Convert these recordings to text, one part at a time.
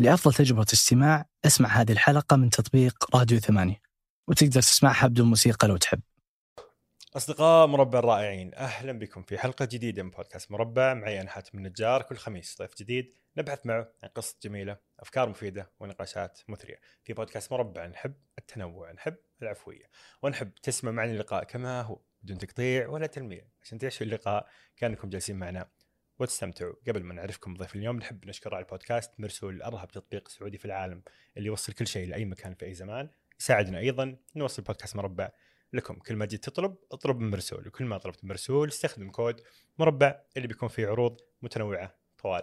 لأفضل تجربة استماع أسمع هذه الحلقة من تطبيق راديو ثمانية وتقدر تسمعها بدون موسيقى لو تحب. أصدقاء مربع الرائعين أهلا بكم في حلقة جديدة من بودكاست مربع. معي أنا حاتم النجار كل خميس ضيف جديد نبحث معه عن قصة جميلة أفكار مفيدة ونقاشات مثرية. في بودكاست مربع نحب التنوع نحب العفوية ونحب تسمع معنا اللقاء كما هو بدون تقطيع ولا تلميع. عشان تعيشوا اللقاء كأنكم جالسين معنا وتستمتعوا. قبل ما نعرفكم ضيف اليوم نحب نشكر على البودكاست مرسول أرهب تطبيق سعودي في العالم اللي يوصل كل شيء لأي مكان في أي زمان. يساعدنا أيضا نوصل بودكاست مربع لكم. كل ما جيت تطلب اطلب من مرسول وكل ما طلبت من مرسول استخدم كود مربع اللي بيكون فيه عروض متنوعة طوال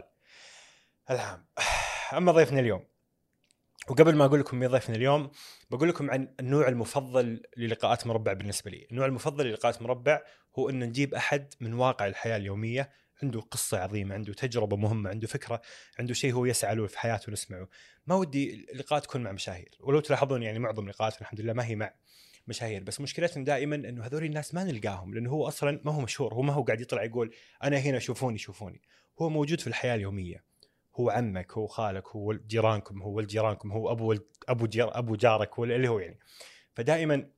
العام. أما ضيفنا اليوم وقبل ما أقول لكم مين ضيفنا اليوم بقول لكم عن النوع المفضل للقاءات مربع بالنسبة لي، النوع المفضل للقاءات مربع هو إن نجيب أحد من واقع الحياة اليومية عنده قصة عظيمة عنده تجربة مهمة عنده فكرة عنده شيء هو يسعى له في حياته نسمعه ما ودي اللقاء تكون مع مشاهير. ولو تلاحظون يعني معظم لقاءاتنا الحمد لله ما هي مع مشاهير بس مشكلتنا دائما إنه هذول الناس ما نلقاهم لأنه هو أصلا ما هو مشهور هو ما هو قاعد يطلع يقول أنا هنا شوفوني شوفوني هو موجود في الحياة اليومية. هو عمك هو خالك هو جيرانكم هو ولد جيرانكم هو أبو أبو جير أبو جارك اللي هو يعني. فدائما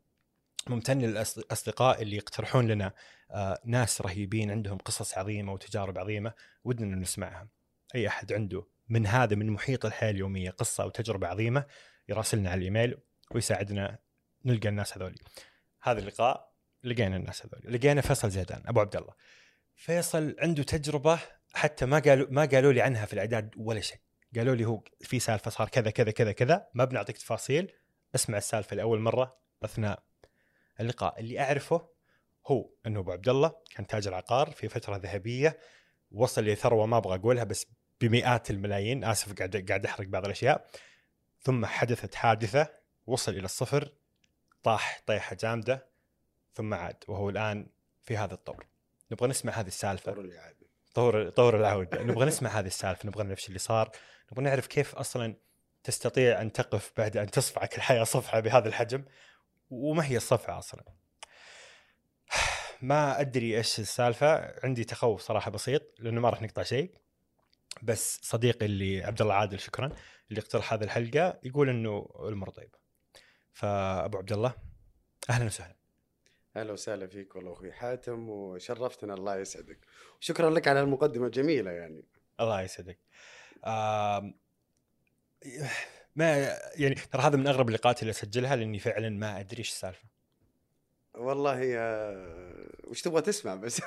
ممتن للأصدقاء اللي يقترحون لنا آه، ناس رهيبين عندهم قصص عظيمة وتجارب عظيمة ودنا نسمعها. أي أحد عنده من هذا من محيط الحياة اليومية قصة أو تجربة عظيمة يراسلنا على الإيميل ويساعدنا نلقى الناس هذولي. هذا اللقاء لقينا الناس هذولي، لقينا فيصل زيدان أبو عبد الله. فيصل عنده تجربة حتى ما قالوا ما قالوا لي عنها في الإعداد ولا شيء. قالوا لي هو في سالفة صار كذا كذا كذا كذا ما بنعطيك تفاصيل اسمع السالفة لأول مرة أثناء اللقاء اللي أعرفه هو إنه أبو عبد الله كان تاجر عقار في فترة ذهبية وصل لثروه ما أبغى أقولها بس بمئات الملايين آسف قاعد قاعد أحرق بعض الأشياء. ثم حدثت حادثة وصل إلى الصفر طاح طيحة جامدة ثم عاد وهو الآن في هذا الطور. نبغى نسمع هذه السالفة. طور العوده طور طور العوده نبغى نسمع هذه السالفة نبغى نعرف اللي صار. نبغى نعرف كيف أصلا تستطيع أن تقف بعد أن تصفعك الحياة صفعه بهذا الحجم. وما هي الصفعة أصلا. ما أدري إيش السالفة عندي تخوف صراحة بسيط لأنه ما راح نقطع شيء. بس صديقي اللي عبد الله عادل شكرا اللي اقترح هذه الحلقة يقول إنه الأمور طيبه فأبو عبد الله أهلا وسهلا. أهلا وسهلا فيك والله أخوي حاتم وشرفتنا الله يسعدك. وشكرا لك على المقدمة الجميله يعني. الله يسعدك. ما يعني ترى هذا من أغرب اللقاءات اللي أسجلها لأني فعلا ما أدري إيش السالفة. والله وش تبغى تسمع بس؟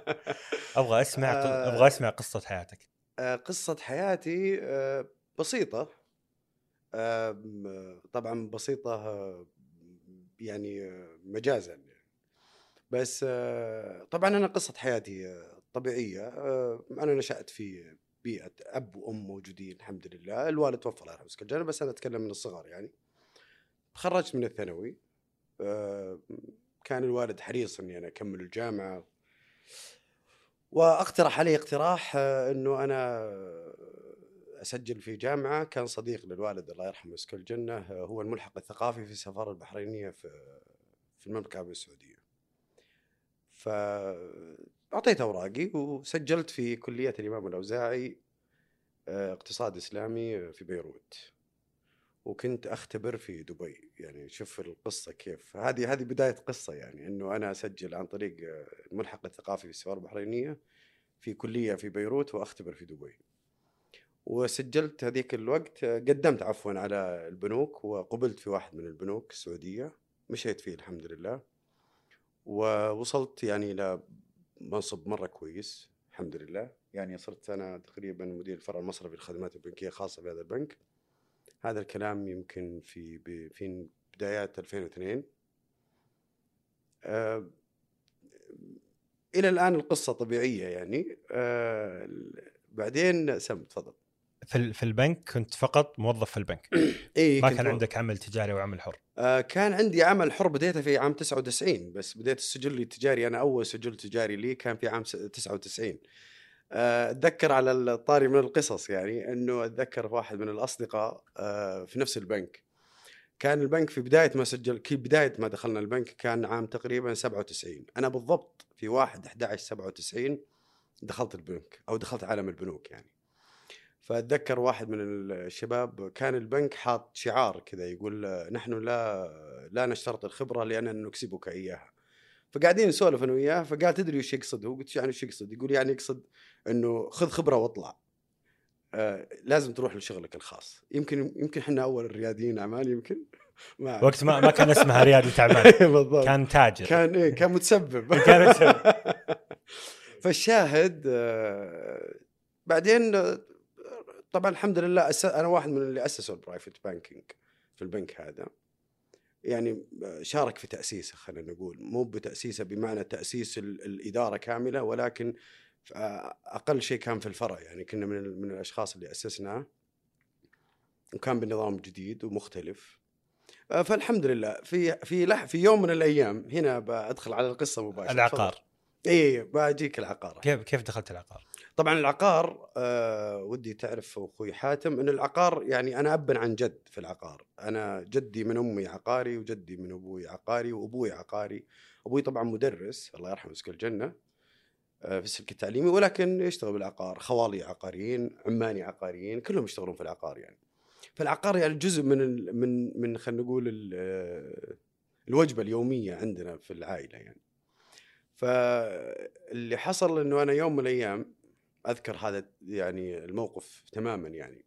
أبغى أسمع آه، أبغى أسمع قصة حياتك. آه، قصة حياتي آه، بسيطة. طبعا بسيطة يعني مجازا. بس طبعا أنا قصة حياتي طبيعية. أنا نشأت في بيئة أب وأم موجودين الحمد لله. الوالد توفى الله يرحمه الجنه بس أنا أتكلم من الصغر يعني. تخرجت من الثانوي كان الوالد حريص إني أنا أكمل الجامعة. وأقترح علي اقتراح آه، إنه أنا أسجل في جامعة. كان صديق للوالد الله يرحمه يسكن الجنة آه، هو الملحق الثقافي في السفارة البحرينية في في المملكة العربية السعودية. فاعطيت أوراقي وسجلت في كلية الإمام الأوزاعي آه، اقتصاد إسلامي في بيروت. وكنت أختبر في دبي. يعني شوف القصة كيف. هذه هذه بداية قصة يعني إنه أنا أسجل عن طريق الملحق الثقافي في السفاره البحرينية في كلية في بيروت وأختبر في دبي. وسجلت هذيك الوقت قدمت عفوا على البنوك وقبلت في واحد من البنوك السعودية. مشيت فيه الحمد لله. ووصلت يعني إلى منصب مرة كويس الحمد لله. يعني صرت أنا تقريبا مدير الفرع المصرفي للخدمات البنكية الخاصه بهذا البنك. هذا الكلام يمكن في في بدايات 2002 آه إلى الآن القصة طبيعية يعني. آه بعدين سم تفضل. في في البنك كنت فقط موظف في البنك. اي ما كان عندك عمل تجاري أو عمل حر؟ آه كان عندي عمل حر بديته في عام 99 بس بديت السجل التجاري. أنا أول سجل تجاري لي كان في عام 99 آه، أتذكر على الطاري من القصص يعني إنه أتذكر واحد من الأصدقاء آه، في نفس البنك. كان البنك في بداية ما سجل كي بداية ما دخلنا البنك كان عام تقريبا 97 أنا بالضبط في 1 11 97 دخلت البنك أو دخلت عالم البنوك يعني. فأتذكر واحد من الشباب كان البنك حاط شعار كذا يقول نحن لا لا نشترط الخبرة لاننا نكسبك إياها. فقاعدين نسولف أنا وياه فقال تدري وش يقصد؟ هو قلت يعني وش يقصد؟ يقول يعني يقصد إنه خذ خبرة واطلع. آه لازم تروح لشغلك الخاص. يمكن يمكن إحنا أول رياديين اعمال يمكن؟ ما. وقت ما ما كان اسمها ريادي تعبان. بالضبط. كان تاجر. كان إيه كان متسبب. كان متسبب. فالشاهد آه، بعدين طبعا الحمد لله أس- أنا واحد من اللي أسسوا ال private banking في البنك هذا. يعني شارك في تأسيسه خلينا نقول. مو بتأسيسه بمعنى تأسيس ال- الإدارة كاملة ولكن أقل شيء كان في الفرع. يعني كنا من ال- من الأشخاص اللي أسسناه. وكان بنظام جديد ومختلف. آه، فالحمد لله. في في لح في يوم من الأيام هنا بدخل على القصة مباشرة. العقار. اي بأجيك العقار. كيف كيف دخلت العقار؟ طبعا العقار آه ودي تعرف أخوي حاتم إن العقار يعني أنا ابا عن جد في العقار. أنا جدي من أمي عقاري وجدي من أبوي عقاري وأبوي عقاري. أبوي طبعا مدرس الله يرحمه يسكن الجنة آه في السلك التعليمي ولكن يشتغل بالعقار. خوالي عقاريين عماني عقاريين كلهم يشتغلون في العقار يعني. فالعقار يعني جزء من ال من من خلينا نقول آه، الوجبة اليومية عندنا في العائلة يعني. فاللي حصل إنه أنا يوم من الأيام أذكر هذا يعني الموقف تماما يعني.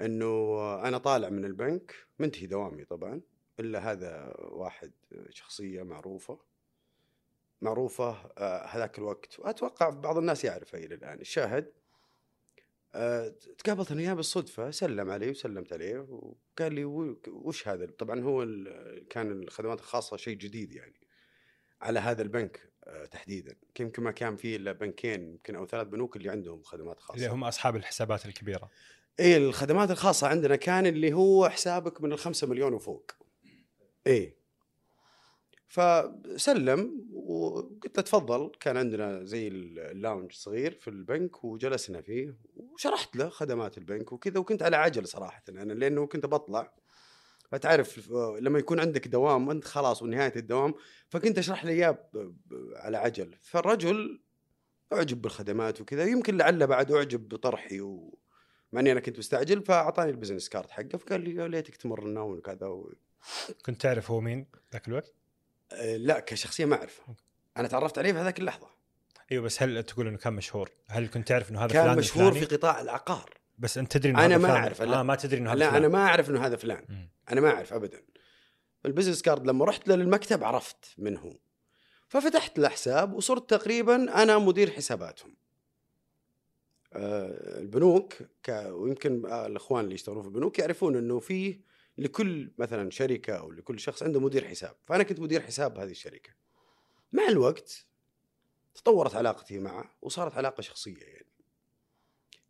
إنه أنا طالع من البنك منتهي دوامي طبعا إلا هذا واحد شخصية معروفة. معروفة آه، هذاك الوقت. وأتوقع بعض الناس يعرفها إلى الآن. الشاهد آه، تقابلت أنا وياه بالصدفة سلم علي وسلمت عليه وقال لي "و- وش هذا؟ طبعا هو كان الخدمات الخاصة شيء جديد يعني على هذا البنك. تحديدا. يمكن ما كان فيه إلا بنكين يمكن أو ثلاث بنوك اللي عندهم خدمات خاصة. اللي هم أصحاب الحسابات الكبيرة. إيه الخدمات الخاصة عندنا كان اللي هو حسابك من الخمسة مليون وفوق. إيه. فسلم وقلت له تفضل. كان عندنا زي اللاونج صغير في البنك وجلسنا فيه وشرحت له خدمات البنك وكذا وكنت على عجل صراحة أنا لأنه كنت بطلع. فتعرف آه، لما يكون عندك دوام وانت خلاص ونهاية الدوام فكنت أشرح له إياه على عجل فالرجل أعجب بالخدمات وكذا يمكن لعله بعد أعجب بطرحي و... مع إني أنا كنت مستعجل فأعطاني ال business card حقه فقال لي يا ليتك تمر لنا وكذا و... كنت تعرف هو مين ذاك الوقت؟ آه، لا كشخصية ما أعرفه أنا تعرفت عليه في هذاك اللحظة أيوه بس هل تقول إنه كان مشهور؟ هل كنت تعرف إنه هذا كان فلان مشهور؟ في قطاع العقار بس أنت تدري إنه هذا ما فلان؟ أعرف، لا. آه ما تدري إنه هذا لا فلان. أنا ما أعرف إنه هذا فلان مم. أنا ما أعرف ابدا ال business card لما رحت له للمكتب عرفت من هو ففتحت له حساب وصرت تقريبا أنا مدير حساباتهم آه، البنوك ك... ويمكن آه، الإخوان اللي يشتغلون في البنوك يعرفون إنه في لكل مثلا شركة أو لكل شخص عنده مدير حساب فأنا كنت مدير حساب هذه الشركة مع الوقت تطورت علاقتي معه وصارت علاقة شخصية يعني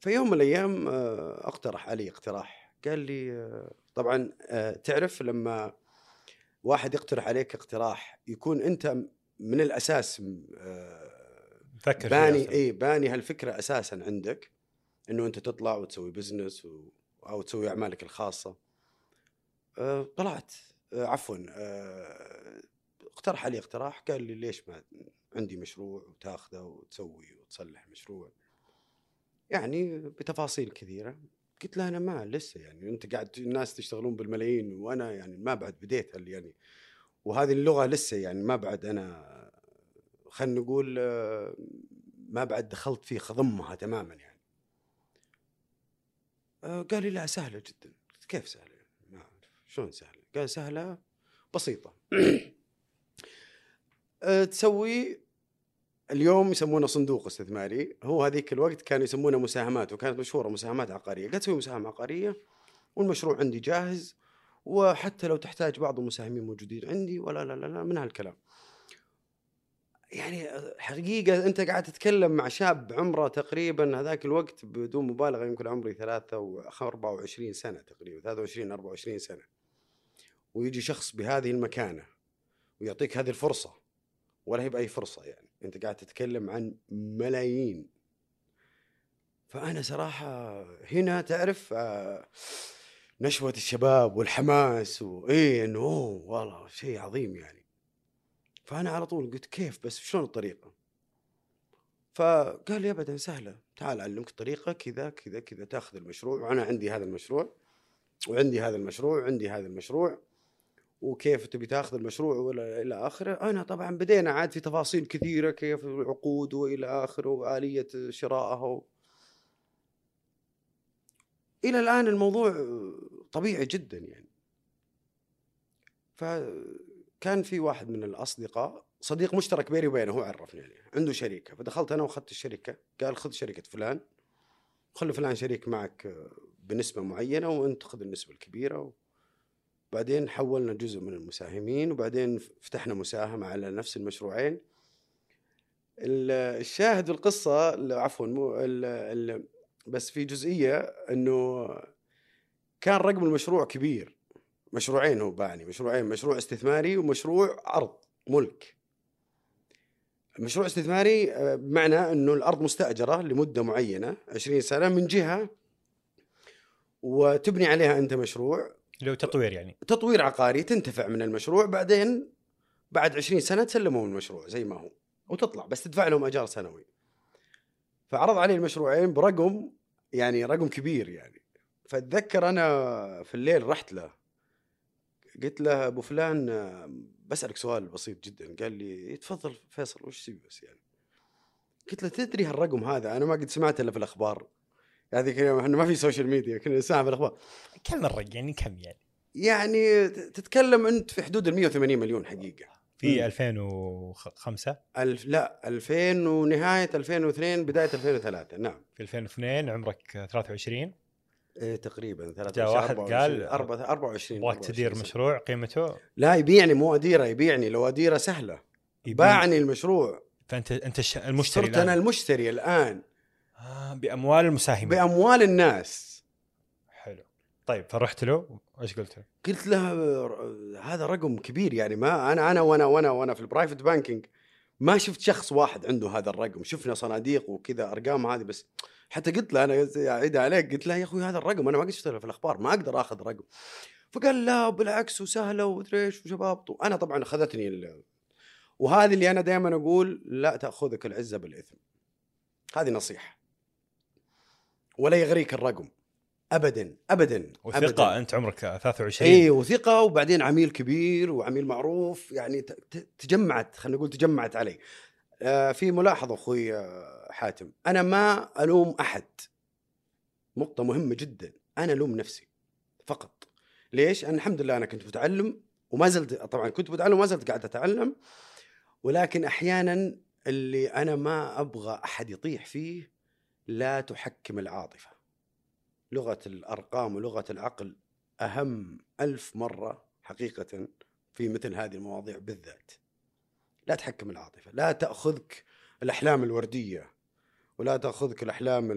فيوم من الأيام آه، اقترح علي اقتراح. قال لي آه، طبعا آه، تعرف لما واحد يقترح عليك اقتراح يكون أنت من الأساس فكر فيه باني. اي باني هالفكرة أساسا عندك إنه أنت تطلع وتسوي business و... أو تسوي أعمالك الخاصة. أه طلعت. أه عفوا أه اقترح علي اقتراح. قال لي ليش ما عندي مشروع وتاخذه وتسوي وتصلح مشروع؟ يعني بتفاصيل كثيرة. قلت له أنا ما لسه يعني أنت قاعد الناس تشتغلون بالملايين وأنا يعني ما بعد بديت يعني وهذه اللغة لسه يعني ما بعد أنا خلينا نقول آه، ما بعد دخلت في خضمها تماما يعني. آه، قال لي لا سهلة جدا. كيف سهلة؟ ما أعرف. شلون سهلة؟ قال سهلة بسيطة. آه، تسوي اليوم يسمونه صندوق استثماري هو هذيك الوقت كانوا يسمونه مساهمات وكانت مشهورة مساهمات عقارية. قاعد تسوي مساهمة عقارية والمشروع عندي جاهز وحتى لو تحتاج بعض المساهمين موجودين عندي ولا لا لا لا من هالكلام. يعني حقيقة أنت قاعد تتكلم مع شاب عمره تقريبا هذاك الوقت بدون مبالغة يمكن عمري 24 سنة تقريبا 23 24 سنة. ويجي شخص بهذه المكانة ويعطيك هذه الفرصة ولا هي بأي فرصة يعني. أنت قاعد تتكلم عن ملايين. فأنا صراحة هنا تعرف آه، نشوة الشباب والحماس وإيه إنه أوه والله شيء عظيم يعني. فأنا على طول قلت كيف بس شلون الطريقة؟ فقال لي ابدا سهلة تعال أعلمك الطريقة كذا كذا كذا تأخذ المشروع وأنا عندي هذا المشروع وعندي هذا المشروع وعندي هذا المشروع. وكيف تبي تاخذ المشروع ولا إلى آخره. أنا طبعا بدينا عاد في تفاصيل كثيرة كيف العقود وإلى آخره وآلية شرائها إلى الآن الموضوع طبيعي جدا يعني. فكان في واحد من الأصدقاء صديق مشترك بيني وبينه هو عرفني عليه عنده شركة. فدخلت أنا وأخذت الشركة قال خذ شركة فلان خلي فلان شريك معك بنسبة معينة وانت خذ النسبة الكبيرة بعدين حولنا جزء من المساهمين وبعدين فتحنا مساهمة على نفس المشروعين. الشاهد القصة عفوا بس في جزئية إنه كان رقم المشروع كبير. مشروعين هو باعني مشروعين مشروع استثماري ومشروع عرض ملك. مشروع استثماري آه، بمعنى إنه الأرض مستأجرة لمدة معينة 20 سنة من جهة وتبني عليها أنت مشروع. لو تطوير يعني. تطوير عقاري تنتفع من المشروع بعدين بعد 20 سنة تسلمهم المشروع زي ما هو وتطلع بس تدفع لهم أجار سنوي. فعرض علي المشروعين برقم يعني رقم كبير يعني. فاتذكر أنا في الليل رحت له قلت له أبو فلان بسألك سؤال بسيط جدا قال لي تفضل فيصل وش تبي بس يعني؟ قلت له تدري هالرقم هذا؟ أنا ما قد سمعت إلا في الأخبار. هذيك اليوم إحنا ما في social media كنا نسمع في الأخبار. كم الرقم؟ يعني كم يعني؟ يعني تتكلم أنت في حدود ال 180 مليون حقيقة. في 2005 الف لا 2000 ونهاية 2002 بداية 2003 نعم. في 2002 عمرك 23 إيه تقريبا 23 جاء واحد قال 24 أبغاك تدير مشروع قيمته؟ لا يبيعني مو أديره يبيعني. لو أديره سهلة. باعني المشروع. فانت أنت المشتري صرت أنا المشتري الآن. آه بأموال المساهمين. بأموال الناس. حلو. طيب فرحت له؟ إيش قلت له؟ قلت له هذا رقم كبير يعني ما أنا أنا وأنا وأنا وأنا في ال private banking ما شفت شخص واحد عنده هذا الرقم. شفنا صناديق وكذا أرقام هذه بس حتى قلت له أنا اعيد عليك قلت له يا أخوي هذا الرقم أنا ما قد شفته في الأخبار ما أقدر آخذ رقم. فقال لا بالعكس وسهلة ومدري إيش وشباب. أنا طبعا أخذتني ال... وهذه اللي أنا دائما أقول لا تأخذك العزة بالإثم. هذه نصيحة. ولا يغريك الرقم. ابدا ابدا وثقة أبداً. أنت عمرك 23 اي وثقة وبعدين عميل كبير وعميل معروف يعني تجمعت خلينا نقول تجمعت علي. آه في ملاحظة أخوي آه، حاتم. أنا ما ألوم أحد. نقطة مهمة جدا. أنا ألوم نفسي فقط. ليش؟ أنا الحمد لله أنا كنت متعلم وما زلت طبعا كنت متعلم وما زلت قاعد أتعلم ولكن أحيانا اللي أنا ما أبغى أحد يطيح فيه لا تحكم العاطفة. لغة الأرقام ولغة العقل أهم ألف مرة حقيقة في مثل هذه المواضيع بالذات. لا تحكم العاطفة لا تأخذك الأحلام الوردية ولا تأخذك الأحلام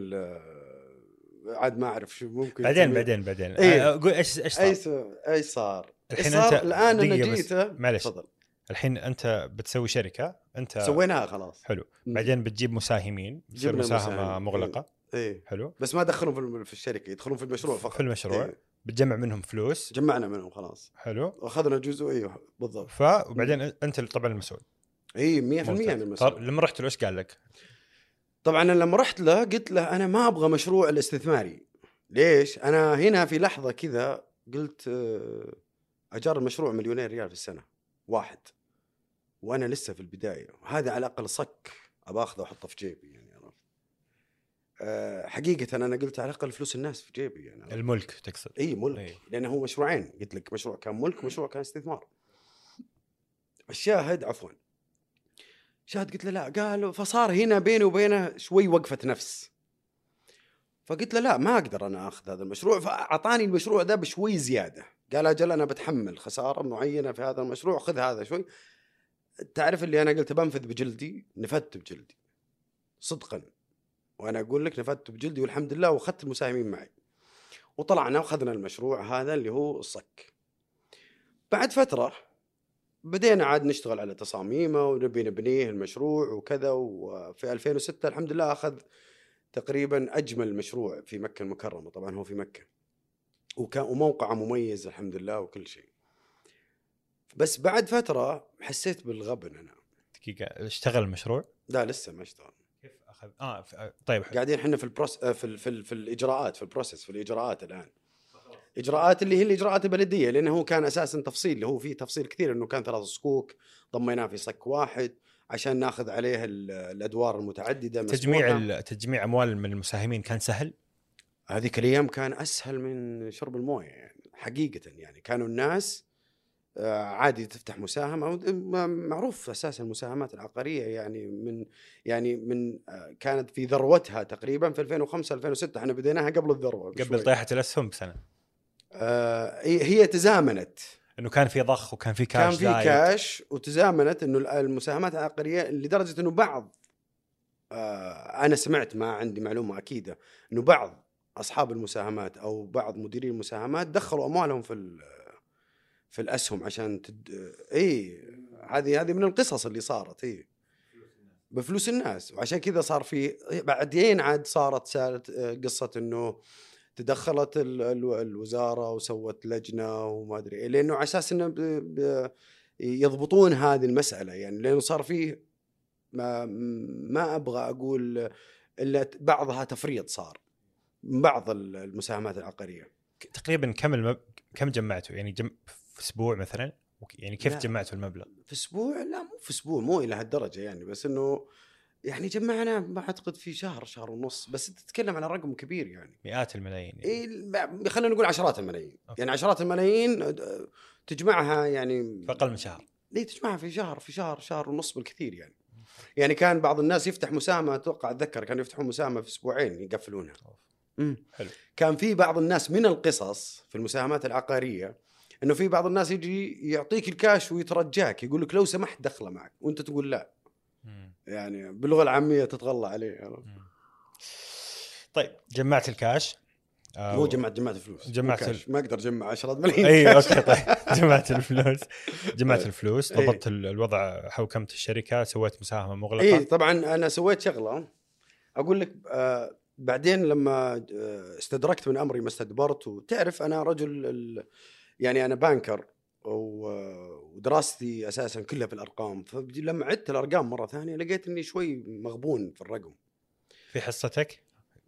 عاد ما أعرف شو ممكن بعدين بعدين بعدين. إيه؟ أقول إيش إيش صار؟ إيش صار؟ الحين أنت الآن أنا جيت معلش. تفضل. الحين أنت بتسوي شركة أنت سويناها خلاص. حلو. بعدين بتجيب مساهمين تصير مساهمة مغلقة. إيه حلو. بس ما دخلهم في الشركة يدخلون في المشروع فقط. في المشروع. إيه؟ بتجمع منهم فلوس. جمعنا منهم خلاص. حلو. وأخذنا جزء أيوه بالضبط. ف وبعدين أنت طبعا المسؤول. اي 100% أنا المسؤول. لما رحت له إيش قال لك؟ طبعا لما رحت له قلت له أنا ما أبغى مشروع الاستثماري. ليش؟ أنا هنا في لحظة كذا قلت آه، أجار المشروع مليونين ريال في السنة. واحد. وأنا لسه في البداية. هذا على الأقل صك أبى أخذه وأحطه في جيبي يعني آه، حقيقة أنا قلت على الأقل فلوس الناس في جيبي يعني الملك تقصد؟ إي ملك. أي. لأنه هو مشروعين. قلت لك مشروع كان ملك ومشروع كان استثمار. الشاهد عفوا. شاهد قلت له لا قال فصار هنا بيني وبينه شوي وقفة نفس. فقلت له لا ما أقدر أنا أخذ هذا المشروع. فأعطاني المشروع ذا بشوي زيادة. قال أجل أنا بتحمل خسارة معينة في هذا المشروع خذ هذا شوي. تعرف اللي أنا قلت بنفذ بجلدي؟ نفذت بجلدي. صدقا. وأنا أقول لك نفذت بجلدي والحمد لله وأخذت المساهمين معي. وطلعنا وأخذنا المشروع هذا اللي هو الصك بعد فترة بدينا عاد نشتغل على تصاميمه ونبي نبنيه المشروع وكذا وفي 2006 الحمد لله أخذ تقريبا أجمل مشروع في مكة المكرمة. طبعا هو في مكة. وكان وموقعه مميز الحمد لله وكل شيء. بس بعد فترة حسيت بالغبن أنا. دقيقة اشتغل المشروع؟ لا لسه ما اشتغل. أخذ؟ آه ف- طيب حلو. قاعدين إحنا في ال process آه، في ال... في, ال... في الإجراءات في ال process في الإجراءات الآن. إجراءات اللي هي الإجراءات البلدية لأنه هو كان أساسا تفصيل اللي هو فيه تفصيل كثير إنه كان ثلاث صكوك ضميناه في صك واحد عشان ناخذ عليه ال- الأدوار المتعددة تجميع. ال- تجميع أموال من المساهمين كان سهل؟ هذيك الأيام كان أسهل من شرب الموية يعني حقيقة يعني. كانوا الناس عادي تفتح مساهمة معروف أساسا المساهمات العقارية يعني من يعني من آه، كانت في ذروتها تقريبا في 2005 2006 إحنا بديناها قبل الذروة قبل. طيحة الأسهم بسنة آه، هي تزامنت إنه كان في ضخ وكان في كان كاش في زايد. كاش وتزامنت إنه المساهمات العقارية لدرجة إنه بعض آه، أنا سمعت ما عندي معلومة أكيدة إنه بعض أصحاب المساهمات أو بعض مديري المساهمات دخلوا أموالهم في في الأسهم عشان تد... إي هذه هذه من القصص اللي صارت إي. بفلوس الناس. وعشان كذا صار في بعدين عاد صارت سالت آه، قصة إنه تدخلت ال- ال- الوزارة وسوت لجنة وما أدري إيه، لأنه على أساس إنه. يضبطون هذه المسألة. يعني لأنه صار فيه ما ما أبغى أقول إلا بعضها تفريط صار من بعض ال- المساهمات العقارية. تقريبا كم المب... كم جمعته يعني جم... في أسبوع مثلا يعني كيف. جمعتوا المبلغ في أسبوع لا مو في أسبوع مو إلى هالدرجة يعني بس إنه يعني جمعنا ما أعتقد في شهر شهر ونص بس أنت تتكلم على رقم كبير يعني مئات الملايين يعني. إيه خلينا نقول عشرات الملايين أوكي. يعني عشرات الملايين تجمعها يعني في أقل من شهر ليه تجمعها في شهر في شهر شهر ونص بالكثير يعني يعني كان بعض الناس يفتح مساهمه أتوقع أتذكر كانوا يفتحون مساهمه في أسبوعين يقفلونها مم. حلو. كان في بعض الناس من القصص في المساهمات العقارية إنه في بعض الناس يجي يعطيك الكاش ويترجاك يقول لك لو سمحت دخله معك وأنت تقول لا. يعني باللغة العامية تتغلى عليه؟ مم. طيب جمعت الكاش آه، مو جمعت جمعت فلوس مو جمعت كاش. ما أقدر أجمع 10 ملايين إي. okay طيب جمعت الفلوس جمعت الفلوس. ضبطت ال- الوضع حوكمت الشركة سويت مساهمة مغلقة إي طبعا أنا سويت شغلة أقول لك آه بعدين لما آه استدركت من أمري ما استدبرت وتعرف أنا رجل ال- يعني أنا بانكر ودراستي أساسا كلها في الأرقام فلما عدت الأرقام مرة ثانية لقيت إني شوي مغبون في الرقم. في حصتك؟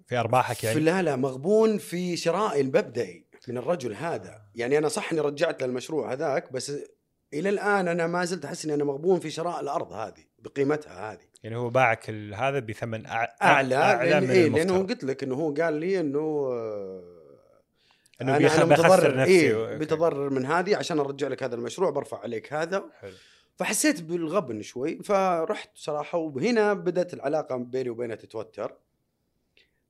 في أرباحك في يعني لا لا مغبون في شرائي المبدئي من الرجل هذا. يعني أنا صح إني رجعت للمشروع هذاك بس إلى الآن أنا ما زلت أحس إني أنا مغبون في شراء الأرض هذه بقيمتها هذه. يعني هو باعك هذا بثمن أعلى, أعلى لأن من إيه لأنه قلت لك إنه هو قال لي إنه إنه أنا- أنا متضرر. نفسي. إيه بتضرر من هذه عشان أرجع لك هذا المشروع برفع عليك هذا. حلو. فحسيت بالغبن شوي فرحت صراحة وهنا بدأت العلاقة بيني وبينها تتوتر.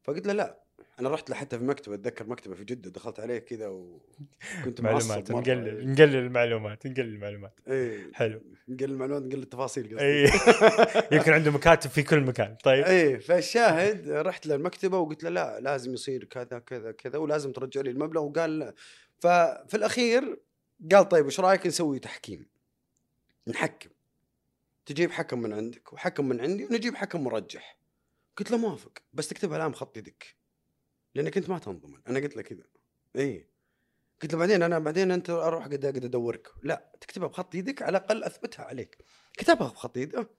فقلت له لا أنا رحت له حتى في مكتبة أتذكر مكتبة في جدة دخلت عليه كذا وكنت معلومات. نقلل نقلل المعلومات نقلل المعلومات. إيه حلو. نقل المعلومات نقل التفاصيل قصدي. اي يمكن عنده مكاتب في كل مكان. طيب. إيه فالشاهد رحت للمكتبة وقلت له لا لازم يصير كذا كذا كذا ولازم ترجع لي المبلغ. وقال لا. ففي الأخير قال طيب إيش رأيك نسوي تحكيم؟ نحكم. تجيب حكم من عندك وحكم من عندي ونجيب حكم مرجح. قلت له موافق بس تكتبها الان بخط يدك. لانك انت ما تنضمن أنا قلت له كذا. إيه. قلت له بعدين أنا بعدين أنت أروح قد قد أدورك. لا تكتبها بخط يدك على الأقل أثبتها عليك. كتبها بخط يده.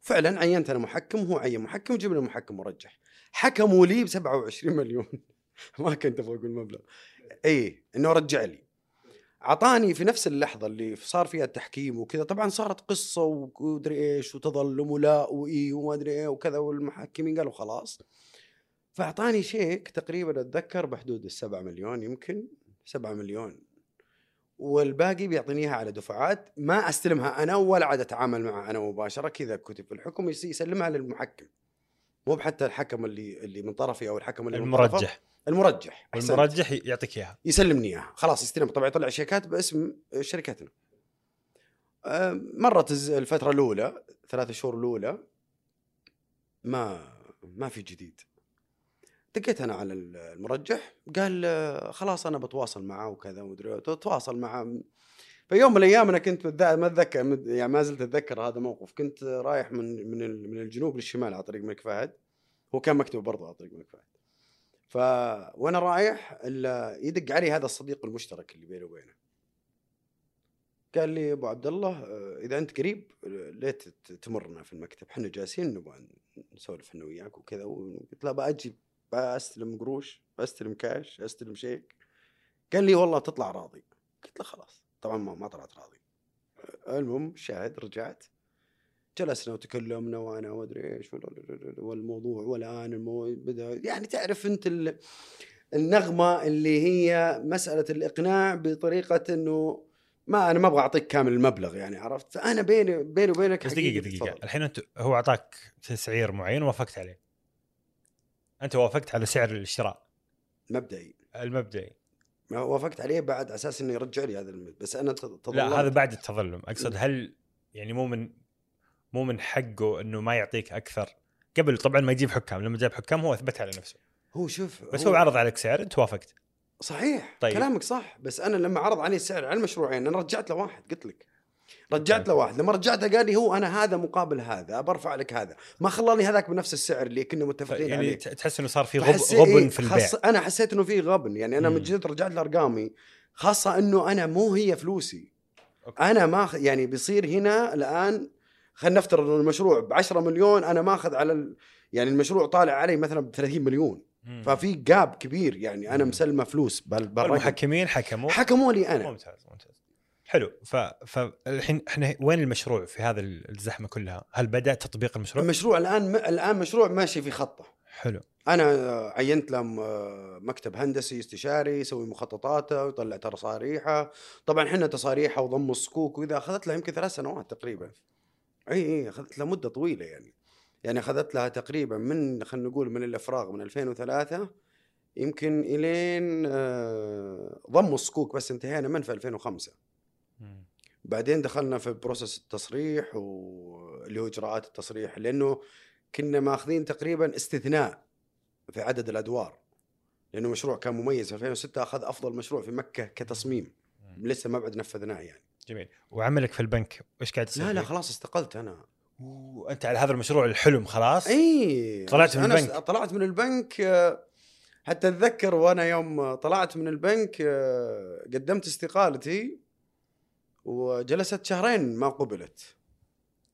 فعلا عينت أنا محكم هو عين محكم وجبنا محكم مرجح حكموا لي ب 27 مليون. ما كنت أبغى أقول مبلغ اي إنه رجع لي. اعطاني في نفس اللحظة اللي صار فيها التحكيم وكذا. طبعا صارت قصة ومدري إيش وتظلم ولا واي وما أدري إيه وكذا. والمحكمين قالوا خلاص. فأعطاني شيك تقريبا أتذكر بحدود السبعة مليون يمكن سبعة مليون. والباقي بيعطيني اياها على دفعات ما أستلمها أنا ولا عاد أتعامل معها أنا مباشرة كذا كتب في الحكم يس- يسلمها للمحكم. مو بحتى الحكم اللي اللي من طرفي أو الحكم اللي. المرجح. المرجح. أحسنت. والمرجح يعطيك إياها. يسلمني إياها. خلاص يستلم. طبعا يطلع شيكات باسم شركتنا. مرت الفترة الأولى ثلاث شهور الأولى ما ما في جديد. دقيت أنا على المرجح قال آه، خلاص أنا بتواصل معه وكذا ومدري إيه. تواصل معه. في يوم من الأيام أنا كنت ما اتذكر يعني ما زلت أتذكر هذا الموقف. كنت رايح من من من الجنوب للشمال على طريق الملك فهد. هو كان مكتبه برضه على طريق الملك فهد. ف وأنا رايح يدق علي هذا الصديق المشترك اللي بيني وبينه. قال لي أبو عبد الله آه، إذا أنت قريب ليت تمرنا في المكتب. إحنا جالسين نبغى نسولف إحنا وياك وكذا. قلت له باجي بستلم قروش بستلم كاش أستلم شيك. قال لي والله تطلع راضي. قلت له خلاص. طبعا ما, ما طلعت راضي. المهم شاهد رجعت. جلسنا وتكلمنا وأنا وادري إيش وال- والموضوع والان المو... بدأ. يعني تعرف أنت ال... النغمة اللي هي مسألة الإقناع بطريقة إنه ما أنا ما أبغى أعطيك كامل المبلغ يعني عرفت؟ فأنا بيني بيني وبينك بس دقيقة دقيقة. الحين انت هو أعطاك تسعير معين ووافقت عليه. أنت وافقت على سعر الشراء مبدئي المبدئي. ما وافقت عليه بعد على أساس إنه يرجع لي هذا المد بس أنا ت- لا تظلمت. هذا بعد التظلم. أقصد هل يعني مو من مو من حقه إنه ما يعطيك أكثر؟ قبل طبعا ما يجيب حكام لما جاب حكام هو أثبت على نفسه. هو شوف بس هو عرض عليك سعر أنت وافقت. صحيح طيب. طيب. كلامك صح بس أنا لما عرض علي السعر على المشروعين أنا رجعت له واحد قلت لك. رجعت له واحد لما رجعته قال لي هو أنا هذا مقابل هذا برفع لك هذا. ما خلاني هذاك بنفس السعر اللي كنا متفقين يعني عليه. ت- تحس إنه صار في غب غبن إيه، في البيع. أنا حسيت إنه في غبن يعني أنا. من جد رجعت لأرقامي خاصة إنه أنا مو هي فلوسي. أوكي. أنا ما يعني بيصير هنا الآن خلينا نفترض إنه المشروع ب 10 مليون أنا ماخذ على ال... يعني المشروع طالع علي مثلا ب 30 مليون. مم. ففي جاب كبير يعني أنا. مسلمة فلوس بال... بالرقم. والمحكمين حكموا حكموا لي أنا. ممتاز ممتاز. حلو ف... فالحين إحنا وين المشروع في هذا الزحمة كلها؟ هل بدأ تطبيق المشروع؟ المشروع الآن الآن مشروع ماشي في خطة حلو أنا عينت له م- مكتب هندسي استشاري يسوي مخططاته ويطلع تصاريحه طبعا إحنا تصاريحه وضم الصكوك وإذا أخذت له يمكن ثلاث سنوات تقريبا إي إي أخذت له مدة طويلة يعني يعني أخذت لها تقريبا من خلينا نقول من الإفراغ من 2003 يمكن إلين آه، ضم الصكوك بس انتهينا من في 2005 مم. بعدين دخلنا في process التصريح واللي هو إجراءات التصريح لأنه كنا ماخذين تقريبا استثناء في عدد الأدوار لأنه مشروع كان مميز. في 2006 أخذ أفضل مشروع في مكة كتصميم. لسه ما بعد نفذناه يعني. جميل. وعملك في البنك إيش قاعد تصير لا لا؟ خلاص استقلت أنا. وانت على هذا المشروع الحلم خلاص؟ اي طلعت من أنا البنك. طلعت من البنك حتى أتذكر وأنا يوم طلعت من البنك آه، قدمت استقالتي. وجلست شهرين ما قبلت.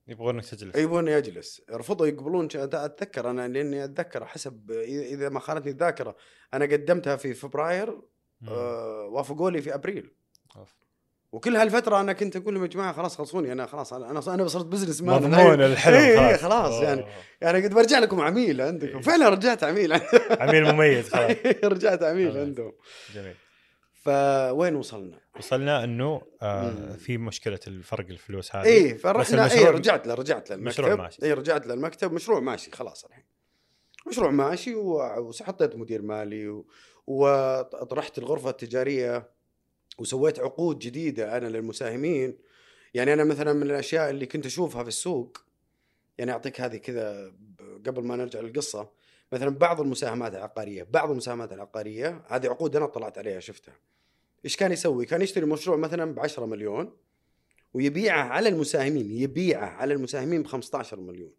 يبغونك تجلس. يبغوني اجلس رفضوا يقبلون أتذكر أنا لأني أتذكر حسب اذا ما خانتني الذاكرة أنا قدمتها في فبراير. آه وافقوا لي في أبريل. أوف. وكل هالفترة أنا كنت أقول لهم يا جماعة خلاص خلصوني. أنا خلاص أنا أنا صرت business man مضمون الحلم إيه، إيه، خلاص. خلاص. يعني. يعني قد برجع لكم عميل عندكم. إيه. فعلا رجعت عميل. عميل مميز خلاص. رجعت عميل خلاص. عندهم. جميل. فوين وصلنا؟ وصلنا إنه آه. في مشكلة الفرق الفلوس هذه. بس فرحنا. إيه رجعت له رجعت له مشروع ماشي. إيه رجعت له المكتب. مشروع ماشي خلاص الحين. مشروع ماشي وحطيت مدير مالي و- وطرحت الغرفة التجارية وسويت عقود جديدة أنا للمساهمين. يعني أنا مثلا من الأشياء اللي كنت أشوفها في السوق يعني أعطيك هذه كذا قبل ما نرجع للقصة. مثلا بعض المساهمات العقارية بعض المساهمات العقارية هذه عقود أنا طلعت عليها شفتها. إيش كان يسوي؟ كان يشتري مشروع مثلا ب 10 مليون ويبيعه على المساهمين يبيعه على المساهمين ب 15 مليون.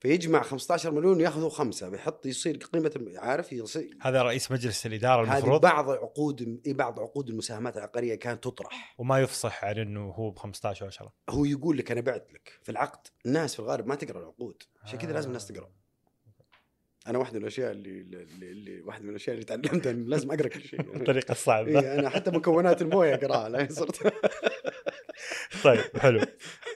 فيجمع 15 مليون ياخذوا خمسة بيحط يصير قيمة عارف؟ يصير. هذا رئيس مجلس الإدارة المفروض؟ بعض عقود بعض عقود المساهمات العقارية كانت تطرح. وما يفصح عن إنه هو ب 15 و10 هو يقول لك أنا بعت لك في العقد الناس في الغالب ما تقرأ العقود. عشان كذا لازم. الناس تقرأ. أنا واحدة من الأشياء اللي, اللي, اللي واحدة من الأشياء اللي تعلمتها إنه لازم أقرأ كل شيء. الطريقة الصعبه إيه أنا حتى مكونات الموية أقراها لين صرت. طيب حلو.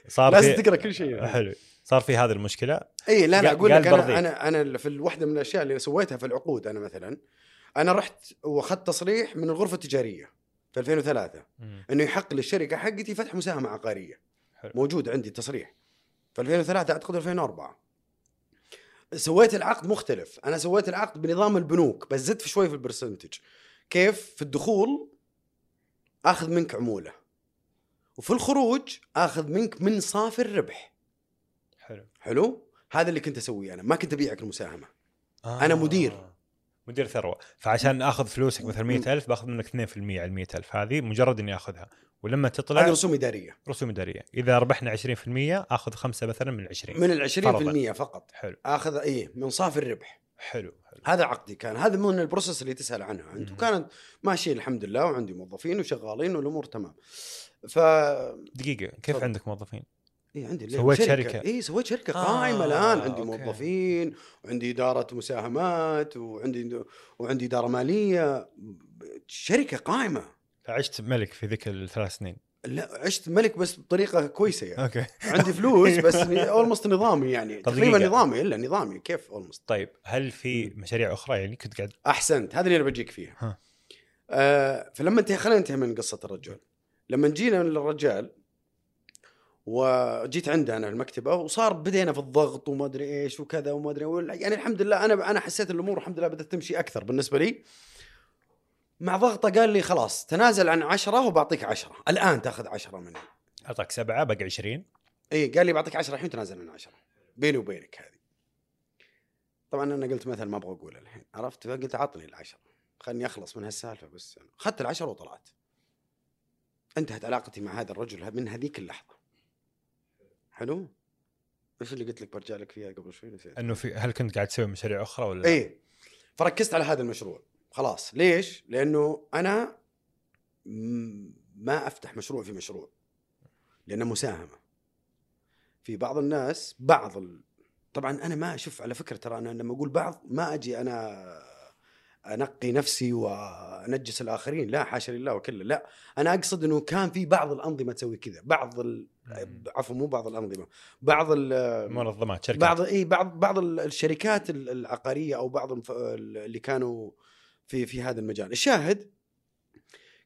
صار لازم تقرأ كل شيء. حلو. صار في هذه المشكلة؟ اي لا لا أقول لك. أنا أنا أنا في الواحده من الأشياء اللي سويتها في العقود أنا مثلا أنا رحت وأخذت تصريح من الغرفة التجارية في 2003 مم. إنه يحق للشركه حقتي فتح مساهمة عقارية. حلو. موجود عندي تصريح في 2003 أعتقد 2004 سويت العقد مختلف. أنا سويت العقد بنظام البنوك بس زدت في شوي في ال percentage. كيف؟ في الدخول آخذ منك عمولة. وفي الخروج آخذ منك من صافي الربح. حلو. حلو؟ هذا اللي كنت أسويه أنا. ما كنت أبيعك المساهمة. أنا مدير. مدير ثروة. فعشان اخذ فلوسك مثلا 100000 باخذ منك 2% على ال 100000 هذه مجرد إني أخذها. ولما هذه تطلع رسوم إدارية. رسوم إدارية. إذا ربحنا 20% آخذ خمسة مثلا من 20 من ال 20% فقط. حلو. آخذ إيه من صافي الربح. حلو حلو. هذا عقدي كان. هذا من البروسس اللي تسأل عنها. انت. وكانت ماشيه الحمد لله وعندي موظفين وشغالين والأمور تمام. ف دقيقة كيف تفضل. عندك موظفين؟ إي عندي سويت شركة. إي سويت شركة. آه، قائمة الآن. عندي okay. موظفين وعندي إدارة مساهمات وعندي وعندي إدارة مالية. شركة قائمة. عشت ملك في ذيك الثلاث سنين. لا عشت ملك بس بطريقة كويسة يعني. okay. عندي فلوس بس almost نظامي يعني. تقريبا. نظامي إلا نظامي. كيف almost طيب هل في مشاريع أخرى يعني كنت قاعد؟ أحسنت. هذا اللي أنا بجيك فيها. ها. آه فلما انتهي خلينا ننتهي من قصة الرجال. لما جينا للرجال وجيت عنده أنا المكتبة وصار بدينا في الضغط وما أدري إيش وكذا وما أدري يعني الحمد لله أنا أنا حسيت الأمور الحمد لله بدأت تمشي أكثر بالنسبة لي. مع ضغطة قال لي خلاص تنازل عن عشرة وبعطيك عشرة. الآن تأخذ عشرة مني. أعطاك سبعة باقي 20 اي قال لي بعطيك 10 الحين تنازل عن 10 بيني وبينك هذه. طبعا أنا قلت مثل ما أبغى أقوله الحين عرفت؟ فقلت عطني العشرة. خلني أخلص من هالسالفة بس أخذت العشرة وطلعت. انتهت علاقتي مع هذا الرجل من هذيك اللحظة. حلو؟ إيش اللي قلت لك برجع لك فيها قبل شوي؟ نسيت. إنه في هل كنت قاعد تسوي مشاريع أخرى ولا إيه. فركزت على هذا المشروع. خلاص. ليش؟ لأنه أنا ما أفتح مشروع في مشروع. لأنه مساهمة. في بعض الناس بعض ال... طبعا أنا ما أشوف على فكرة ترى أنا لما أقول بعض ما أجي أنا أنقي نفسي وأنجس الآخرين. لا حاشا لله وكله لا أنا أقصد إنه كان في بعض الأنظمة تسوي كذا. بعض ال... عفوا مو بعض الأنظمة بعض ال... منظمات شركات. بعض إي بعض بعض ال- الشركات ال- العقارية أو بعض. اللي كانوا في في هذا المجال. الشاهد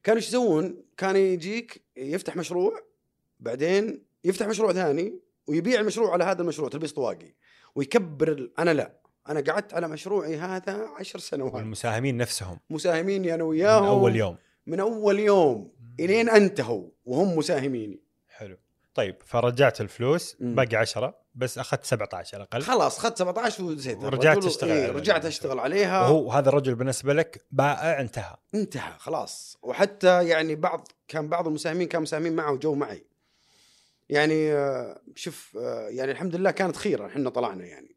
كانوا إيش يسوون؟ كان يجيك يفتح مشروع بعدين يفتح مشروع ثاني ويبيع المشروع على هذا المشروع تلبيس طواقي ويكبر ال- أنا لا أنا قعدت على مشروعي هذا عشر سنوات. والمساهمين نفسهم. مساهمين أنا من وياهم أول يوم. من أول يوم إلين أنتهوا وهم مساهميني طيب فرجعت الفلوس. باقي 10 بس أخذت 17 على الأقل. خلاص خدت 17 وزيت ورجعت الرجل- تشتغل إيه رجعت. أشتغل عليها. وهو هذا الرجل بالنسبة لك بائع انتهى. انتهى خلاص. وحتى يعني بعض كان بعض المساهمين كانوا مساهمين معه وجو معي. يعني آه، شوف آه، يعني الحمد لله كانت خيرة إحنا طلعنا يعني.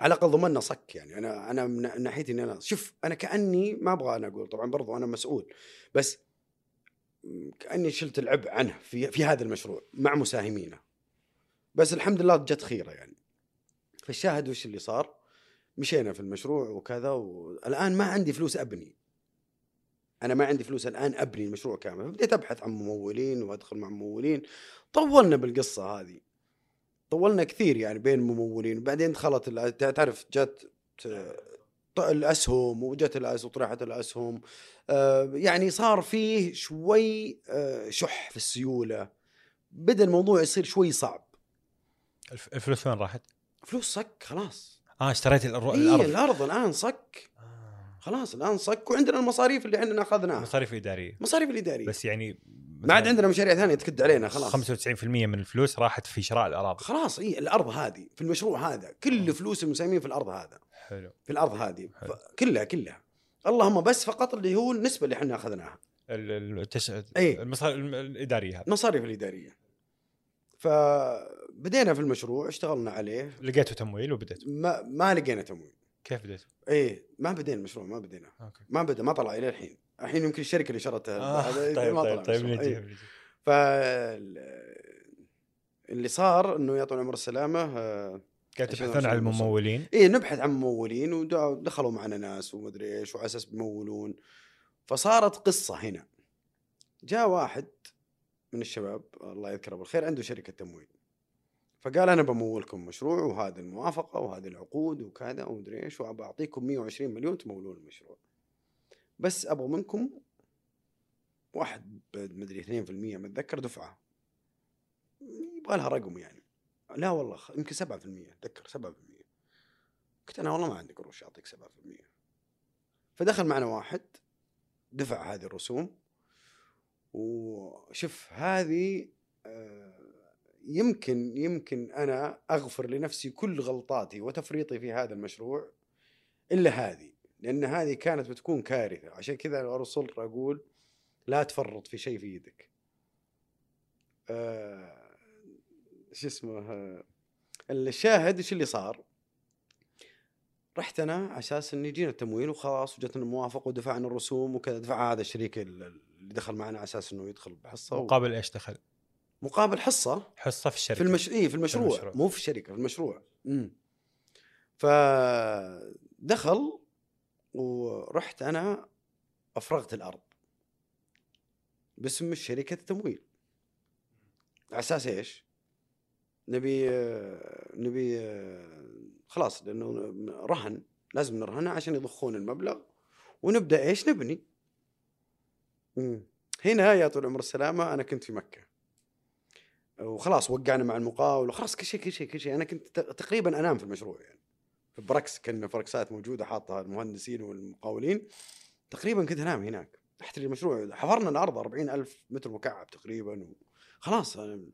على الأقل ضمننا صك يعني. أنا أنا من ناحيتي اني أنا شوف أنا كأني ما أبغى أنا أقول طبعا برضو أنا مسؤول. بس كأني شلت العبء عنه في في هذا المشروع مع مساهمينه. بس الحمد لله جت خيرة يعني. فالشاهد وش اللي صار؟ مشينا في المشروع وكذا والآن ما عندي فلوس أبني. أنا ما عندي فلوس الآن أبني المشروع كامل. فبديت أبحث عن ممولين وأدخل مع ممولين. طولنا بالقصة هذه. طولنا كثير يعني بين ممولين. وبعدين دخلت تعرف جت الأسهم وجت الاسهم وطرحت الأسهم آه، يعني صار فيه شوي آه، شح في السيولة. بدأ الموضوع يصير شوي صعب. الف- الفلوس وين راحت؟ فلوس صك خلاص. آه اشتريت إيه الأرض. الأرض الآن صك. آه. خلاص الآن صك. وعندنا المصاريف اللي عندنا أخذناها. مصاريف إدارية. مصاريف الإدارية. بس يعني ما عاد عندنا مشاريع ثانية تكد علينا خلاص. 95% من الفلوس راحت في شراء الأراضي. خلاص اي الأرض هذه في المشروع هذا. كل فلوس المساهمين في الأرض هذا. حلو في الأرض هذه حلو. كلها كلها اللهم بس فقط اللي هو النسبة اللي إحنا أخذناها ال- ال- التش... إيه. المصاريف الم- الإدارية المصاريف الإدارية فبدينا في المشروع اشتغلنا عليه لقيتوا تمويل وبديت ما ما لقينا تمويل كيف بديت؟ إيه ما بدينا المشروع ما بدينا أوكي ما بدأ ما طلع إلى الحين الحين يمكن الشركة اللي شرتها آه. هذا طيب ما طيب طلع طيب. نجي. نجي. ف اللي صار إنه يعطون عمر السلامة آه، قاعد تبحثون عن. الممولين. إيه نبحث عن ممولين ودخلوا معنا ناس ومدري إيش وعلى أساس بيمولون فصارت قصة هنا. جاء واحد من الشباب الله يذكره بالخير عنده شركة تمويل. فقال أنا بمولكم مشروع وهذه الموافقة وهذه العقود وكذا ومدري إيش وبعطيكم 120 مليون تمولون المشروع. بس أبغى منكم واحد مدري 2% متذكر دفعة. يبغى لها رقم يعني. لا والله يمكن 7% أتذكر 7% قلت أنا والله ما عندي قروش أعطيك 7% فدخل معنا واحد دفع هذه الرسوم. وشوف هذه آه، يمكن يمكن أنا أغفر لنفسي كل غلطاتي وتفريطي في هذا المشروع إلا هذه. لأن هذه كانت بتكون كارثة. عشان كذا ارسل أقول لا تفرط في شيء في يدك. آه، شو اسمه آه، الشاهد إيش اللي صار؟ رحت أنا على أساس ان يجينا التمويل وخلاص وجتنا الموافقة ودفعنا الرسوم وكذا دفع هذا الشريك ال- اللي دخل معنا على أساس إنه يدخل بحصة و- مقابل إيش دخل؟ مقابل حصة حصة في الشركة في المش... إيه في المشروع, في المشروع. مو في الشركة في المشروع امم فدخل ورحت أنا أفرغت الأرض باسم شركة التمويل على أساس إيش؟ نبي نبي خلاص لأنه رهن لازم نرهنه عشان يضخون المبلغ. ونبدأ إيش نبني. هنا يا طول العمر السلامة أنا كنت في مكة. وخلاص وقعنا مع المقاول وخلاص كل شيء كل شيء كل شيء. أنا كنت تقريبا أنام في المشروع يعني. في بركس كان فركسات موجودة حاطها المهندسين والمقاولين. تقريبا كنت أنام هناك. احتري المشروع حفرنا الأرض 40 ألف متر مكعب تقريبا خلاص أنا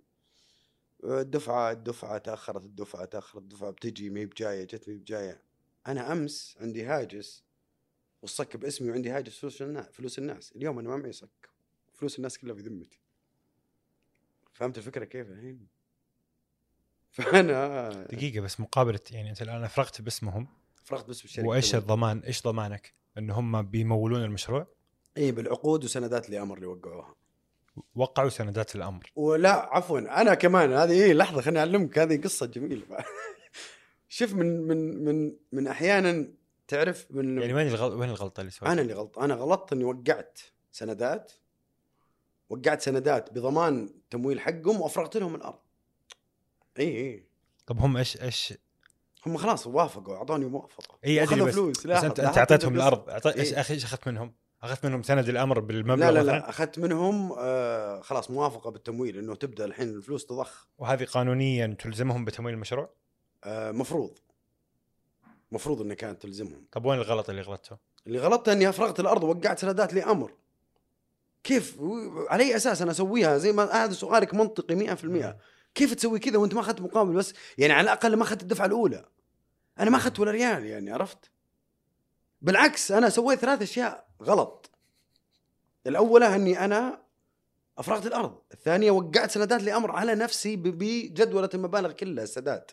الدفعة الدفعة تأخرت الدفعة تأخرت الدفعة بتجي ما هي بجاية جت ما هي بجاية أنا أمس عندي هاجس والصك باسمي وعندي هاجس فلوس الناس فلوس الناس اليوم أنا ما معي صك فلوس الناس كلها في ذمتي فهمت الفكرة كيف الحين؟ فأنا دقيقة بس مقابلة يعني انت الان افرغت باسمهم فرغت بس بالشركة وإيش الضمان؟ إيش ضمانك؟ ان هم بيمولون المشروع؟ اي بالعقود وسندات الامر اللي وقعوها وقعوا سندات الأمر ولا عفوا أنا كمان هذه إيه لحظة خليني أعلمك هذه قصة جميلة شوف من من من من أحيانا تعرف من يعني وين الغل... وين الغلطة اللي سويتها؟ أنا اللي غلط أنا غلطت إني وقعت سندات وقعت سندات بضمان تمويل حقهم وأفرغت لهم الأرض اي اي طب هم إيش إيش هم خلاص وافقوا أعطوني موافقة اي أدري بس, فلوس بس أنت أعطيتهم؟ الأرض إيه. إيش أخذت منهم؟ أخذت منهم سند الأمر بالمبلغ لا لا؟ لا أخذت منهم آه خلاص موافقة بالتمويل إنه تبدأ الحين الفلوس تضخ. وهذه قانونيا تلزمهم بتمويل المشروع؟ آه مفروض. مفروض إنها كانت تلزمهم. طب وين الغلط اللي غلطته؟ اللي غلطت إني أفرغت الأرض ووقعت سندات لامر كيف؟ على أي أساس أنا أسويها؟ زي ما هذا سؤالك منطقي 100% كيف تسوي كذا وأنت ما أخذت مقابل بس؟ يعني على الأقل ما أخذت الدفعة الأولى. أنا ما أخذت ولا ريال يعني عرفت؟ بالعكس أنا سويت ثلاث أشياء غلط. الأولى أني أنا أفرغت الأرض الثانية وقعت سندات لأمر على نفسي بجدولة المبالغ كلها السداد.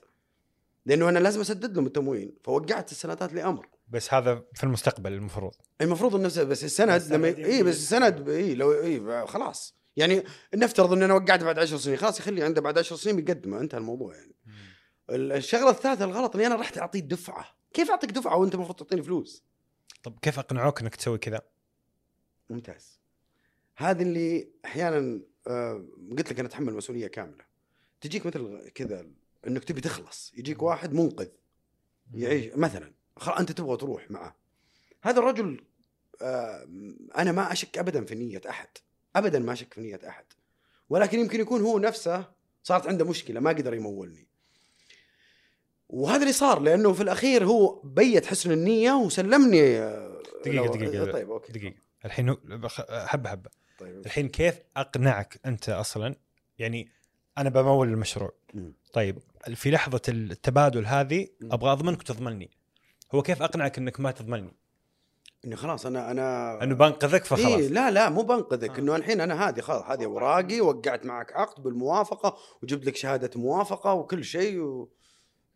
لأنه أنا لازم أسدد لهم التمويل فوقعت السندات لأمر. بس هذا في المستقبل المفروض. المفروض إنه بس السند لما اي بس. السند اي لو اي خلاص. يعني نفترض إن أنا وقعت بعد 10 سنين خلاص يخلي عنده بعد 10 سنين بيقدمه انتهى الموضوع يعني. ال- الشغلة الثالثة الغلط اللي أنا رحت أعطيه دفعة. كيف أعطيك دفعة وأنت المفروض تعطيني فلوس؟ طب كيف أقنعوك إنك تسوي كذا؟ ممتاز. هذا اللي أحيانا آه، قلت لك أنا أتحمل مسؤولية كاملة. تجيك مثل كذا إنك تبي تخلص. يجيك واحد منقذ. يعيش مثلا أنت تبغى تروح معه. هذا الرجل آه، أنا ما أشك ابدا في نية أحد. ابدا ما أشك في نية أحد. ولكن يمكن يكون هو نفسه صارت عنده مشكلة ما قدر يمولني. وهذا اللي صار لأنه في الأخير هو بيت حسن النية وسلمني آه، دقيقة لو- دقيقة. طيب أوكي. دقيقة. الحين حبة حبة. طيب. الحين كيف أقنعك أنت أصلا؟ يعني أنا بمول المشروع. مم. طيب في لحظة التبادل هذه. أبغى أضمنك وتضمني هو كيف أقنعك إنك ما تضمني؟ انه خلاص أنا أنا انه بنقذك فخلاص. إيه لا لا مو بنقذك. آه. إنه الحين أنا هذه خلاص هذه اوراقي وقعت معك عقد بالموافقة وجبت لك شهادة موافقة وكل شيء و...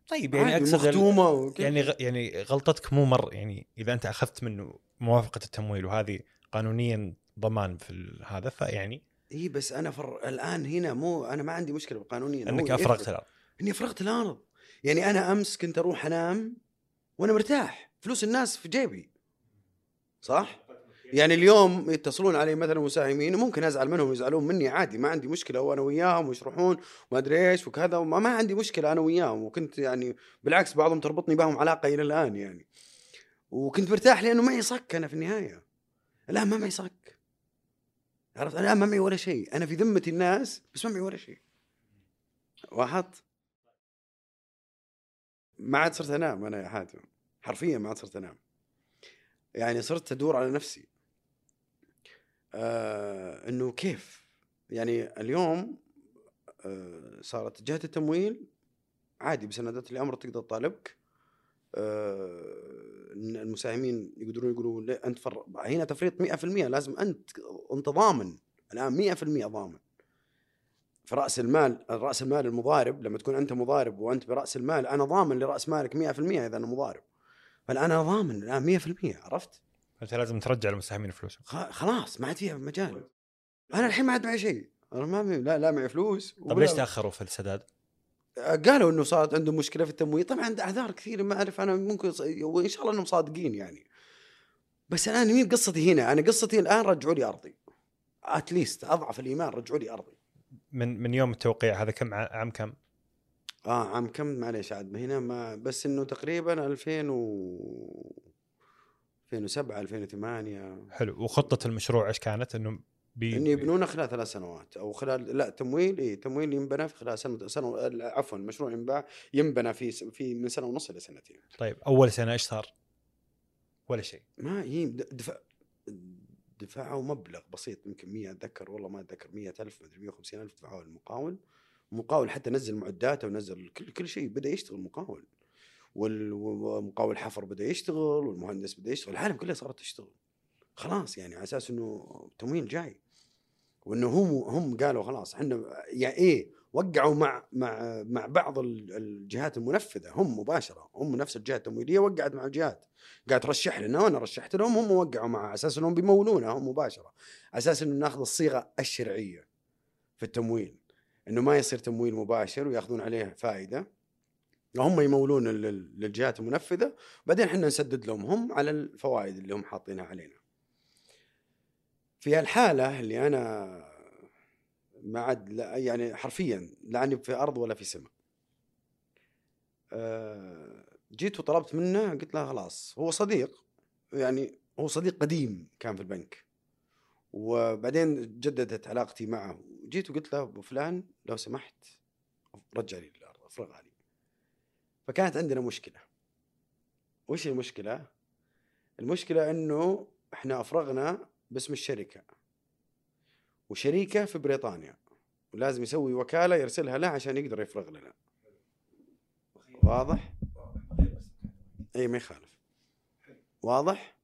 طيب يعني أقصد مختومه. يعني غ- يعني غلطتك مو مر يعني إذا أنت أخذت منه موافقة التمويل وهذه قانونيا ضمان في هذا فيعني إي بس أنا فر... الآن هنا مو أنا ما عندي مشكلة بالقانونيا أنك افرغت. الأرض إني افرغت الأرض يعني أنا أمس كنت أروح أنام وأنا مرتاح فلوس الناس في جيبي صح؟ يعني اليوم يتصلون علي مثلا مساهمين ممكن أزعل منهم يزعلون مني عادي ما عندي مشكلة وأنا وياهم ويشرحون وما أدري إيش وكذا وما ما عندي مشكلة أنا وياهم. وكنت يعني بالعكس بعضهم تربطني بهم علاقه إلى الآن يعني. وكنت مرتاح لأنه معي صك أنا في النهاية. الآن ما معي صك عرفت؟ الآن ما معي ولا شيء. أنا في ذمتي الناس بس ما معي ولا شيء. واحد ما عاد صرت أنام أنا يا حاتم. حرفيا ما عاد صرت أنام. يعني صرت أدور على نفسي. آه إنه كيف؟ يعني اليوم آه صارت جهة التمويل عادي بسندات الأمر تقدر تطالبك. آه المساهمين يقدرون يقولوا أنت فر... هنا تفريط 100% لازم أنت أنت ضامن. الآن 100% ضامن. في راس المال رأس المال المضارب لما تكون أنت مضارب وأنت برأس المال أنا ضامن لرأس مالك 100% إذا أنا مضارب. بل أنا ضامن الآن 100% عرفت؟ أنت لازم ترجع المساهمين فلوسهم خلاص ما عاد فيها مجال. أنا الحين ما عاد معي شيء. أنا ما معي لا لا معي فلوس طيب ليش تأخروا في السداد؟ قالوا إنه صارت عندهم مشكلة في التمويل. طبعا عنده أعذار كثيرة ما أعرف أنا ممكن وإن شاء الله إنهم صادقين يعني. بس الان مين قصتي هنا؟ أنا قصتي الآن رجعوا لي أرضي. اتليست أضعف الإيمان رجعوا لي أرضي. من من يوم التوقيع هذا كم عام كم؟ آه عام كم؟ معليش عاد هنا ما بس إنه تقريبا 2000 و 2007 2008 حلو. وخطة المشروع إيش كانت؟ إنه بي ان يبنونه خلال ثلاث سنوات. أو خلال لا تمويل اي تمويل ينبنى في خلال سنه سنه عفوا المشروع ينباع ينبنى في في من سنة ونص إلى سنتين. طيب أول سنة إيش صار؟ ولا شيء. ما هي دفع دفعوا مبلغ بسيط يمكن 100 أتذكر والله ما أتذكر 100000 مدري 150000 دفعوه المقاول. المقاول حتى نزل معداته ونزل كل كل شيء بدأ يشتغل مقاول. والمقاول حفر بدا يشتغل والمهندس بدا يشتغل العالم كلها صارت تشتغل. خلاص يعني على أساس إنه تمويل جاي. وإنه هم هم قالوا خلاص إحنا يعني إيه وقعوا مع مع مع بعض ال- الجهات المنفذة. هم مباشرة هم نفس الجهة التمويلية وقعت مع الجهات قاعد ترشح لنا وأنا رشحت لهم هم وقعوا مع أساس إنهم بيمولونا هم مباشرة. أساس إنه ناخذ الصيغة الشرعية في التمويل. إنه ما يصير تمويل مباشر وياخذون عليه فائده هم يمولون لل- للجهات المنفذة بعدين إحنا نسدد لهم هم على الفوائد اللي هم حاطينها علينا. في الحاله اللي أنا ما عاد يعني حرفيا لا عني في أرض ولا في سماء. آه، جيت وطلبت منه قلت له خلاص هو صديق يعني هو صديق قديم كان في البنك. وبعدين جددت علاقتي معه. جيت وقلت له أبو فلان لو سمحت رجع لي الأرض أفرغها لي. فكانت عندنا مشكلة. وش المشكلة؟ المشكلة إنه إحنا أفرغنا باسم الشركة. وشريكة في بريطانيا. ولازم يسوي وكالة يرسلها له عشان يقدر يفرغ لنا. واضح؟ إي ما يخالف. واضح؟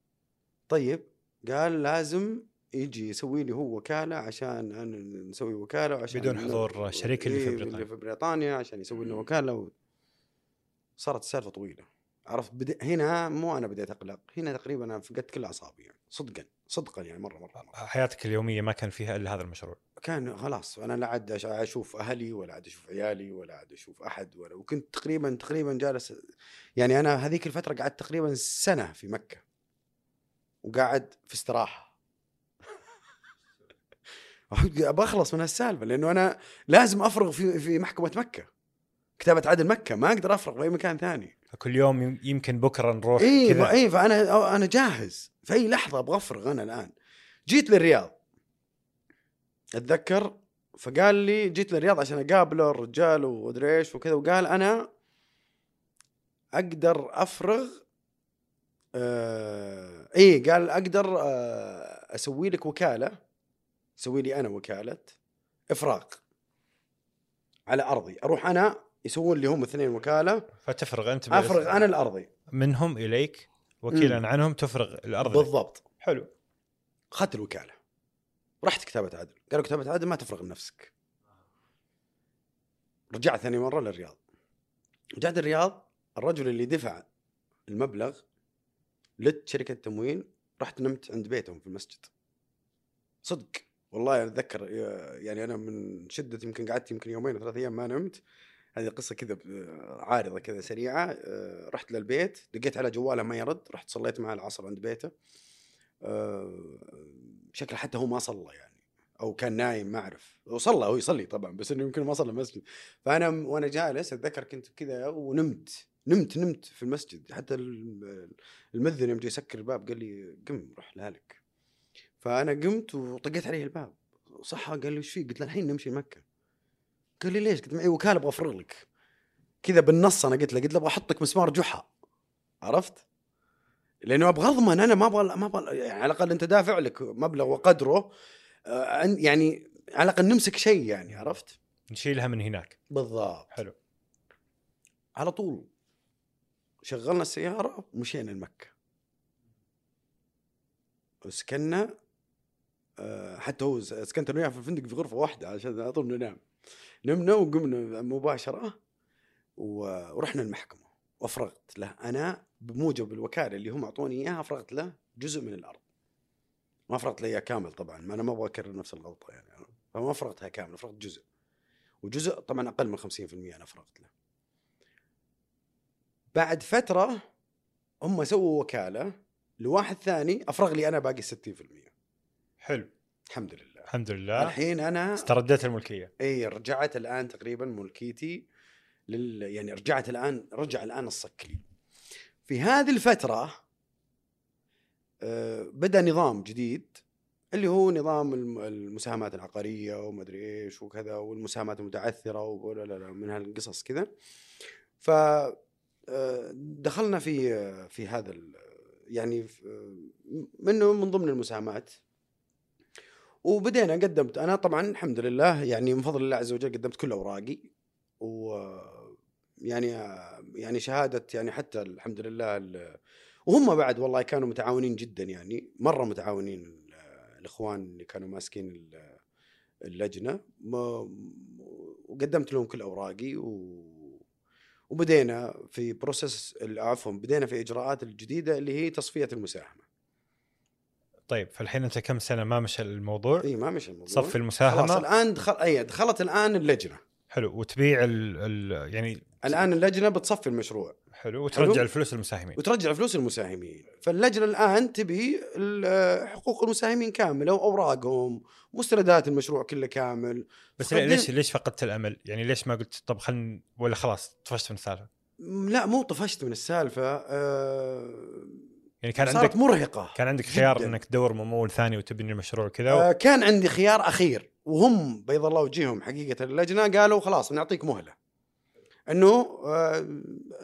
طيب قال لازم يجي يسوي لي هو وكالة عشان نسوي وكالة عشان بدون حضور شريك اللي في بريطانيا. اللي في بريطانيا عشان يسوي لنا وكالة و... صارت السالفة طويلة. عرفت؟ بد... هنا مو أنا بديت أقلق هنا تقريبا أنا فقدت كل أعصابي يعني صدقا صدقا يعني مرة مرة, مرة. حياتك اليومية ما كان فيها إلا هذا المشروع؟ كان خلاص أنا لا عاد أشوف أهلي ولا عاد أشوف عيالي ولا عاد أشوف أحد ولا وكنت تقريبا تقريبا جالس يعني أنا هذيك الفترة قعدت تقريبا سنة في مكة. وقاعد في استراحة. بخلص من هالسالفة لأنه أنا لازم أفرغ في في محكمة مكة. كتابه عدل مكة ما أقدر أفرغ في اي مكان ثاني. فكل يوم يم- يمكن بكرة نروح اي كذا. اي فأنا أنا جاهز. في اي لحظة أبغى أفرغ أنا الآن. جيت للرياض. أتذكر فقال لي جيت للرياض عشان أقابله الرجال وادري إيش وكذا وقال أنا أقدر أفرغ آه اي قال أقدر آه أسوي لك وكالة. أسوي لي أنا وكالة إفراغ على أرضي. أروح أنا يسوون لي هم اثنين وكالة. فتفرغ أنت أفرغ أنا الأرضي. منهم إليك وكيلا عنهم تفرغ الأرض لك. بالضبط. حلو. اخذت الوكالة. رحت كتابة عدل. قالوا كتابة عدل ما تفرغ لنفسك. رجعت ثاني مرة للرياض. رجعت الرياض الرجل اللي دفع المبلغ لشركة التموين رحت نمت عند بيتهم في المسجد. صدق. والله أتذكر يعني أنا من شدة يمكن قعدت يمكن يومين ثلاث أيام ما نمت. هذه قصة كذا عارضة كذا سريعة أه، رحت للبيت دقيت على جواله ما يرد رحت صليت معه العصر عند بيته. أه، شكله حتى هو ما صلى يعني أو كان نايم ما أعرف. وصلى هو يصلي طبعا بس إنه يمكن ما صلى المسجد. فأنا وأنا جالس أتذكر كنت كذا ونمت نمت نمت في المسجد. حتى ال- المذن يوم جاي يسكر الباب قال لي قم روح لهلك فأنا قمت وطقيت عليه الباب. صحى قال لي إيش فيك؟ قلت له الحين نمشي مكة. قال لي ليش؟ قلت معي وكاله أبغى أفرغ لك. كذا بالنص أنا قلت له قلت له أبغى أحط لك مسمار جحا. عرفت؟ لأنه أبغى أضمن أنا ما أبغى ما أبغى يعني على الأقل أنت دافع لك مبلغ وقدره آه، عن- يعني على الأقل نمسك شيء يعني عرفت؟ نشيلها من هناك. بالضبط. حلو. على طول. شغلنا السيارة ومشينا لمكة. وسكننا آه، حتى هو سكنت أنا وياه في الفندق في غرفة واحدة عشان على طول ننام. نمنا وقمنا مباشرة ورحنا المحكمة وأفرغت له. أنا بموجب الوكالة اللي هم أعطوني إياها فرغت له جزء من الأرض. ما فرغت له إياه كامل طبعا ما أنا ما أبغى أكرر نفس الغلطة يعني. فما فرغتها كامل فرغت جزء. وجزء طبعا أقل من 50% أنا فرغت له. بعد فترة هم سووا وكالة لواحد ثاني أفرغ لي أنا باقي 60% حلو. الحمد لله. الحمد لله. الحين أنا استرديت الملكية. إي رجعت الآن تقريبا ملكيتي لل يعني رجعت الآن رجع الآن الصك لي في هذه الفترة آه، بدأ نظام جديد اللي هو نظام الم- المساهمات العقارية ومدري إيش وكذا والمساهمات المتعثرة ولا لا لا من هالقصص كذا. ف آه، دخلنا في آه، في هذا يعني منه من ضمن المساهمات. وبدينا قدمت. أنا طبعا الحمد لله يعني من فضل الله عز وجل قدمت كل أوراقي و يعني يعني شهادة يعني حتى الحمد لله ال- وهم بعد والله كانوا متعاونين جدا يعني مرة متعاونين ال- الإخوان اللي كانوا ماسكين ال- اللجنة. وقدمت لهم كل أوراقي و وبدينا في بروسس عفوا بدينا في إجراءات الجديدة اللي هي تصفية المساهمة. طيب فالحين أنت كم سنة ما مشى الموضوع؟ اي ما مشي الموضوع. صف خلاص المساهمه الآن دخل اي دخلت الآن اللجنة. حلو وتبيع ال... ال... يعني الآن اللجنة بتصفي المشروع. حلو وترجع حلو. الفلوس للمساهمين. وترجع فلوس المساهمين. فاللجنة الآن تبي حقوق المساهمين كاملة وأوراقهم مستندات المشروع كله كامل. بس فقدم- ليش ليش فقدت الأمل؟ يعني ليش ما قلت طب خلنا ولا خلاص طفشت من السالفة؟ لا مو طفشت من السالفة. آه يعني كان صارت عندك مرهقة كان عندك خيار جداً. إنك تدور ممول ثاني وتبني المشروع كذا آه و... كان عندي خيار أخير وهم بيض الله وجيههم حقيقة اللجنة قالوا خلاص بنعطيك مهلة. إنه آه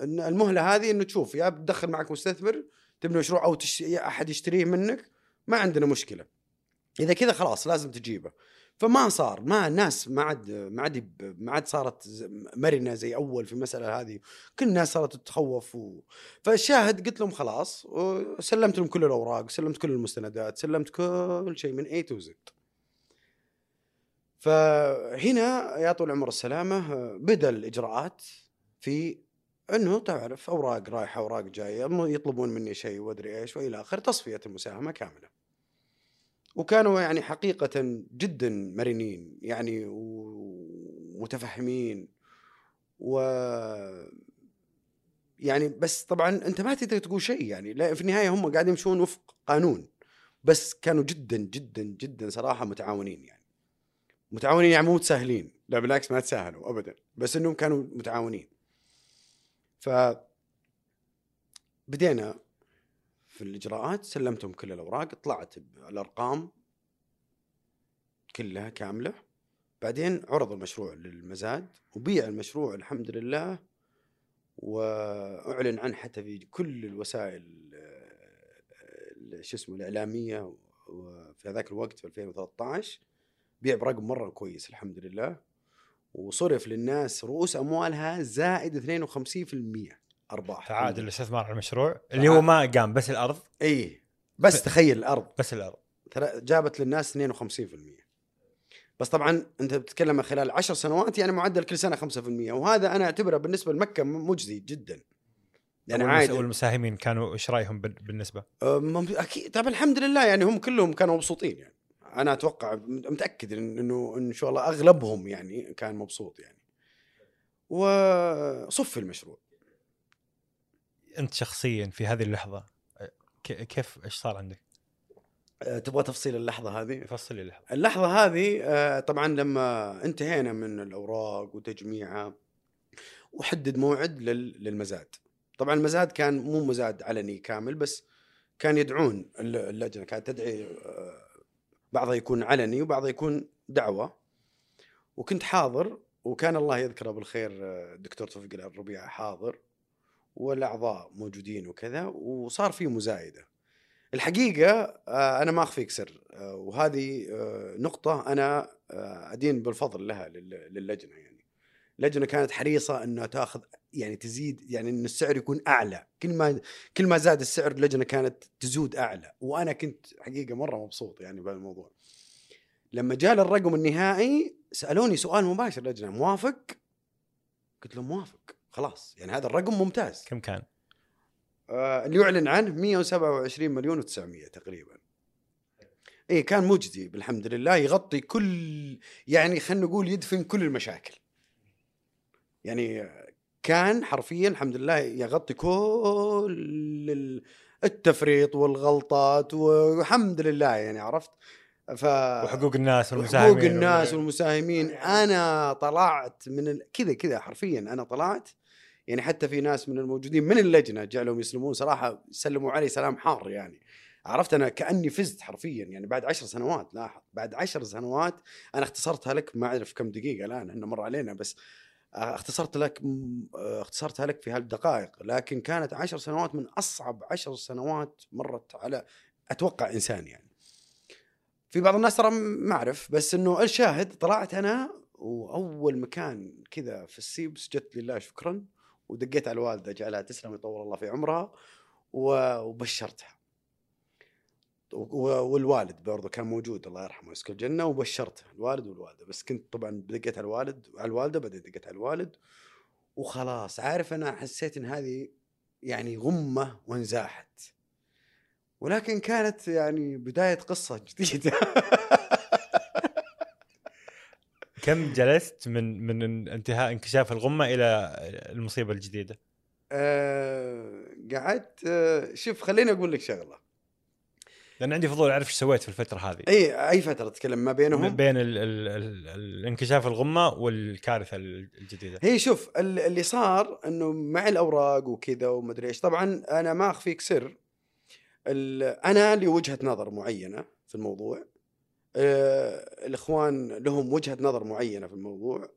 المهلة هذه إنه تشوف يا بتدخل معك مستثمر تبني مشروع أو تش... أحد يشتريه منك ما عندنا مشكلة. إذا كذا خلاص لازم تجيبه. فما صار ما الناس ما عاد ما عاد ما عاد صارت مرنة زي أول في المسألة هذه كل الناس صارت تتخوف و... فالشاهد قلت لهم خلاص وسلمت لهم كل الأوراق سلمت كل المستندات سلمت كل شيء من A to Z فهنا يا طول العمر السلامة بدأ الإجراءات في إنه تعرف أوراق رايحة أوراق جاية يطلبون مني شيء وأدري إيش وإلى اخره تصفية المساهمة كاملة. وكانوا يعني حقيقة جدا مرنين يعني ومتفهمين و يعني بس طبعا أنت ما تقدر تقول شيء يعني لا في النهاية هم قاعدين يمشون وفق قانون بس كانوا جدا جدا جدا صراحة متعاونين يعني. متعاونين يعني مو متساهلين لا بالعكس ما تساهلوا ابدا بس إنهم كانوا متعاونين. ف بدينا في الإجراءات سلمتهم كل الأوراق طلعت الأرقام كلها كاملة. بعدين عرض المشروع للمزاد وبيع المشروع الحمد لله وأعلن عنه حتى في كل الوسائل آه، شو اسمه الإعلامية وفي هذاك الوقت في 2013 بيع برقم مرة كويس الحمد لله. وصرف للناس رؤوس أموالها زائد 52% ارباح تعادل الاستثمار على المشروع. اللي هو ما قام بس الأرض. إي بس تخيل الأرض. بس الأرض. ترى جابت للناس 52% بس طبعا أنت بتتكلم خلال عشر سنوات يعني معدل كل سنة 5% وهذا أنا أعتبره بالنسبة لمكة مجزي جدا. يعني عادي. والمساهمين كانوا إيش رأيهم بال- بالنسبة؟ أكيد. طبعا الحمد لله يعني هم كلهم كانوا مبسوطين يعني. أنا أتوقع متأكد إن- إنه إن شاء الله أغلبهم يعني كان مبسوط يعني. وصف المشروع. أنت شخصيا في هذه اللحظة كيف إيش صار عندك؟ أه، تبغى تفصيل اللحظة هذه؟ فصل اللحظة. اللحظة هذه آه، طبعا لما انتهينا من الأوراق وتجميعها وحدد موعد لل- للمزاد. طبعا المزاد كان مو مزاد علني كامل بس كان يدعون الل- اللجنة كانت تدعي آه، بعضها يكون علني وبعضها يكون دعوة. وكنت حاضر وكان الله يذكره بالخير آه، الدكتور توفيق الربيع حاضر. والأعضاء موجودين وكذا وصار في مزايدة. الحقيقة آه، أنا ما اخفيك سر آه، وهذه آه، نقطة أنا أدين بالفضل لها لل- للجنة يعني. اللجنة كانت حريصة إنها تأخذ يعني تزيد يعني إن السعر يكون أعلى. كل ما كل ما زاد السعر اللجنة كانت تزود أعلى. وأنا كنت حقيقة مرة مبسوط يعني بهالموضوع. لما جاء الرقم النهائي سألوني سؤال مباشر اللجنه موافق؟ قلت لهم موافق. خلاص يعني هذا الرقم ممتاز. كم كان؟ آه اللي يعلن عنه 127 مليون و900 تقريبا. اي كان مجدي بالحمد لله يغطي كل يعني خلينا نقول يدفن كل المشاكل. يعني كان حرفيا الحمد لله يغطي كل ال- التفريط والغلطات والحمد لله يعني عرفت؟ ف وحقوق الناس والمساهمين حقوق الناس وال- والمساهمين. أنا طلعت من ال... كذا كذا حرفيا أنا طلعت يعني حتى في ناس من الموجودين من اللجنة جعلهم يسلمون صراحة سلموا علي سلام حار يعني. عرفت؟ أنا كأني فزت حرفيا يعني بعد عشر سنوات لاحظ بعد عشر سنوات أنا اختصرتها لك ما أعرف كم دقيقة الآن إحنا مر علينا بس آه، اختصرت لك آه، اختصرتها لك في هالدقائق. لكن كانت عشر سنوات من أصعب عشر سنوات مرت على أتوقع إنسان يعني. في بعض الناس ترى ما أعرف بس إنه الشاهد طلعت أنا وأول مكان كذا في السيب سجدت لله شكرا ودقيت على الوالدة جعلها تسلم يطول الله في عمرها وبشرتها. والوالد برضه كان موجود الله يرحمه يسكن الجنة وبشرته الوالد والوالدة. بس كنت طبعا دقيت على الوالد على الوالدة بعدين دقيت على الوالد وخلاص. عارف أنا حسيت إن هذه يعني غمة وانزاحت. ولكن كانت يعني بداية قصة جديدة. كم جلست من من انتهاء انكشاف الغمة إلى المصيبة الجديدة؟ آه، قعدت آه، شوف خليني أقول لك شغلة. لأن عندي فضول أعرف إيش سويت في الفترة هذه. إي أي فترة تتكلم ما بينهم؟ بين ال ال ال الانكشاف الغمة والكارثة الجديدة. هي شوف ال- اللي صار إنه مع الأوراق وكذا ومدري إيش طبعا أنا ما أخفيك سر. أنا لي وجهه نظر معينة في الموضوع. الإخوان لهم وجهة نظر معينة في الموضوع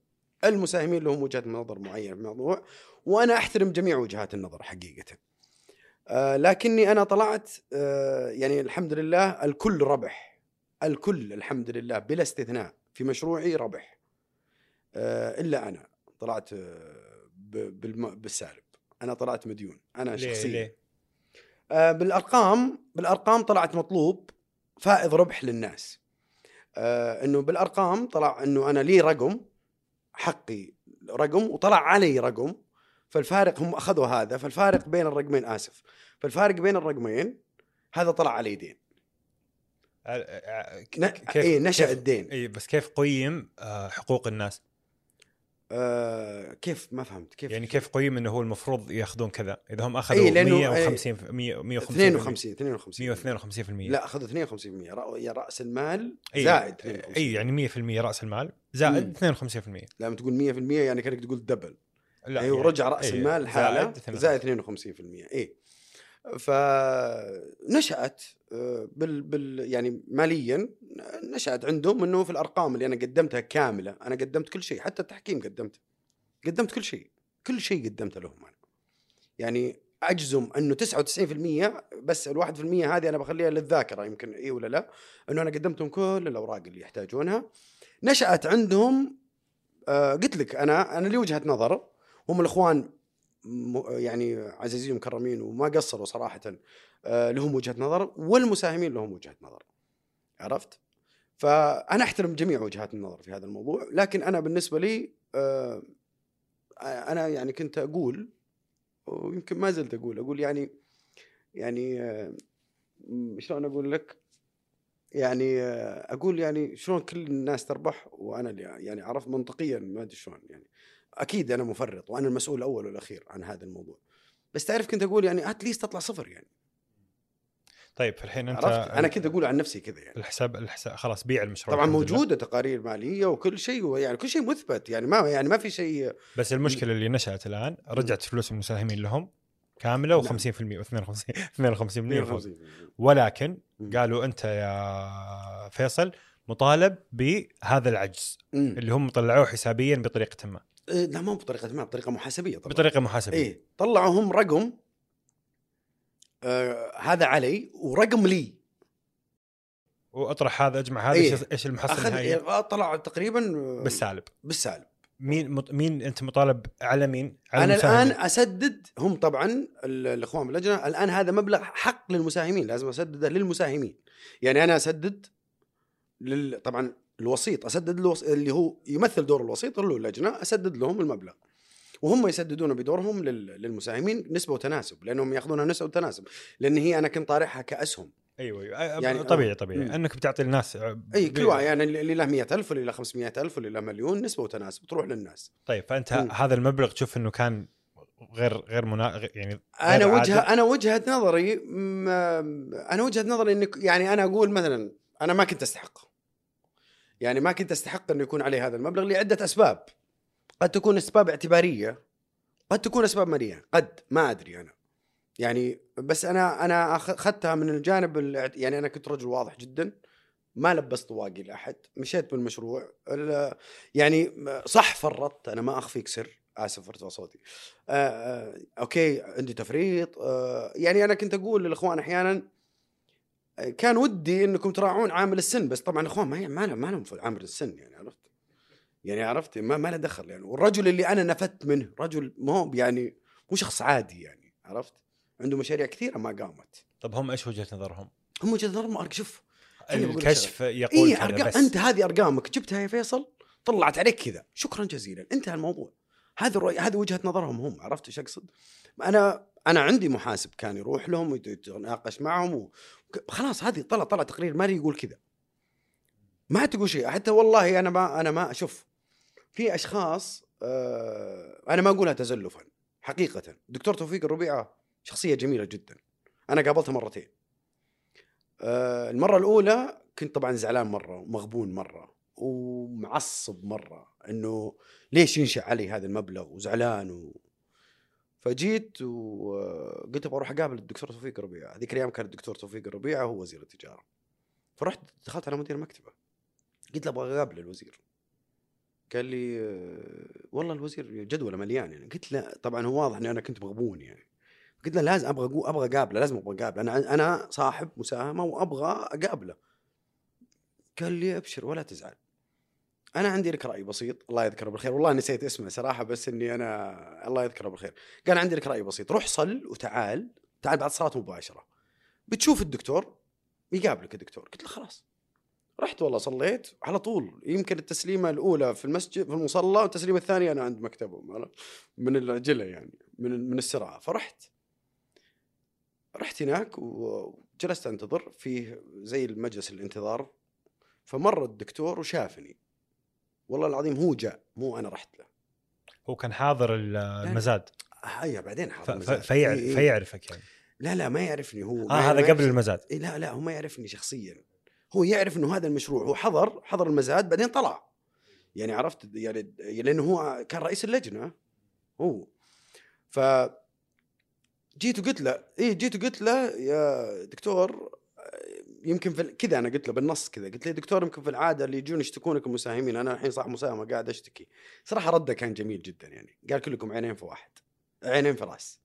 المساهمين لهم وجهة نظر معينة في الموضوع وأنا أحترم جميع وجهات النظر حقيقة. آه، لكني أنا طلعت آه، يعني الحمد لله الكل ربح الكل الحمد لله بلا استثناء في مشروعي ربح. آه، إلا أنا طلعت آه، بالسالب. أنا طلعت مديون أنا ليه شخصيا. ليه؟ آه، بالأرقام بالأرقام طلعت مطلوب فائض ربح للناس. آه، إنه بالأرقام طلع إنه أنا لي رقم حقي رقم وطلع علي رقم فالفارق هم أخذوا هذا فالفارق بين الرقمين آسف. فالفارق بين الرقمين هذا طلع علي دين. ن- اي نشأ الدين. اي بس كيف قيم آه، حقوق الناس؟ آه كيف ما فهمت كيف يعني كيف قيم إنه هو المفروض ياخذون كذا؟ إذا هم أخذوا إي، لأنه- 150 100 150 52 52 152% لا أخذوا 52% رأ- يا رأس المال زائد اي 52% يعني 100% رأس المال زائد مم. 52% لما تقول 100% يعني كأنك تقول دبل لا أيوه يعني- ورجع رأس إي، المال حالة زائد زائد 52% اي فنشأت آه، بال, بال يعني ماليا نشأت عندهم إنه في الأرقام اللي أنا قدمتها كاملة أنا قدمت كل شيء حتى التحكيم قدمته قدمت كل شيء كل شيء قدمته لهم أنا. يعني أجزم إنه 99% بس ال 1% هذه أنا بخليها للذاكرة يمكن إي ولا لا إنه أنا قدمتهم كل الأوراق اللي يحتاجونها. نشأت عندهم آه قلت لك أنا أنا لي وجهة نظر هم الإخوان يعني عزيزين مكرمين وما قصروا صراحة آه لهم وجهة نظر والمساهمين لهم وجهة نظر عرفت؟ فأنا أحترم جميع وجهات النظر في هذا الموضوع لكن أنا بالنسبة لي آه أنا يعني كنت أقول ويمكن ما زلت أقول أقول يعني يعني آه، شلون أقول لك؟ يعني آه، أقول يعني شلون كل الناس تربح وأنا اللي يعني عرفت منطقيا ما أدري شلون يعني أكيد أنا مفرط وأنا المسؤول الأول والأخير عن هذا الموضوع بس تعرف كنت أقول يعني اتليست تطلع صفر يعني طيب الحين أنت عرفت أنا كنت أقول عن نفسي كذا يعني الحساب الحساب خلاص بيع المشروع طبعا لله. موجودة تقارير مالية وكل شيء يعني كل شيء مثبت يعني ما يعني ما في شيء بس المشكلة اللي نشأت الآن رجعت فلوس المساهمين لهم كاملة نعم. و50% و52 52% فوق 52 ولكن. قالوا أنت يا فيصل مطالب بهذا العجز مم. اللي هم طلعوه حسابيا بطريقة ما إيه، لا مو بطريقة ما بطريقة محاسبية طبعا بطريقة محاسبية إيه طلعوا هم رقم آه هذا علي ورقم لي وأطرح هذا أجمع هذا إيه. إيش إيش المحصله اخذ النهائيه آه، طلع تقريبا بالسالب بالسالب مين مط... مين أنت مطالب على مين؟ على أنا المساهمين. الان أسدد هم طبعا ال- الإخوان باللجنة الآن هذا مبلغ حق للمساهمين لازم أسدده للمساهمين يعني أنا أسدد لل... طبعا الوسيط أسدد الوس... اللي هو يمثل دور الوسيط اللي هو اللجنة أسدد لهم المبلغ وهم يسددون بدورهم لل- للمساهمين نسبة وتناسب لأنهم ياخذونها نسبة وتناسب. لأن هي أنا كنت طارحها كأسهم. أيوه أيوه. يعني طبيعي طبيعي. مم. أنك بتعطي الناس أي كل واحد يعني اللي له 100000 واللي له 500000 واللي له مليون نسبة وتناسب تروح للناس. طيب فأنت مم. هذا المبلغ تشوف إنه كان غير غير منا... يعني أنا غير وجهه عادل؟ أنا وجهة نظري م- أنا وجهة نظري إنك يعني أنا أقول مثلا أنا ما كنت أستحق. يعني ما كنت أستحق إنه يكون علي هذا المبلغ لعدة أسباب. قد تكون أسباب اعتبارية قد تكون أسباب مالية قد ما أدري أنا. يعني بس أنا أنا أخذتها من الجانب يعني أنا كنت رجل واضح جدا ما لبست واقي لأحد مشيت بالمشروع ال- يعني صح فرطت أنا ما أخفيك سر آسف ارتفع صوتي. آه آه أوكي عندي تفريط آه يعني أنا كنت أقول للإخوان أحيانا كان ودي إنكم تراعون عامل السن بس طبعا الاخوان ما ما لهم عامل السن يعني عرفت؟ يعني عرفت؟ ما ما له دخل يعني. والرجل اللي أنا نفدت منه رجل ما هو يعني مو شخص عادي يعني عرفت؟ عنده مشاريع كثيرة ما قامت. طب هم إيش وجهة نظرهم؟ هم وجهة نظرهم شوف الكشف يقول اي كذا ارقام بس. أنت هذه أرقامك جبتها يا فيصل؟ طلعت عليك كذا. شكرا جزيلا. انتهى الموضوع. هذه الرؤية هذه وجهة نظرهم هم عرفت إيش أقصد؟ أنا أنا عندي محاسب كان يروح لهم ويتناقش معهم و... خلاص هذه طلع طلع تقرير مالي يقول كذا. ما تقول شيء. حتى والله أنا ما أنا ما أشوف في أشخاص آه أنا ما اقولها تزلفا حقيقه. دكتور توفيق الربيعة شخصية جميلة جدا. أنا قابلته مرتين. آه المرة الأولى كنت طبعا زعلان مرة ومغبون مرة ومعصب مرة إنه ليش ينشأ علي هذا المبلغ وزعلان و... فجيت وقلت أبغى أروح أقابل الدكتور توفيق الربيعة. هذيك الأيام كان الدكتور توفيق الربيعة هو وزير التجارة. فرحت دخلت على مدير مكتبه قلت له أبغى أقابل الوزير. قال لي آه، والله الوزير جدوله مليان يعني. قلت له طبعا هو واضح إني أنا كنت مغبون يعني. قلت له لازم أبغى أبغى أقابله لازم أبغى أقابله. أنا أنا صاحب مساهمة وأبغى أقابله. قال لي أبشر ولا تزعل. أنا عندي لك رأي بسيط الله يذكره بالخير. والله نسيت اسمه صراحة بس إني أنا الله يذكره بالخير. قال عندي لك رأي بسيط. روح صل وتعال. تعال بعد صلاة مباشرة. بتشوف الدكتور يقابلك الدكتور. قلت له خلاص. رحت والله صليت على طول. يمكن التسليمة الأولى في المسجد في المصلى والتسليمة الثانية أنا عند مكتبهم من العجلة يعني من من السرعه فرحت. رحت هناك وجلست أنتظر فيه زي المجلس الانتظار. فمر الدكتور وشافني. والله العظيم هو جاء مو أنا رحت له. هو كان حاضر ال- المزاد. هيا بعدين. حاضر ف... مزاج. فيعرف إيه إيه. فيعرفك يعني. لا لا ما يعرفني هو. آه ما- هذا قبل المزاد. إيه لا لا هو ما يعرفني شخصيا. هو يعرف إنه هذا المشروع هو حضر حضر المزاد بعدين طلع. يعني عرفت؟ يعني لأنه هو كان رئيس اللجنة. هو. ف جيت وقلت له إيه جيت وقلت له يا دكتور يمكن في كذا أنا قلت له بالنص كذا. قلت له دكتور يمكن في العادة اللي يجون يشتكونك المساهمين أنا الحين صاحب مساهمة قاعد أشتكي. صراحة رده كان جميل جدا يعني. قال كلكم عينين في واحد. عينين في راس.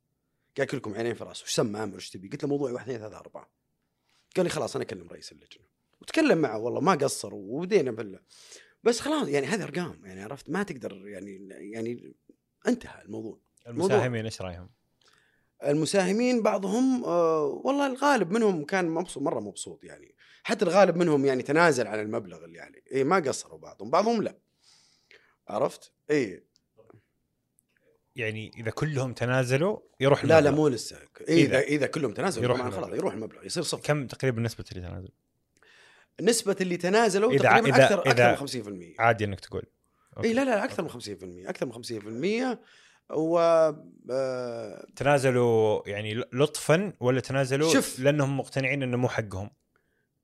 قال كلكم عينين في راس. وش سمى أمر؟ وش تبي؟ قلت له موضوعي واحد اثنين ثلاثة أربعة. قال لي خلاص أنا أكلم رئيس اللجنة. وتكلم معه والله ما قصر وبدينا بال بس خلاص يعني هذه أرقام يعني عرفت؟ ما تقدر يعني يعني انتهى الموضوع. المساهمين إيش رأيهم؟ المساهمين بعضهم آه والله الغالب منهم كان مبسوط مرة مبسوط يعني. حتى الغالب منهم يعني تنازل عن المبلغ اللي عليه اي ما قصروا بعضهم بعضهم لا. عرفت؟ اي يعني إذا كلهم تنازلوا يروح لا لا المبلغ. مو لسه. إيه إذا- إذا اذا كلهم تنازلوا يروح طبعا خلاص المبلغ. يروح المبلغ يصير صفر. كم تقريبا نسبة اللي تنازل؟ نسبة اللي تنازلوا إذا- تقريبا إذا- أكثر إذا- أكثر من 50% عادي إنك تقول. إي لا لا أكثر من 50% أكثر من 50% و آه، تنازلوا يعني لطفا ولا تنازلوا شوف. لأنهم مقتنعين إنه مو حقهم؟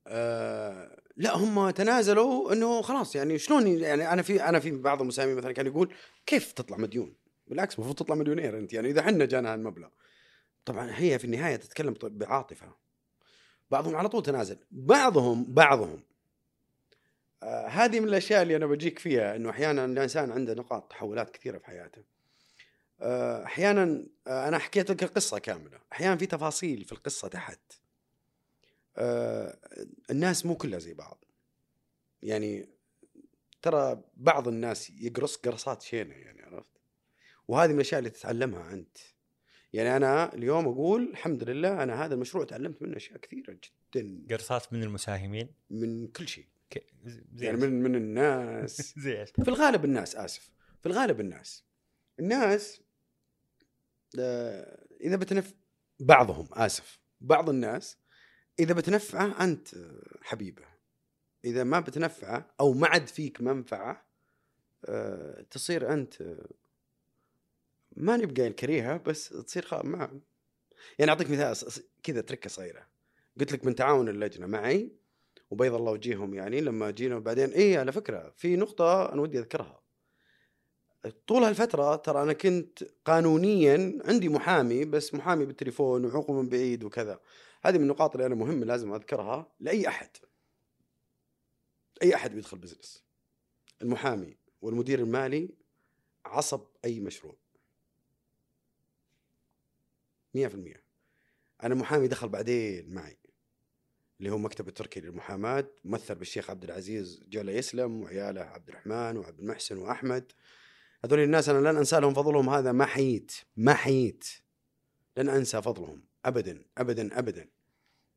آه، لا هم تنازلوا إنه خلاص يعني شلون يعني أنا في أنا في بعض المساهمين مثلا كان يقول كيف تطلع مديون؟ بالعكس المفروض تطلع مليونير أنت. يعني إذا حنا جانا هالمبلغ. طبعا هي في النهاية تتكلم بعاطفة. بعضهم على طول تنازل. بعضهم بعضهم. آه هذه من الأشياء اللي أنا بجيك فيها إنه أحيانا الإنسان عنده نقاط تحولات كثيرة في حياته. آه أحيانا آه أنا حكيت لك القصة كاملة. أحيانا في تفاصيل في القصة تحت. آه الناس مو كلها زي بعض. يعني ترى بعض الناس يقرص قرصات شينة يعني عرفت؟ وهذه من الأشياء اللي تتعلمها أنت. يعني أنا اليوم أقول الحمد لله أنا هذا المشروع تعلمت منه أشياء كثيرة جدا. قرصات من المساهمين؟ من كل شيء. ك- زي يعني؟ من من الناس. زي؟ في الغالب الناس آسف. في الغالب الناس. الناس آه، إذا بتنف بعضهم آسف. بعض الناس إذا بتنفعه أنت حبيبه. إذا ما بتنفعه أو ما عاد فيك منفعة آه، تصير أنت ما نبقى كريهه بس تصير خ... ما يعني أعطيك مثال كذا تركة صغيره قلت لك من تعاون اللجنة معي وبيض الله وجيههم يعني لما جينا وبعدين إيه على فكرة في نقطة أنا ودي أذكرها. طول هالفترة ترى أنا كنت قانونيا عندي محامي بس محامي بالتليفون وعقوق من بعيد وكذا. هذه من النقاط اللي أنا مهم لازم أذكرها لأي أحد. أي أحد بيدخل بزنس المحامي والمدير المالي عصب أي مشروع. مية في المية. أنا محامي دخل بعدين معي اللي هو مكتب التركي للمحاماة ممثل بالشيخ عبد العزيز جل يسلم وعياله عبد الرحمن وعبد المحسن وأحمد. هذول الناس أنا لن أنسى لهم فضلهم هذا ما حييت ما حييت. لن أنسى فضلهم ابدا ابدا ابدا.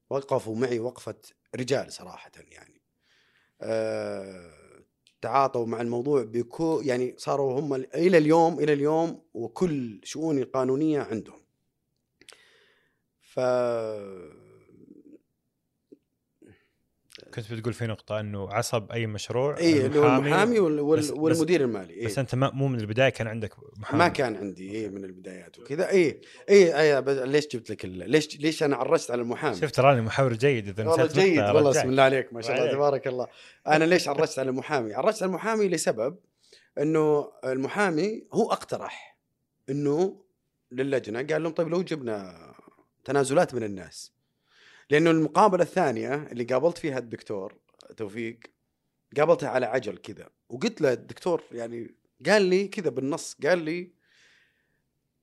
وقفوا معي وقفة رجال صراحة يعني. أه تعاطوا مع الموضوع بكو يعني صاروا هم إلى اليوم إلى اليوم وكل شؤوني القانونيه عندهم. ف كنت بتقول في نقطة إنه عصب أي مشروع اي اللي هو المحامي وال- وال- والمدير المالي إيه. بس أنت ما مو من البداية كان عندك محامي ما كان عندي إيه من البدايات وكذا إيه, إيه بس ليش جبت لك ال- ليش ليش أنا عرجت على المحامي؟ شفت تراني محاور جيد إذا والله نسيت جيد نقطة والله. بسم الله عليك ما شاء الله. تبارك الله أنا ليش عرجت على المحامي؟ عرجت على المحامي لسبب إنه المحامي هو اقترح إنه للجنة قال لهم طيب لو جبنا تنازلات من الناس. لأنه المقابلة الثانية اللي قابلت فيها الدكتور توفيق قابلته على عجل كذا. وقلت له الدكتور يعني قال لي كذا بالنص قال لي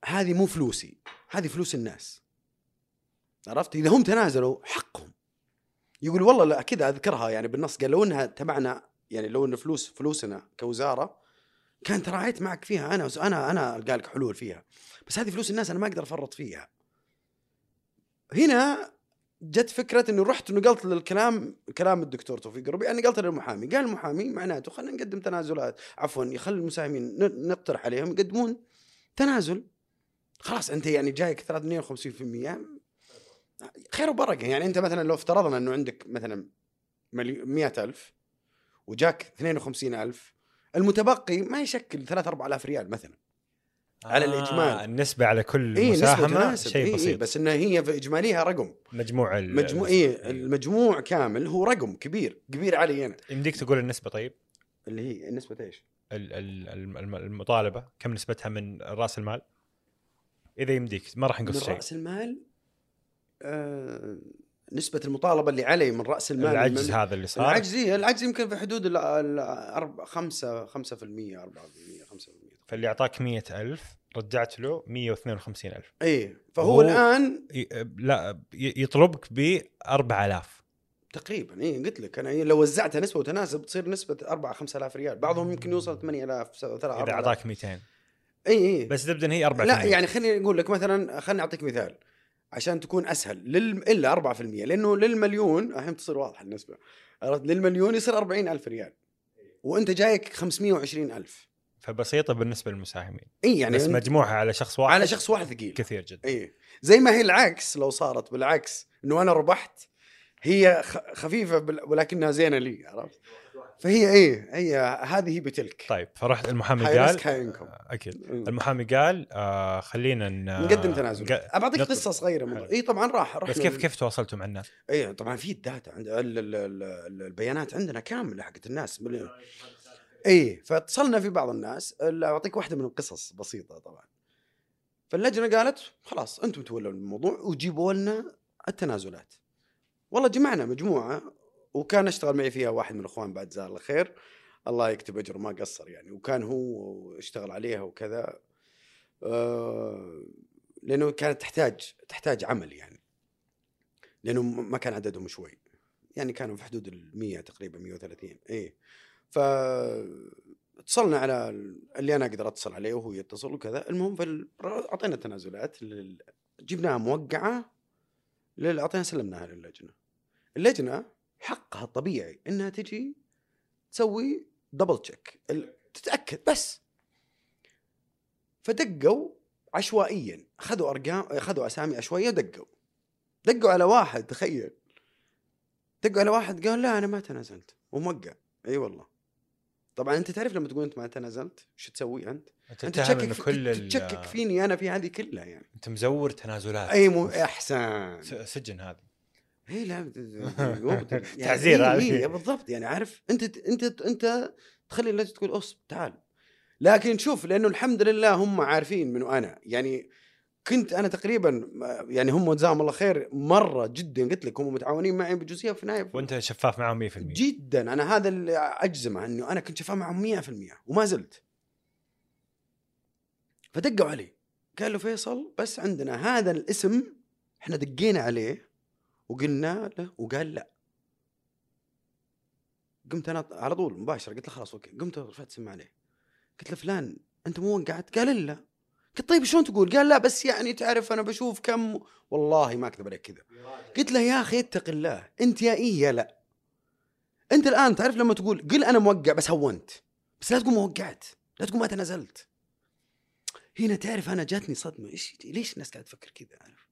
هذه مو فلوسي هذه فلوس الناس. عرفت؟ إذا هم تنازلوا حقهم. يقول والله لا كذا أذكرها يعني بالنص. قال لو إنها تبعنا يعني لو إن فلوس فلوسنا كوزارة كانت راعيت معك فيها أنا أنا أنا ألقى لك حلول فيها. بس هذه فلوس الناس أنا ما أقدر أفرط فيها. هنا جت فكرة إنه رحت نقلت للكلام كلام الدكتور توفيق أنا قلت للمحامي قال المحامي معناته خلينا نقدم تنازلات عفوا يخلي المساهمين نقترح عليهم يقدمون تنازل. خلاص أنت يعني جايك 350% خير وبركة. يعني أنت مثلا لو افترضنا إنه عندك مثلا مئة ألف وجاك 52000 المتبقي ما يشكل 3 4000 ريال مثلا. على الإجمال. آه النسبة على كل نسبة مساهمة شيء إيه بسيط. إيه بس انها هي في إجماليها رقم. مجموع ال- مجموع النسبة. إيه المجموع كامل هو رقم كبير كبير علي أنا. يمديك تقول النسبة طيب؟ اللي هي نسبه إيش؟ ال- ال- الم- الم- المطالبة. كم نسبتها من رأس المال؟ إذا يمديك ما راح من نقص شيء. رأس المال؟ آه نسبة المطالبة اللي علي من رأس المال. العجز. هذا اللي صار. العجز إيه، العجز يمكن في حدود ال ال 5 5% 4% 5% فاللي أعطاك مئة ألف رجعت له 152 ألف. إيه فهو هو- الآن ي- لا يطلبك ب 4000 تقريبا اي قلت لك أنا إيه لو وزعتها نسبة وتناسب تصير نسبة 4 5000 ريال. بعضهم يمكن يوصل 8000 3 إذا أعطاك 200 اي اي بس تبدا هي 4 لا يعني خليني أقول لك مثلا خليني أعطيك مثال عشان تكون أسهل. لل... إلا 4% لأنه للمليون الحين تصير واضحة النسبة للمليون يصير 40000 ريال وأنت جايك 520000 فبسيطة بالنسبة للمساهمين. إي يعني بس مجموعها على شخص واحد على شخص واحد ثقيل. كثير جدا. إي. زي ما هي العكس لو صارت بالعكس إنه أنا ربحت هي خفيفة ولكنها زينة لي عرفت؟ فهي إيه هي هذه بتلك. طيب فرحت. المحامي قال إنكم. أكيد. المحامي قال آه خلينا نقدم تنازل. قا- بعطيك. قصة صغيرة. إي طبعا راح بس رحنا كيف لل- كيف تواصلتوا مع الناس؟ إيه طبعا في الداتا عند ال- ال- ال- ال- البيانات عندنا كاملة حقت الناس. إيه فاتصلنا في بعض الناس ال- أعطيك واحدة من القصص بسيطة طبعا. فاللجنة قالت خلاص أنتم تولوا الموضوع وجيبوا لنا التنازلات. والله جمعنا مجموعة وكان اشتغل معي فيها واحد من الإخوان بعد جزاه الله خير. الله يكتب اجره ما قصر يعني وكان هو اشتغل عليها وكذا. آه لأنه كانت تحتاج تحتاج عمل يعني. لأنه ما كان عددهم شوي. يعني كانوا في حدود ال 100 تقريبا 130 إيه. ف اتصلنا على ال- اللي أنا أقدر أتصل عليه وهو يتصل وكذا. المهم أعطينا التنازلات لل- جبناها موقعة لل- أعطينا سلمناها للجنة. اللجنة حقها الطبيعي إنها تجي تسوي دبل تشيك تتأكد بس. فدقوا عشوائيا. أخذوا أرقام أخذوا أسامي عشوائية ودقوا. دقوا على واحد تخيل. دقوا على واحد قال لا أنا ما تنازلت. وموقع. أي والله. طبعا أنت تعرف لما تقول أنت ما تنازلت وش تسوي أنت؟ أنت تشكك في كل تشكك فيني أنا في هذه كلها يعني. أنت مزور تنازلات. أي مو احسن سجن هذا. اي لا يعني تعزير إيه هذه. إيه بالضبط. يعني عارف أنت أنت أنت تخلي الناس تقول اص تعال. لكن شوف لأنه الحمد لله هم عارفين منو أنا. يعني كنت أنا تقريبا يعني هم جزاهم الله خير مرة جدا قلت لك هم متعاونين معي بجزئيه في النهايه وأنت شفاف معهم 100% جدا. أنا هذا اللي أجزمه إنه أنا كنت شفاف معهم 100% وما زلت. فدقوا علي. قال له فيصل بس عندنا هذا الاسم إحنا دقينا عليه وقلنا له وقال لا. قمت أنا على طول مباشرة قلت له خلاص أوكي. قمت رفعت سماعة عليه. قلت له فلان أنت مو وقعت قال الا قلت طيب شلون تقول؟ قال لا بس يعني تعرف أنا بشوف كم والله ما أكذب عليك كذا. قلت له يا أخي اتق الله أنت يا اي يا لا. أنت الآن تعرف لما تقول قل أنا موقع بس هونت بس لا تقول ما وقعت لا تقول ما تنازلت هنا تعرف أنا جاتني صدمة إيش ليش الناس قاعدة تفكر كذا؟ عارف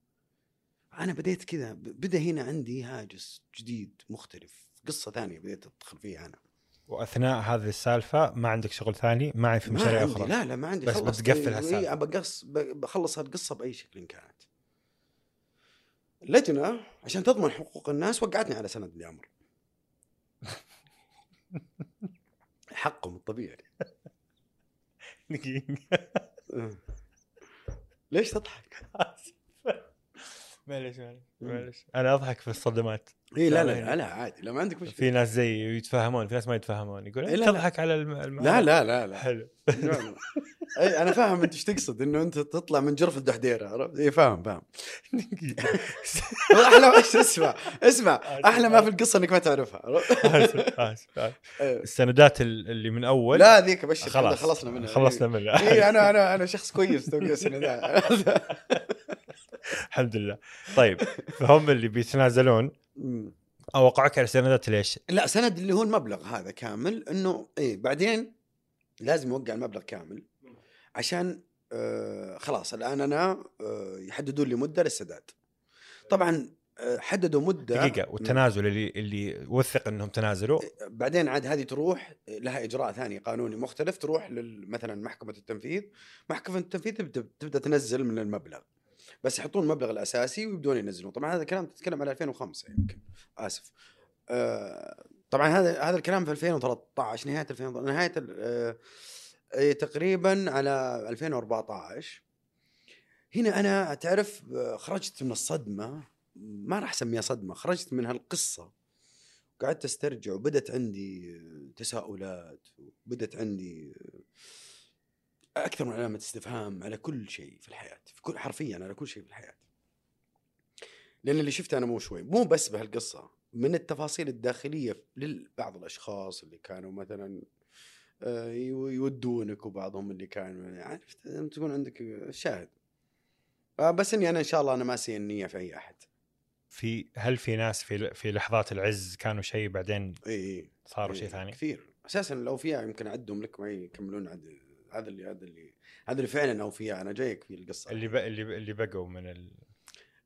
أنا بديت كذا بدا هنا عندي هاجس جديد مختلف قصة ثانية بديت أدخل فيها أنا. وأثناء هذه السالفة ما عندك شغل ثاني معي في ما مشاريع أخرى. لا لا ما عندي. بس بتقفل إيه، هالسالفة. إيه، بقص بخلص هالقصة بأي شكل كانت. اللجنه عشان تضمن حقوق الناس وقعتني على سند الامر حقهم الطبيعي. آه. ليش تضحك؟ معلش معلش معلش أنا أضحك في الصدمات. اي لا لا، لا لا عادي لا ما عندك في مشكله ناس زي يتفاهمون في ناس ما يتفاهمون يقول إيه،. تضحك على الم... لا لا لا لا. حلو. أي أنا فاهم أنت إيش تقصد إنه أنت تطلع من جرف الدحديرة عرفت؟ اي فاهم فاهم. أحلى اسمع اسمع أحلى ما في القصة إنك ما تعرفها؟ اسف اسف. إيه. السندات ال- اللي من أول. لا ذيك ابشر خلاص خلصنا منها. خلصنا منها. اي أنا أنا أنا شخص كويس توقع السنة ذا الحمد لله. طيب فهم اللي بيتنازلون مم. أو وقعوك على سندات ليش؟ لا سند اللي هو المبلغ هذا كامل إنه إيه بعدين لازم يوقع المبلغ كامل عشان آه خلاص الآن أنا آه يحددوا لي مدة للسداد. طبعا آه حددوا مدة دقيقة والتنازل اللي اللي وثق إنهم تنازلوا؟ بعدين عاد هذه تروح لها إجراء ثاني قانوني مختلف تروح مثلا محكمة التنفيذ. محكمة التنفيذ تبدأ تنزل من المبلغ. بس يحطون المبلغ الأساسي ويبدون ينزلون. طبعا هذا الكلام تتكلم على 2005 يمكن. آسف. آه طبعا هذا هذا الكلام في 2013 نهاية 2013 نهاية آه إيه، تقريبا على 2014 هنا أنا تعرف آه، خرجت من الصدمة ما راح أسميها صدمة خرجت من هالقصة. قعدت أسترجع وبدت عندي تساؤلات وبدت عندي أكثر من علامة استفهام على كل شيء في الحياة في كل حرفيا على كل شيء في الحياة. لأن اللي شفته أنا مو شوي مو بس بهالقصة من التفاصيل الداخلية لبعض الأشخاص اللي كانوا مثلا آه، يو- يودونك وبعضهم اللي كانوا عرفت؟ تكون عندك شاهد. آه، بس إني أنا إن شاء الله أنا ما سيء النية في أي أحد. في هل في ناس في في لحظات العز كانوا شيء بعدين إي إي صاروا إيه، شيء ثاني؟ كثير. أساسا الاوفياء يمكن اعدهم لك معي يكملون عد هذا اللي هذا اللي هذا اللي فعلا اوفياء أنا جايك في القصة اللي ب... اللي ب... اللي بقوا من ال...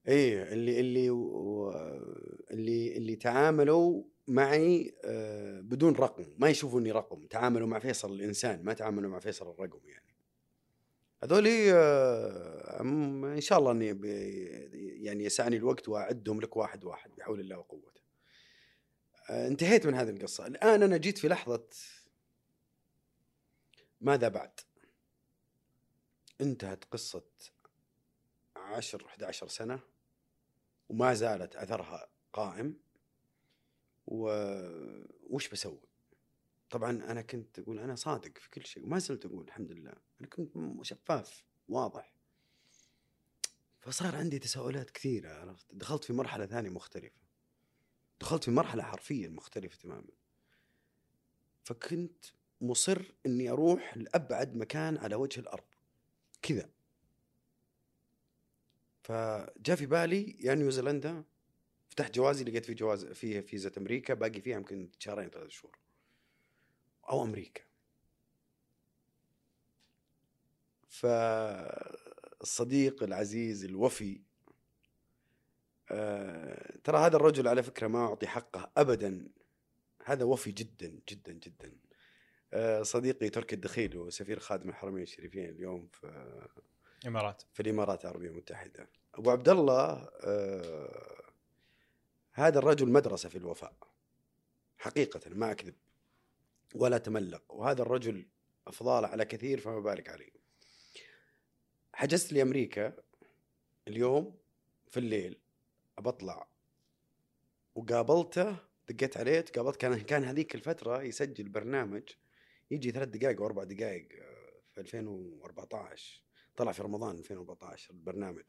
إيه اللي اللي و... اللي اللي تعاملوا معي آه، بدون رقم. ما يشوفوني رقم. تعاملوا مع فيصل الإنسان ما تعاملوا مع فيصل الرقم يعني. هذولي آه، إن شاء الله إني. يعني يسعني الوقت وأعدهم لك واحد واحد بحول الله وقوته. آه، انتهيت من هذه القصة. الآن أنا جيت في لحظة ماذا بعد؟ انتهت قصة 10 11 سنة وما زالت أثرها قائم. و- وش بسوي؟ طبعا أنا كنت أقول أنا صادق في كل شيء وما زلت أقول الحمد لله. أنا كنت شفاف واضح. فصار عندي تساؤلات كثيرة عرفت؟ دخلت في مرحلة ثانية مختلفة. دخلت في مرحلة حرفيا مختلفة تماما. فكنت مصر إني أروح لأبعد مكان على وجه الأرض. كذا. فجاء في بالي يا نيوزيلندا فتحت جوازي لقيت في جواز في فيزا أمريكا باقي فيها يمكن شهرين ثلاث شهور. أو أمريكا. ف الصديق العزيز الوفي آه، ترى هذا الرجل على فكرة ما أعطي حقه ابدا. هذا وفي جدا جدا جدا. صديقي تركي الدخيل هو سفير خادم الحرمين الشريفين اليوم في امارات في الإمارات العربية المتحدة. أبو عبد الله آه، هذا الرجل مدرسة في الوفاء. حقيقة ما أكذب ولا تملق. وهذا الرجل افضاله على كثير فما بالك عليه. حجزت لي أمريكا اليوم في الليل. بطلع. وقابلته دقيت عليه قابلت كان كان هذيك الفترة يسجل برنامج يجي ثلاث دقائق وأربع دقائق آه، في 2014 طلع في رمضان 2014 البرنامج.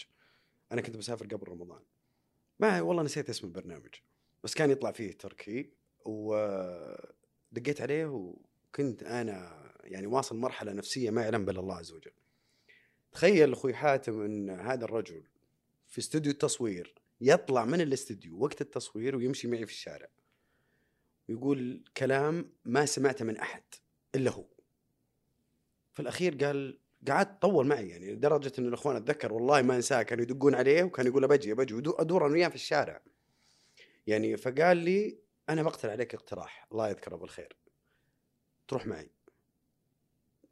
أنا كنت مسافر قبل رمضان. ما والله نسيت اسم البرنامج. بس كان يطلع فيه تركي ودقيت عليه وكنت أنا يعني واصل مرحلة نفسية ما يعلم بها الله عز وجل. تخيل أخوي حاتم إن هذا الرجل في استوديو التصوير يطلع من الاستوديو وقت التصوير ويمشي معي في الشارع. ويقول كلام ما سمعته من أحد. إلا هو. في الأخير قال قعدت طول معي يعني لدرجة إن الأخوان أتذكر والله ما أنساه كانوا يدقون عليه وكان يقول بجي بجي أدور أنا وياه في الشارع. يعني فقال لي أنا بقترح عليك اقتراح الله يذكره بالخير. تروح معي.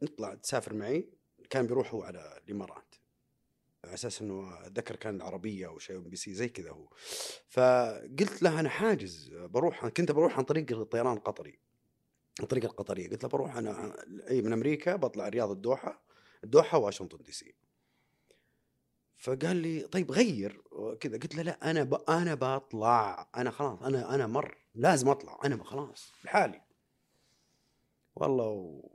نطلع تسافر معي. كان بيروح هو على الإمارات. على أساس إنه أتذكر كان العربيه أو شيء بي سي زي كذا هو. فقلت له أنا حاجز بروح كنت بروح عن طريق الطيران القطري. الطريق القطرية. قلت له بروح أنا أي من أمريكا بطلع الرياض الدوحة الدوحة واشنطن دي سي. فقال لي طيب غير كذا. قلت له لا أنا ب... أنا بطلع. أنا خلاص أنا أنا مر. لازم أطلع. أنا خلاص لحالي. والله و...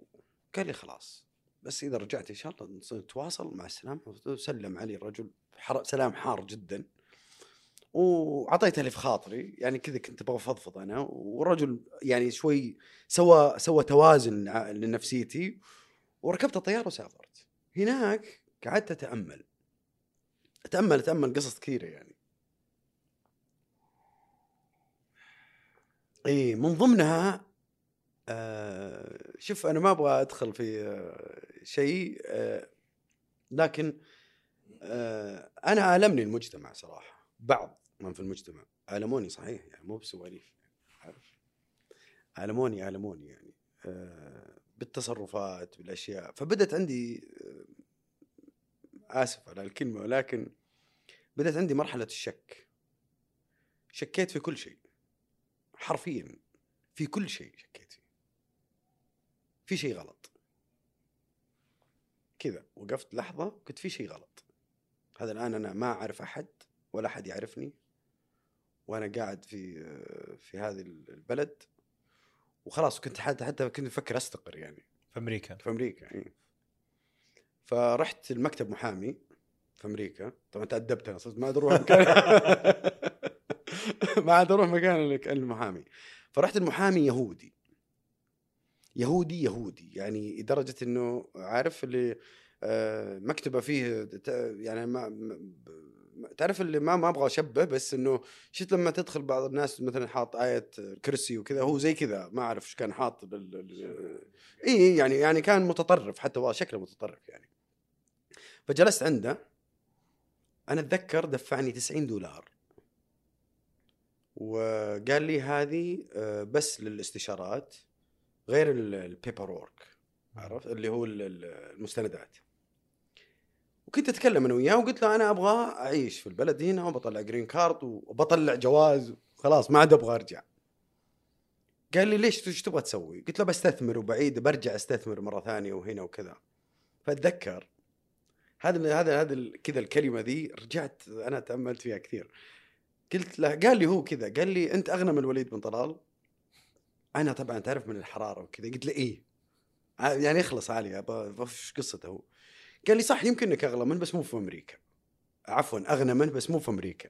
قال لي خلاص. بس إذا رجعت إن شاء الله نتواصل مع السلامة. وسلم علي الرجل. حر... سلام حار جدا. واعطيته اللي في خاطري يعني كذا كنت أبغى أفضفض أنا والرجل يعني شوي سوى سوى توازن لنفسيتي وركبت الطيارة وسافرت. هناك قعدت أتأمل. أتأمل أتأمل قصص كثيرة يعني. إي من ضمنها آه شوف أنا ما أبغى أدخل في آه شيء آه لكن آه أنا آلمني المجتمع صراحة بعض. من في المجتمع. الموني صحيح يعني مو بسواليف عارف؟ الموني الموني يعني. آه بالتصرفات بالأشياء. فبدت عندي آه، آسف على الكلمة ولكن بدت عندي مرحلة الشك. شكيت في كل شيء. حرفيا في كل شيء شكيت فيه. في شيء غلط. كذا وقفت لحظة كنت في شيء غلط. هذا الآن أنا ما أعرف أحد ولا أحد يعرفني. وأنا قاعد في في هذه البلد. وخلاص كنت حتى حتى كنت أفكر أستقر يعني. في أمريكا. في أمريكا اي فرحت المكتب محامي في أمريكا. طبعا تأدبت أنا صرت ما عاد أروح مكان ما عاد أروح مكان المحامي. فرحت المحامي يهودي. يهودي يهودي. يعني لدرجة إنه عارف اللي آه، مكتبة فيه يعني ما تعرف اللي ما ما أبغى أشبه بس إنه شفت لما تدخل بعض الناس مثلا حاط آية كرسي وكذا هو زي كذا ما أعرف إيش كان حاط اي يعني يعني كان متطرف حتى شكله متطرف يعني. فجلست عنده أنا أتذكر دفعني 90 دولار. وقال لي هذه آه، بس للاستشارات غير ال paperwork عرفت؟ اللي هو المستندات. وكنت أتكلم أنا وياه وقلت له أنا أبغى أعيش في البلد هنا وبطلع green card وبطلع جواز خلاص ما عاد أبغى أرجع. قال لي ليش إيش تبغى تسوي؟ قلت له بستثمر وبعيد برجع أستثمر مرة ثانية وهنا وكذا. فأتذكر هذا هذا هذا كذا الكلمة ذي رجعت أنا تأملت فيها كثير. قلت له قال لي هو كذا قال لي أنت أغنى من الوليد بن طلال. أنا طبعا تعرف من الحرارة وكذا. قلت له إيه؟ يعني اخلص علي إيش قصته هو؟ قال لي صح يمكن إنك أغلى منه بس مو في أمريكا. عفوا أغنى منه بس مو في أمريكا.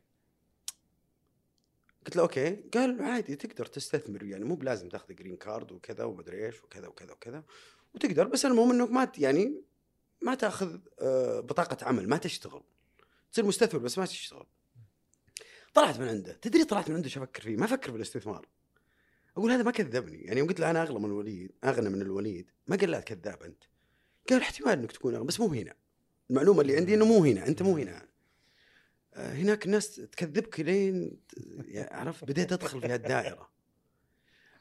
قلت له okay. قال عادي تقدر تستثمر يعني مو بلازم تاخذ green card وكذا ومدري إيش وكذا وكذا وكذا. وتقدر بس المهم انك ما يعني ما تاخذ آه، بطاقة عمل ما تشتغل. تصير مستثمر بس ما تشتغل. طلعت من عنده. تدري طلعت من عنده شو أفكر فيه؟ ما أفكر بالاستثمار. أقول هذا ما كذبني. يعني يوم قلت له أنا أغلى من الوليد أغنى من الوليد ما قال لا كذاب أنت. قال احتمال إنك تكون اغنى بس مو هنا. المعلومة اللي عندي إنه مو هنا أنت مو هنا. آه، هناك الناس تكذبك لين عرفت؟ بديت أدخل في هالدائرة.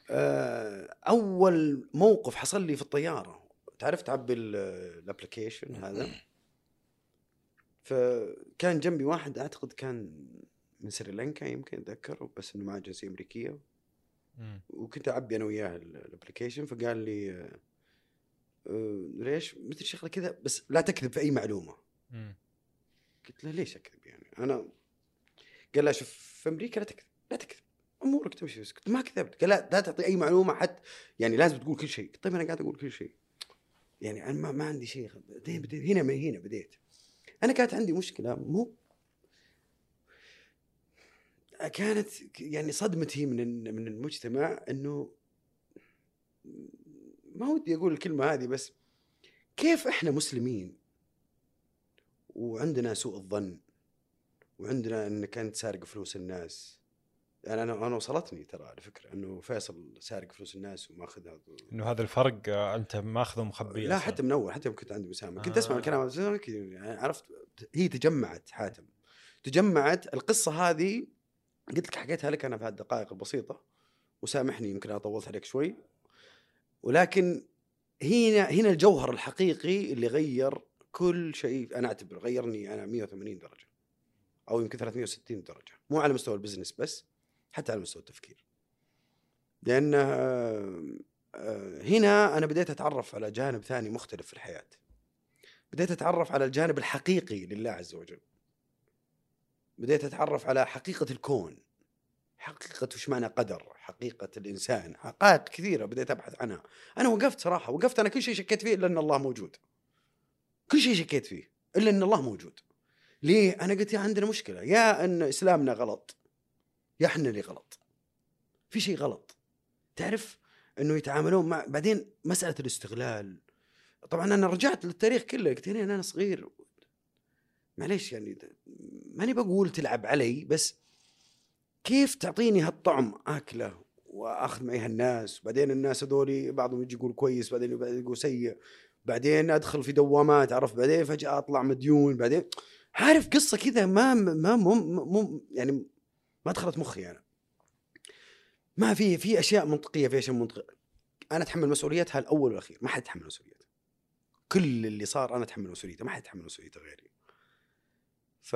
آه، أول موقف حصل لي في الطيارة. تعرف تعبي ال- application هذا؟ فكان جنبي واحد أعتقد كان من سريلانكا يمكن أتذكر بس إنه معه جنسية أمريكية. وكنت أعبي أنا وياه ال- application فقال لي آه، ليش؟ مثل شغلة كذا بس لا تكذب في أي معلومة. قلت له ليش أكذب يعني؟ أنا قال لا شوف في أمريكا لا تكذب لا تكذب. أمورك تمشي بس. قلت ما كذبت. قال لا لا تعطي أي معلومة حتى يعني لازم تقول كل شيء. طيب أنا قاعد أقول كل شيء. يعني أنا ما, ما عندي شيء بعدين بديت هنا من هنا بديت. أنا كانت عندي مشكلة مو كانت يعني صدمتي من من المجتمع إنه ما ودي أقول الكلمة هذه بس كيف إحنا مسلمين؟ وعندنا سوء الظن وعندنا انك انت سارق فلوس الناس. يعني أنا أنا وصلتني ترى على فكرة إنه فيصل سارق فلوس الناس وماخذها. إنه هذا الفرق آه، أنت ماخذه مخبي لا أصلاً. حتى من اول حتى يوم كنت عندي مسامة. كنت آه. اسمع الكلام يعني عرفت هي تجمعت حاتم. تجمعت. القصة هذه قلت لك حكيتها لك أنا في هالدقائق البسيطة وسامحني يمكن أنا طولت عليك شوي. ولكن هنا هنا الجوهر الحقيقي اللي غير كل شيء. أنا أعتبر غيرني أنا 180 درجة أو يمكن 360 درجة. مو على مستوى البزنس بس حتى على مستوى التفكير. لأن آه، آه، هنا أنا بديت أتعرف على جانب ثاني مختلف في الحياة. بديت أتعرف على الجانب الحقيقي لله عز وجل. بديت أتعرف على حقيقة الكون. حقيقة وش معنى قدر؟ حقيقة الإنسان. حقائق كثيرة بديت أبحث عنها. أنا وقفت صراحة وقفت أنا كل شيء شكيت فيه إلا أن الله موجود. كل شيء شكيت فيه إلا أن الله موجود. ليه؟ أنا قلت يا عندنا مشكلة. يا أن إسلامنا غلط يا إحنا اللي غلط. في شيء غلط. تعرف إنه يتعاملون مع بعدين مسألة الاستغلال. طبعا أنا رجعت للتاريخ كله قلت أنا صغير. معليش يعني ماني بقول تلعب علي بس كيف تعطيني هالطعم أكلة وأخذ معي هالناس؟ وبعدين الناس هذولي بعضهم يجي يقول كويس بعدين يقول سيء. بعدين أدخل في دوامات عرفت؟ بعدين فجأة أطلع مديون. بعدين عارف قصة كذا ما ما مو مو يعني ما دخلت مخي أنا. ما في في أشياء منطقية في أشياء منطقية. أنا أتحمل مسؤوليتها الأول والأخير. ما حد يتحمل مسؤوليتها كل اللي صار أنا أتحمل مسؤوليته. ما حد يتحمل مسؤوليته غيري. ف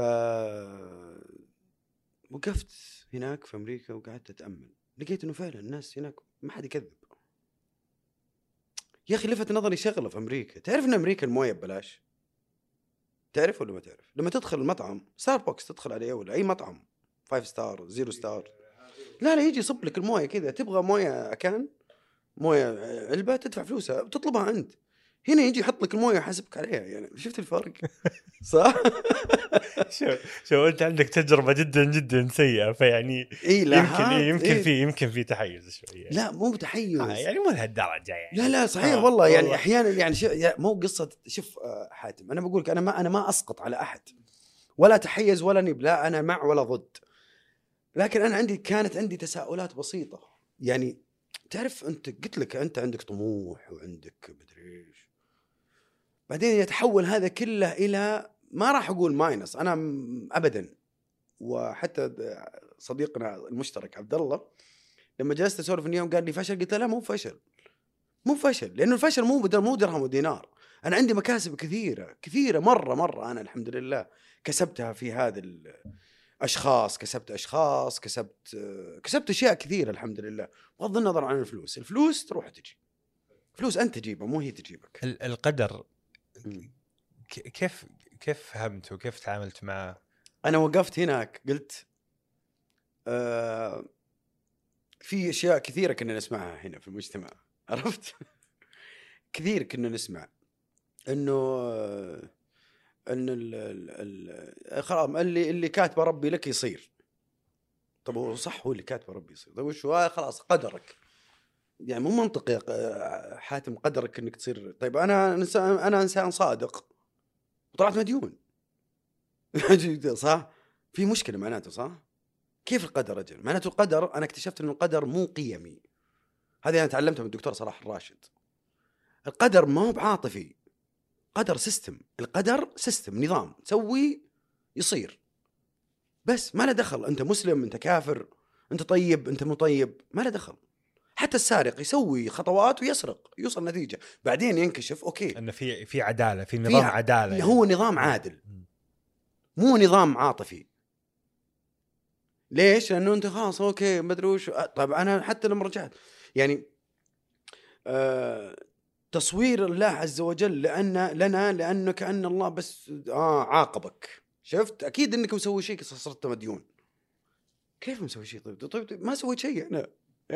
وقفت هناك في أمريكا وقعدت أتأمل. لقيت إنه فعلا الناس هناك ما حد يكذب. يا أخي لفت نظري شغلة في أمريكا. تعرف إن أمريكا الموية ببلاش؟ تعرف ولا ما تعرف؟ لما تدخل المطعم ستاربكس تدخل عليه ولا أي مطعم. five star zero star لا لا يجي يصب لك الموية كذا. تبغى موية أكان موية علبة تدفع فلوسها بتطلبها أنت. هنا يجي يحط لك المويه ويحاسبك عليها يعني شفت الفرق؟ صح؟ شوف شوف انت عندك تجربة جدا جدا سيئة فيعني إي لا يمكن إيه يمكن إيه. في يمكن في تحيز شوي يعني. لا مو تحيز. آه يعني مو لهالدرجة يعني. لا لا صحيح آه، والله يعني والله. أحيانا يعني شو يا- مو قصة شوف آه، حاتم أنا بقول لك أنا ما أنا ما أسقط على أحد. ولا تحيز ولا نب لا أنا مع ولا ضد. لكن أنا عندي كانت عندي تساؤلات بسيطة. يعني تعرف أنت قلت لك أنت عندك طموح وعندك مدري إيش. بعدين يتحول هذا كله إلى ما راح أقول ماينس أنا ابدا. وحتى صديقنا المشترك عبد الله لما جلست أسولف اليوم قال لي فشل قلت له لا مو فشل. مو فشل لأنه الفشل مو مو درهم ودينار. أنا عندي مكاسب كثيرة كثيرة مرة مرة. أنا الحمد لله كسبتها في هذا الاشخاص كسبت أشخاص كسبت كسبت أشياء كثيرة الحمد لله. بغض النظر عن الفلوس الفلوس تروح تجي فلوس أنت تجيبها مو هي تجيبك. ال- القدر كيف كيف فهمته وكيف تعاملت معه؟ أنا وقفت هناك قلت آه في أشياء كثيرة كنا نسمعها هنا في المجتمع عرفت كثير كنا نسمع إنه آه، إن ال ال خلاص اللي اللي كاتبه ربي لك يصير طب هو صح هو اللي كاتبه ربي يصير طيب وش هو؟ آه، خلاص قدرك يعني مو منطقي ق- حاتم قدرك إنك تصير طيب أنا إنسان أنا إنسان صادق وطلعت مديون صح؟ في مشكلة معناته صح؟ كيف القدر أجل؟ معناته القدر أنا اكتشفت إنه القدر مو قيمي. هذه أنا تعلمتها من الدكتور صلاح الراشد. القدر ما هو بعاطفي. قدر system القدر system نظام تسوي يصير بس ما له دخل أنت مسلم أنت كافر أنت طيب أنت مو طيب ما له دخل حتى السارق يسوي خطوات ويسرق يوصل نتيجة. بعدين ينكشف okay. إنه في في عدالة في نظام ع- عداله يعني. هو نظام عادل. مو نظام عاطفي. ليش؟ لأنه أنت خلاص okay ما أدري وش. طيب أنا حتى لما رجعت يعني آه تصوير الله عز وجل لأن لنا لأنه كأن الله بس آه عاقبك. شفت؟ أكيد إنك مسوي شيء صرت مديون. كيف مسوي شيء؟ طيب طيب, طيب ما سويت شيء أنا.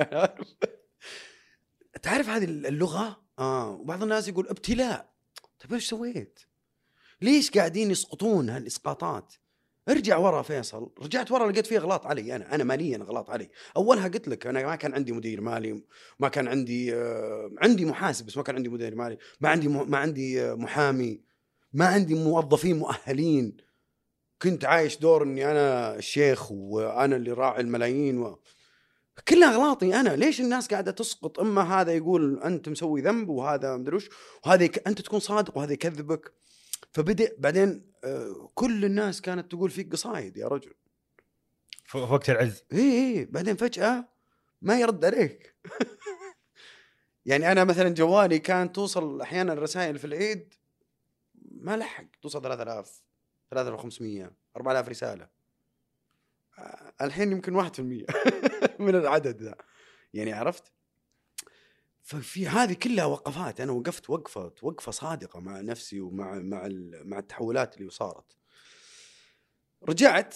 تعرف هذه اللغة؟ آه. وبعض الناس يقول ابتلاء. طيب إيش سويت؟ ليش قاعدين يسقطون هالإسقاطات؟ ارجع ورا فيصل، رجعت ورا لقيت فيه اغلاط علي أنا، أنا ماليا اغلاط علي، أولها قلت لك أنا ما كان عندي مدير مالي، ما كان عندي آه عندي محاسب بس ما كان عندي مدير مالي، ما عندي ما عندي آه محامي، ما عندي موظفين مؤهلين، كنت عايش دور إني أنا الشيخ وأنا اللي راعي الملايين و... كلها اغلاطي أنا ليش الناس قاعدة تسقط؟ أما هذا يقول أنت مسوي ذنب وهذا مدري وش وهذا يك... أنت تكون صادق وهذا يكذبك. فبدأ بعدين آه، كل الناس كانت تقول فيك قصايد يا رجل. في وقت العز. اي اي بعدين فجأة ما يرد عليك. يعني أنا مثلا جوالي كان توصل أحيانا الرسائل في العيد ما لحق. توصل 3000 3500 4000 رسالة. آه، الحين يمكن 1% من العدد ذا. يعني عرفت؟ ففي هذه كلها وقفات. أنا وقفت وقفة وقفة صادقة مع نفسي ومع مع مع التحولات اللي صارت. رجعت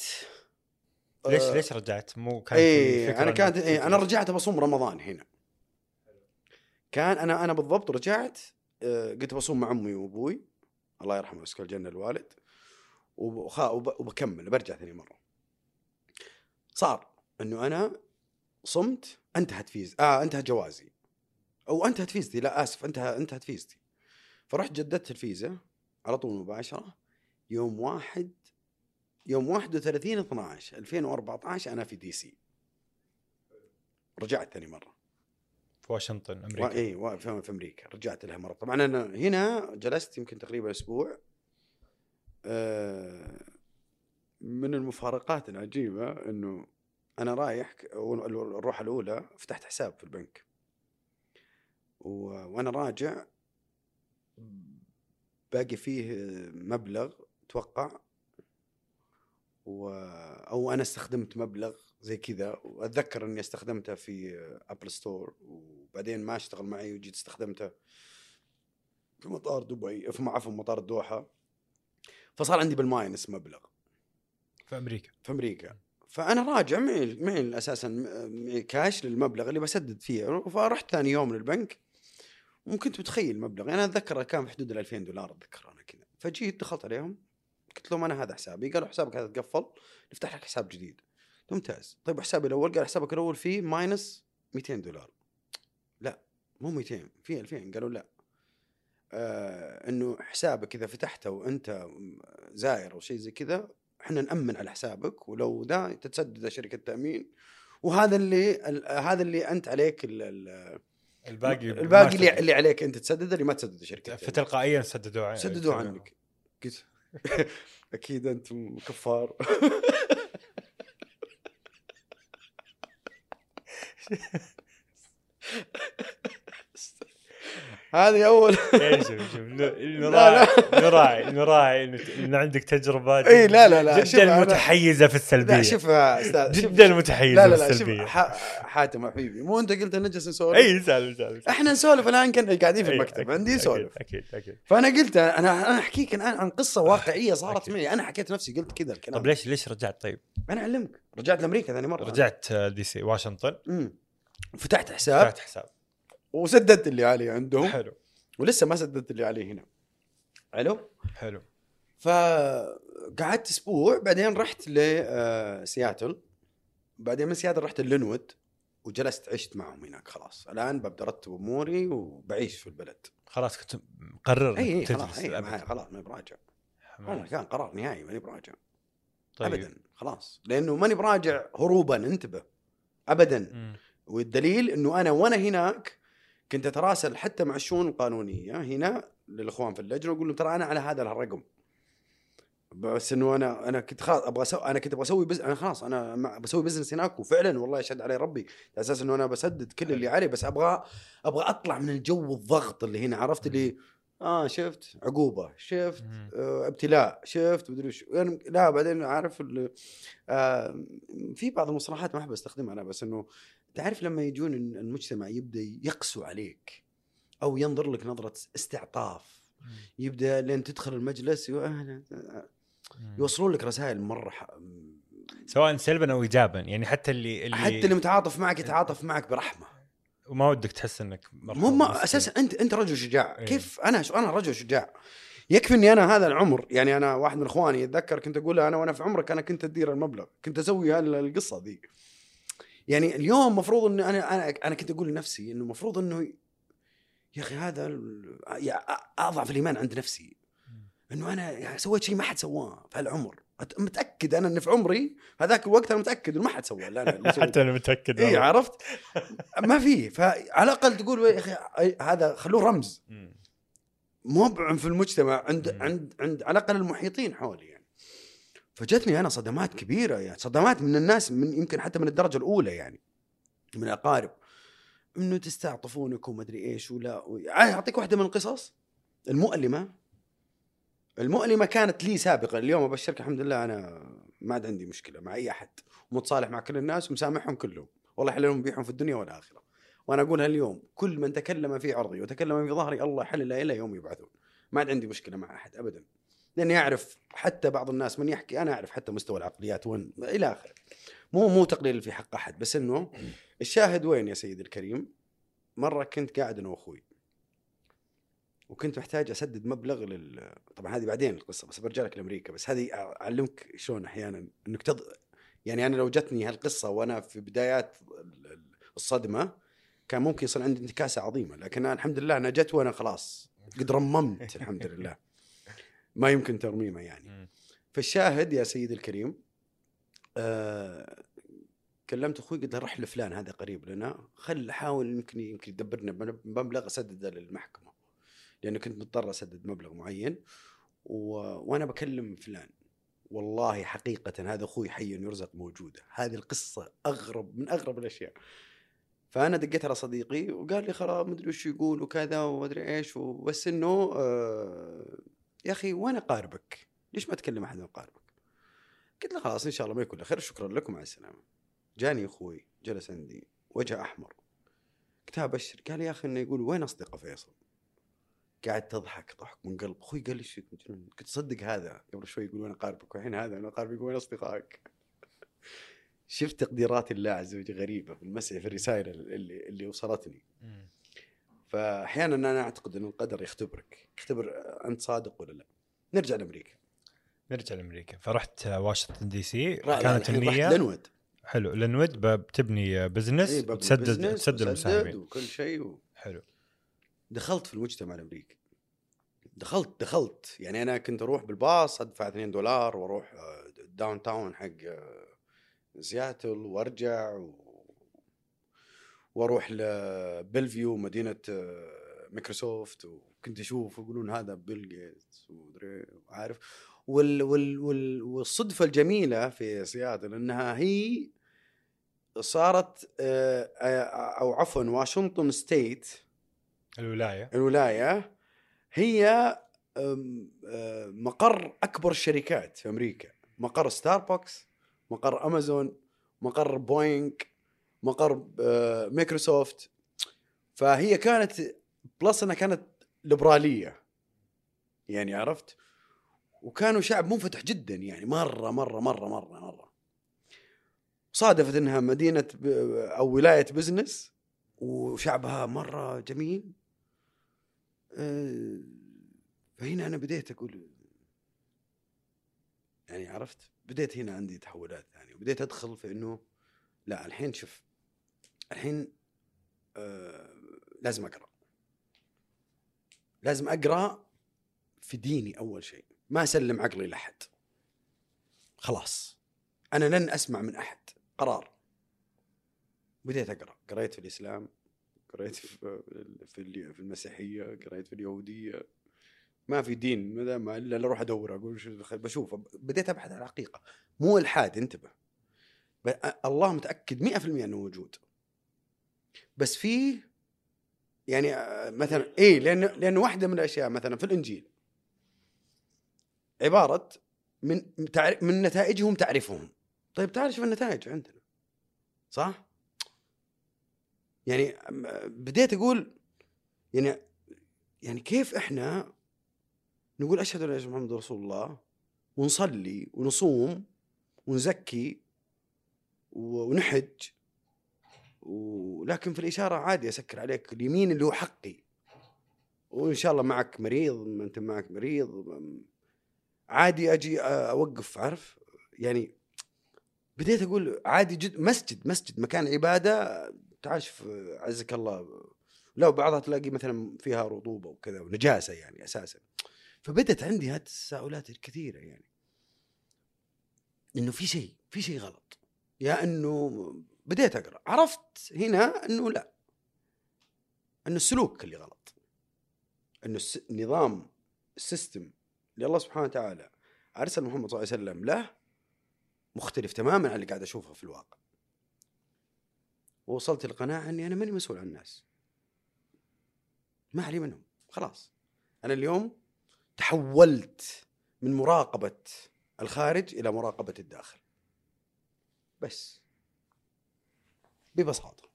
ليش آه، ليش رجعت؟ مو كان في إيه أنا كانت إيه أنا؟ رجعت بصوم رمضان هنا. كان أنا أنا بالضبط رجعت آه، قلت بصوم مع أمي وأبوي. الله يرحمه ويسكن الجنة الوالد. وبكمل برجع ثاني مرة. صار انه أنا صمت انتهت فيز آه انتهت جوازي. أو انتهت فيزتي لا آسف انتهى انتهت فيزتي. فرحت جددت الفيزا على طول مباشرة. يوم واحد يوم 31 12 2014 أنا في DC. رجعت ثاني مرة. في واشنطن و... أمريكا. اي و... في أمريكا. رجعت لها مرة. طبعا أنا هنا جلست يمكن تقريبا أسبوع. آه، من المفارقات العجيبة إنه أنا رايح الروحة الأولى فتحت حساب في البنك. و... وأنا راجع باقي فيه مبلغ توقع. و... أو أنا استخدمت مبلغ زي كذا. وأتذكر إني استخدمته في Apple Store وبعدين ما اشتغل معي وجيت استخدمته في مطار دبي في عفوا مطار الدوحة. فصار عندي بال minus مبلغ. في أمريكا. في أمريكا. فأنا راجع معي معي أساسا كاش للمبلغ اللي بسدد فيه. فرحت ثاني يوم للبنك وكنت متخيل مبلغ. يعني أنا أتذكر كان في حدود ال 2000 دولار أتذكر أنا كذا فجيت دخلت عليهم قلت لهم أنا هذا حسابي. قالوا حسابك هذا تقفل نفتح لك حساب جديد. ممتاز. طيب حسابي الأول قال حسابك الأول فيه minus 200 دولار. لا مو 200 في 2000 قالوا لا. آه إنه حسابك إذا فتحته وأنت زائر أو شيء زي كذا إحنا نأمن على حسابك ولو ذا تتسدد شركة تأمين. وهذا اللي ال- هذا اللي أنت عليك ال- ال- الباقي الباقي اللي. اللي عليك أنت تسدده اللي ما تسدده شركة. فتلقائيا سددوا عن- سددوا عنك. قلت أكيد أنتم كفار. هذه أول. إيه، شوف شوف نراعي نراعي نراعي إن عندك تجربة إيه، لا، لا، لا، جدا متحيزة في السلبية. لا شوف أستاذ جدا متحيزة لا لا في السلبية. حاتم حبيبي مو أنت قلت نجلس نسولف؟ اي سالم سالم إحنا نسولف الآن كنا قاعدين في إيه، المكتب عندي نسولف أكيد أكيد. فأنا قلت أنا أنا أحكيك الآن عن قصة واقعية صارت. معي. أنا حكيت نفسي قلت كذا الكلام. طيب ليش ليش رجعت؟ طيب؟ أنا أعلمك رجعت لأمريكا ثاني مرة. رجعت دي سي واشنطن. فتحت حساب. فتحت حساب. وسددت اللي علي عندهم. حلو. ولسه ما سددت اللي علي هنا. حلو؟ حلو. فقعدت أسبوع بعدين رحت لسياتل بعدين من سياتل رحت للينوود وجلست عشت معهم هناك خلاص. الآن ببدأ أرتب أموري وبعيش في البلد. خلاص كنت مقرر إي إي خلاص. معي- خلاص ماني براجع. والله كان قرار نهائي ماني براجع. طيب. ابدا خلاص. لأنه ماني براجع هروبا انتبه. ابدا. مم. والدليل إنه أنا وأنا هناك كنت أتراسل حتى مع الشؤون القانونيه هنا للإخوان في اللجنة وأقول لهم ترى أنا على هذا الرقم. بس إنه أنا أنا كنت خلاص أبغى أسوي أنا كنت أبغى أسوي بز... أنا خلاص أنا بسوي بزنس هناك وفعلا والله يشهد علي ربي. على أساس إنه أنا بسدد كل اللي علي بس أبغى أبغى أطلع من الجو الضغط اللي هنا عرفت اللي آه شفت عقوبة شفت. آه ابتلاء شفت مدري وش يعني لا بعدين عارف آه في بعض المصطلحات ما أحب أستخدمها أنا بس إنه تعرف لما يجون ال- المجتمع يبدأ يقسو عليك أو ينظر لك نظرة استعطاف يبدأ لين تدخل المجلس يو- أهلا يوصلون لك رسائل مرة. سواء سلبا أو ايجابا يعني حتى اللي اللي حتى اللي متعاطف معك يتعاطف معك برحمة وما ودك تحس إنك مو ما. أساسا انت أنت رجل شجاع إيه. كيف أنا. أنا رجل شجاع يكفي إني أنا هذا العمر يعني أنا واحد من إخواني يتذكر كنت أقول له أنا وأنا في عمرك أنا كنت أدير المبلغ كنت أسوي القصة ذي يعني اليوم مفروض اني أنا أنا أنا كنت أقول لنفسي إنه المفروض إنه يا أخي هذا أضعف الإيمان عند نفسي إنه أنا سويت شيء ما حد سواه في هالعمر متأكد أنا اني في عمري هذاك الوقت أنا متأكد إنه ما حد سواه لا سويته. حتى أنا متأكد اي. عرفت ما في فعلى الأقل تقول يا أخي هذا خلوه رمز. مو في المجتمع عند. عند عند على الأقل المحيطين حولي فجتني أنا صدمات كبيرة يعني صدمات من الناس من يمكن حتى من الدرجة الأولى يعني من الاقارب إنه تستعطفونك وما أدري إيش ولا أعطيك واحدة من القصص؟ المؤلمة. المؤلمة كانت لي سابقا اليوم أبشرك الحمد لله أنا ما عاد عندي مشكلة مع أي أحد. متصالح مع كل الناس ومسامحهم كلهم. والله يحللهم بيحهم في الدنيا والآخرة. وأنا اقولها اليوم كل من تكلم في عرضي وتكلم في ظهري الله يحلل إلى يوم يبعثون. ما عاد عندي مشكلة مع أحد ابدا. لأني أعرف حتى بعض الناس من يحكي أنا أعرف حتى مستوى العقليات وين إلى آخره. مو مو تقليل في حق أحد بس إنه الشاهد وين يا سيدي الكريم؟ مرة كنت قاعد أنا وأخوي. وكنت محتاج أسدد مبلغ لل طبعا هذه بعدين القصة بس برجع لك لأمريكا بس هذه أعلمك شلون أحيانا إنك تض... يعني أنا لو جتني هالقصة وأنا في بدايات ال- ال- الصدمة كان ممكن يصير عندي انتكاسة عظيمة لكن الحمد لله أنا جت وأنا خلاص قد رممت الحمد لله. ما يمكن ترميمه يعني. فالشاهد يا سيدي الكريم آه كلمت أخوي قلت له روح لفلان هذا قريب لنا خل حاول يمكن يمكن يدبرنا بمبلغ أسدده للمحكمة لأنه كنت مضطر أسدد مبلغ معين و... وأنا بكلم فلان والله حقيقة هذا أخوي حي يرزق موجودة، هذه القصة أغرب من أغرب الأشياء. فأنا دقيت على صديقي وقال لي خلاص مدري وش يقول وكذا ومدري إيش بس إنه آه يا أخي وين اقاربك؟ ليش ما تكلم أحد من اقاربك؟ قلت له خلاص إن شاء الله ما يكون خير شكرا لكم مع السلامة. جاني أخوي جلس عندي وجه أحمر. قلت ابشر قال يا أخي إنه يقول وين أصدقاء فيصل؟ قاعد تضحك ضحك من قلب أخوي قال لي فيك؟ قلت صدق هذا قبل شوي يقول وين اقاربك والحين هذا وين اقاربك وين أصدقائك؟ شفت تقديرات الله عز وجل غريبة في المسح في الرسائل اللي اللي وصلتني. فأحيانا أنا أعتقد إن القدر يختبرك يختبر أنت صادق ولا لا. نرجع لأمريكا. نرجع لأمريكا. فرحت واشنطن DC كانت النية. لنود حلو لنود بتبني business إيه، وتسدد business تسدد المساهمين. وكل شيء و... حلو. دخلت في المجتمع الأمريكي. دخلت دخلت. يعني أنا كنت أروح بالباص أدفع 2 دولار وأروح downtown حق آه، سياتل وأرجع و... وأروح لبلفيو مدينة آه، مايكروسوفت وكنت أشوف يقولون هذا بيل جيتس ومدري عارف وال... وال... وال... والصدفة الجميلة في سياتل إنها هي صارت آه، آه، أو عفوا واشنطن state الولاية. الولاية هي أه، مقر أكبر الشركات في أمريكا. مقر ستاربكس مقر امازون مقر بوينغ مقر أه، مايكروسوفت فهي كانت plus إنها كانت ليبرالية. يعني عرفت؟ وكانوا شعب منفتح جدا يعني مرة مرة مرة مرة مرة. صادفت إنها مدينة أو ولاية بزنس وشعبها مرة جميل. آه، فهنا أنا بديت أقول يعني عرفت؟ بديت هنا عندي تحولات ثانية وبديت أدخل في إنه لا الحين شوف الحين آه لازم أقرأ. لازم أقرأ في ديني أول شيء. ما أسلم عقلي لأحد. خلاص. أنا لن أسمع من أحد. قرار. بديت أقرأ. قريت في الإسلام قريت في في ال- في المسيحية قريت في اليهودية. ما في دين ما دام إلا أروح أدور أقول شو بشوف. بديت أبحث عن الحقيقة. مو الحاد انتبه. الله متأكد 100% إنه موجود. بس في يعني آه، مثلا اي لأن لأن واحدة من الأشياء مثلا في الإنجيل عبارة من من نتائجهم تعرفهم طيب تعال شوف النتائج عندنا صح؟ يعني أم- بديت أقول يعني يعني كيف إحنا نقول أشهد أن لا محمد رسول الله ونصلي ونصوم ونزكي ونحج ولكن في الإشارة عادي أسكر عليك اليمين اللي هو حقي. وإن شاء الله معك مريض ما أنت معك مريض عادي أجي أوقف عارف؟ يعني بديت أقول عادي جد مسجد مسجد مكان عبادة شوف عزك الله لو بعضها تلاقي مثلا فيها رطوبة وكذا ونجاسة يعني أساسا. فبدت عندي هذه التساؤلات الكثيرة يعني. إنه في شيء في شيء غلط. يا إنه بديت أقرأ. عرفت هنا إنه لا. إنه السلوك اللي غلط. إنه النظام السيستم اللي الله سبحانه وتعالى أرسل محمد صلى الله عليه وسلم له مختلف تماما عن اللي قاعد أشوفه في الواقع. ووصلت القناعه إني أنا ماني مسؤول عن الناس. ما علي منهم. خلاص. أنا اليوم تحولت من مراقبة الخارج إلى مراقبة الداخل. بس. ببساطة.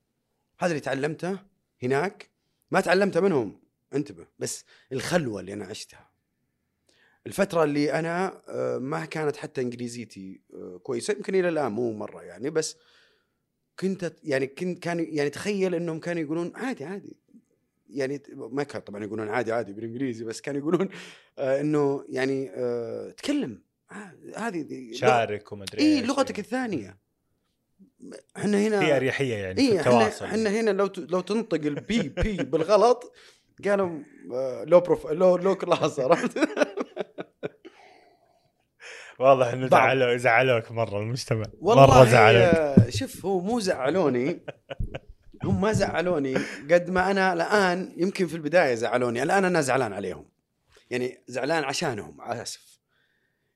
هذا اللي تعلمته هناك ما تعلمته منهم انتبه. بس الخلوة اللي أنا عشتها. الفترة اللي أنا آه، ما كانت حتى إنجليزيتي آه، كويسة. يمكن إلى الآن مو مرة يعني بس كنت يعني كنت كانوا يعني تخيل إنهم كانوا يقولون عادي عادي. يعني ما كان طبعا يقولون عادي عادي بالإنجليزي بس كانوا يقولون آه إنه يعني آه تكلم. آه، هذه شارك وما أدري اي. لغتك الثانية. إحنا هنا في أريحية يعني في اي إحنا التواصل. إحنا هنا لو لو تنطق ال B P بالغلط قالوا low prof لو low class عرفت؟ واضح إنه. زعلوا زعلوك مرة المجتمع والله مره زعلوك. شوف هو مو زعلوني. هم ما زعلوني قد ما أنا الآن يمكن في البداية زعلوني الآن أنا زعلان عليهم. يعني زعلان عشانهم أسف.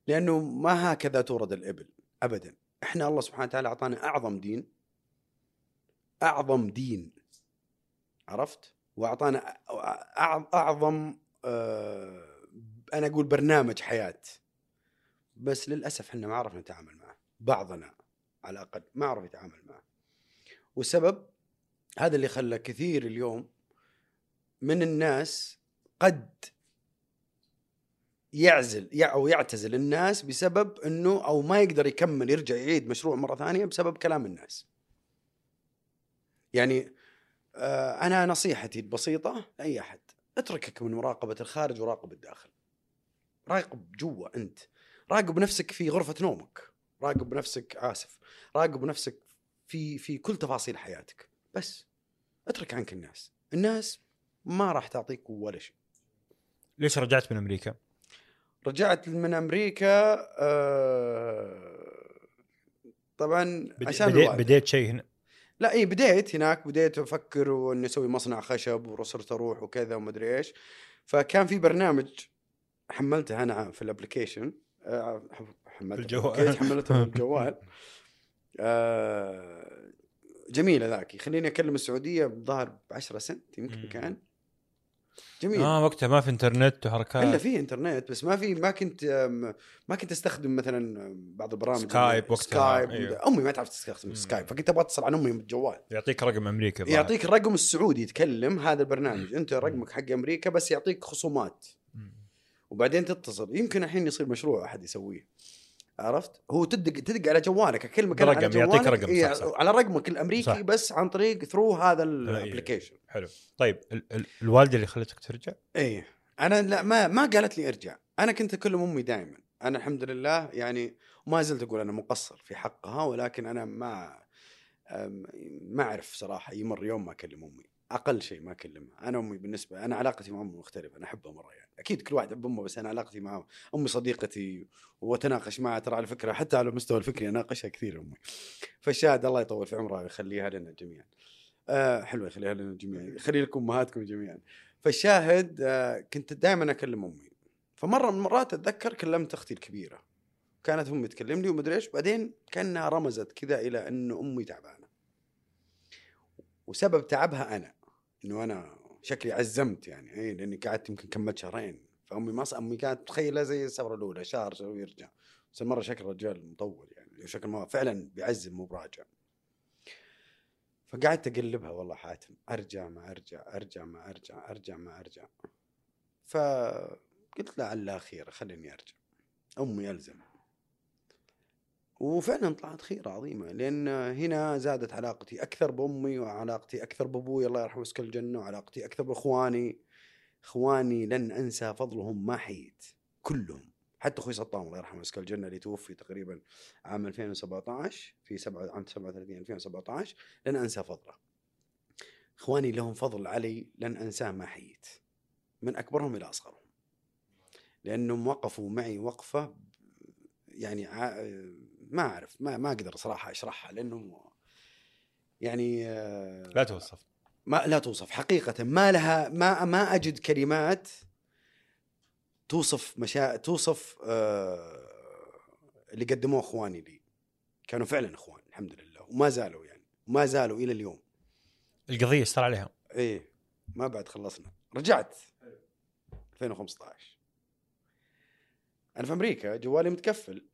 لأنه ما هكذا تورد الإبل ابدا. إحنا الله سبحانه وتعالى أعطانا أعظم دين. أعظم دين. عرفت؟ وأعطانا أعظم آه، أنا أقول برنامج حياة. بس للأسف إحنا ما عرفنا نتعامل معه. بعضنا على الأقل ما عرف يتعامل معه. والسبب هذا اللي خلى كثير اليوم من الناس قد يعزل يع- أو يعتزل الناس بسبب إنه أو ما يقدر يكمل يرجع يعيد مشروع مرة ثانية بسبب كلام الناس. يعني آه أنا نصيحتي البسيطة لأي أحد اتركك من مراقبة الخارج وراقب الداخل. راقب جوا أنت، راقب نفسك في غرفة نومك، راقب نفسك آسف، راقب نفسك في في كل تفاصيل حياتك، بس اترك عنك الناس، الناس ما راح تعطيك ولا شيء. ليش رجعت من أمريكا؟ رجعت من أمريكا آه طبعا عشان بدي الوالد. بديت شيء هنا لا اي بديت هناك بديت أفكر وإني أسوي مصنع خشب وصرت أروح وكذا وما أدري إيش. فكان في برنامج حملته أنا في ال application آه، حملته حملته في الجوال آه، جميلة ذاك يخليني أكلم السعودية بظهر ب 10 سنت يمكن. كان. جميل. آه وقتها ما في إنترنت وحركات. إلا في إنترنت بس ما في ما كنت ما كنت أستخدم مثلا بعض البرامج سكايب وقتها، سكايب أيوه. أمي ما تعرف تستخدم مم. سكايب فكنت أبغى أتصل على أمي بالجوال يعطيك رقم أمريكا الظاهر. يعطيك الرقم السعودي يتكلم هذا البرنامج. أنت رقمك حق أمريكا بس يعطيك خصومات. مم. وبعدين تتصل. يمكن الحين يصير مشروع أحد يسويه. عرفت؟ هو تدق تدق على جوالك اكلمك أنا على برقم، يعطيك رقم، إيه، صح، صح. على رقمك الامريكي صح. بس عن طريق through هذا. ال application حلو. طيب ال- ال- الوالدة اللي خلتك ترجع؟ إيه. أنا لا ما ما قالت لي ارجع. أنا كنت أكلم أمي دائما أنا الحمد لله يعني ما زلت أقول أنا مقصر في حقها ولكن أنا ما ما أعرف صراحة يمر يوم ما أكلم أمي. أقل شيء ما أكلمها. أنا أمي بالنسبة أنا علاقتي مع أمي مختلفة أنا أحبها مرة يعني. أكيد كل واحد يحب أمه بس أنا علاقتي مع أمي صديقتي وأتناقش معها ترى على فكرة حتى على المستوى الفكري أناقشها كثير أمي. فالشاهد الله يطول في عمرها ويخليها لنا جميعا. آه حلوة يخليها لنا جميعا يخلي لكم أمهاتكم جميعا. فالشاهد آه كنت دائما أكلم أمي. فمرة من المرات أتذكر كلمت أختي الكبيرة. كانت أمي تكلمني ومدري إيش بعدين كأنها رمزت كذا إلى انه أمي تعبانة. وسبب تعبها أنا إنه أنا شكلي عزمت يعني اي لأني قعدت يمكن كملت شهرين. فأمي ما أمي كانت متخيله زي السفره الأولى شهر شهر ويرجع بس المره شكل الرجال مطول يعني شكل ما فعلا بيعزم مو براجع. فقعدت أقلبها والله حاتم أرجع ما أرجع أرجع ما أرجع أرجع ما أرجع. فقلت لعلها خير خليني أرجع. أمي الزم وفعلا طلعت خير عظيمة لأن هنا زادت علاقتي أكثر بأمي وعلاقتي أكثر بأبوي الله يرحمه يسكن الجنة وعلاقتي أكثر بإخواني. إخواني لن أنسى فضلهم ما حييت كلهم. حتى أخوي سطام الله يرحمه يسكن الجنة اللي توفي تقريبا عام 2017 في 7 عام 37 2017 لن أنسى فضله. إخواني لهم فضل علي لن أنساه ما حييت. من أكبرهم إلى أصغرهم. لأنهم وقفوا معي وقفة يعني ما أعرف ما ما أقدر صراحة أشرحها لأنه يعني آه، لا توصف. ما لا توصف. حقيقة ما لها ما ما أجد كلمات توصف مشا توصف آه اللي قدموه أخواني لي. كانوا فعلا أخوان الحمد لله. وما زالوا يعني وما زالوا إلى اليوم. القضية اشتغل عليها إيه ما بعد خلصنا. رجعت 2015 أنا في أمريكا جوالي متكفل.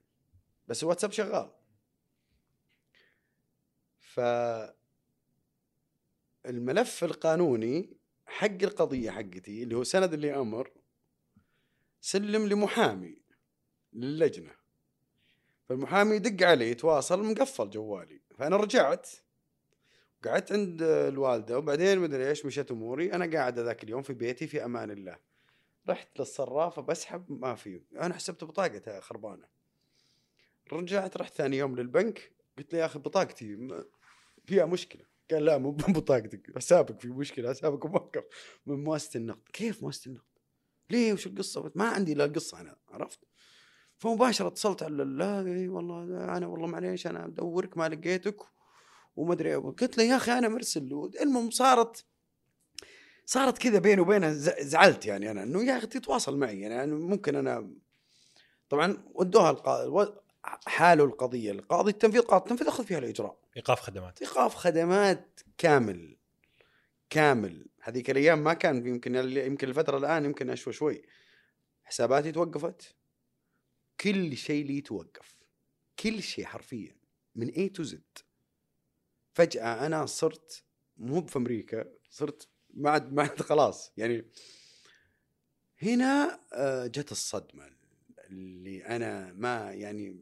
بس الواتساب شغال. ف الملف القانوني حق القضية حقتي اللي هو سند اللي أمر سلم لمحامي للجنة. فالمحامي يدق علي يتواصل مقفل جوالي. فأنا رجعت قعدت عند الوالدة وبعدين مدري إيش مشت أموري. أنا قاعد ذاك اليوم في بيتي في أمان الله. رحت للصرافة بسحب ما في. أنا حسبت بطاقتها خربانة. رجعت رحت ثاني يوم للبنك قلت له يا أخي بطاقتي فيها مشكلة قال لا مو بطاقتك حسابك في مشكلة حسابك موقف من مؤسسه النقد كيف مؤسسه النقد؟ ليه وش القصة؟ ما عندي إلا القصة أنا عرفت؟ فمباشرة اتصلت على لا إي والله أنا والله معليش أنا أدورك ما لقيتك وما أدري قلت له يا أخي أنا مرسل المهم صارت صارت كذا بيني وبينه زعلت يعني أنا إنه يا أخي تتواصل معي يعني ممكن أنا طبعا ودوها حالوا القضية. القاضي التنفيذ قاضي التنفيذ أخذ فيها الإجراء. إيقاف خدمات. إيقاف خدمات كامل. كامل. هذيك الأيام ما كان يمكن يمكن الفترة الآن يمكن اشوى شوي. حساباتي توقفت. كل شيء لي توقف. كل شيء حرفيا. من اي تو زد فجأة أنا صرت مو في أمريكا صرت ما عاد ما عاد خلاص. يعني هنا آه، جت الصدمة اللي أنا ما يعني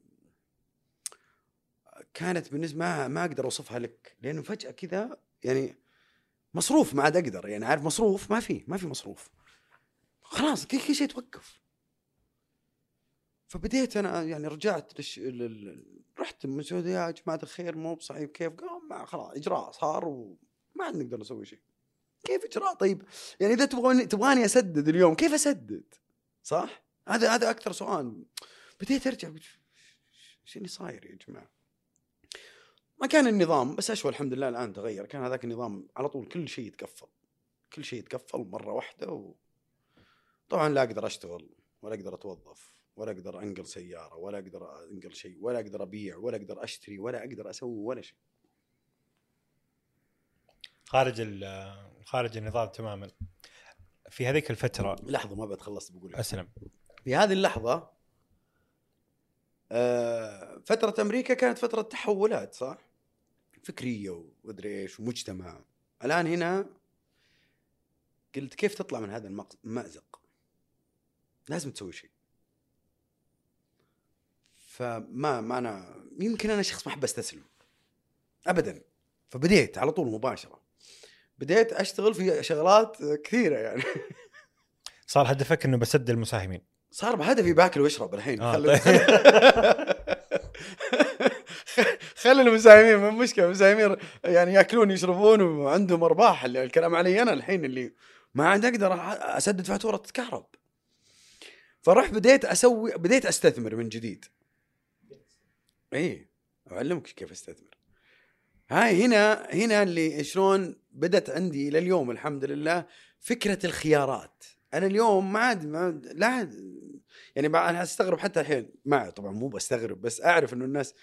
كانت بالنسبة ما ما أقدر أوصفها لك لأنه فجأة كذا يعني مصروف ما عاد أقدر يعني عارف مصروف؟ ما في ما في مصروف. خلاص كل شيء توقف. فبديت أنا يعني رجعت لش... رحت من يا جماعة الخير مو بصحيح كيف؟ قال خلاص إجراء صار وما عاد نقدر نسوي شيء. كيف إجراء؟ طيب يعني إذا تبغوني تبغاني أسدد اليوم كيف أسدد؟ صح؟ هذا هذا أكثر سؤال. بديت أرجع إيش اللي صاير يا جماعة؟ ما كان النظام بس أشوى الحمد لله الآن تغير. كان هذاك النظام على طول كل شيء يتقفل. كل شيء يتقفل مرة واحدة و... طبعا لا أقدر أشتغل ولا أقدر أتوظف ولا أقدر أنقل سيارة ولا أقدر أنقل شيء ولا أقدر أبيع ولا أقدر أشتري ولا أقدر أسوي ولا شيء. خارج خارج النظام تماما. في هذيك الفترة لحظة ما بعد خلصت بقول أسلم. في هذه اللحظة آه، فترة أمريكا كانت فترة تحولات صح؟ فكرية ومدري إيش ومجتمع. الآن هنا قلت كيف تطلع من هذا المأزق لازم تسوي شيء. فما ما أنا يمكن أنا شخص ما أحب أستسلم. ابدا. فبديت على طول مباشرة. بديت أشتغل في شغلات كثيرة يعني. صار هدفك إنه بسد المساهمين. صار بهدفي باكل واشرب الحين. آه طيب. خلي المساهمين من مشكلة المساهمين يعني ياكلون يشربون وعندهم أرباح الكلام علي أنا الحين اللي ما عاد أقدر أسدد فاتورة كهرب. فرحت بديت أسوي بديت أستثمر من جديد. اي أعلمك كيف أستثمر. هاي هنا هنا اللي شلون بدت عندي إلى اليوم الحمد لله فكرة الخيارات. أنا اليوم ما عاد لا يعني أنا أستغرب حتى الحين ما طبعا مو بستغرب بس أعرف إنه الناس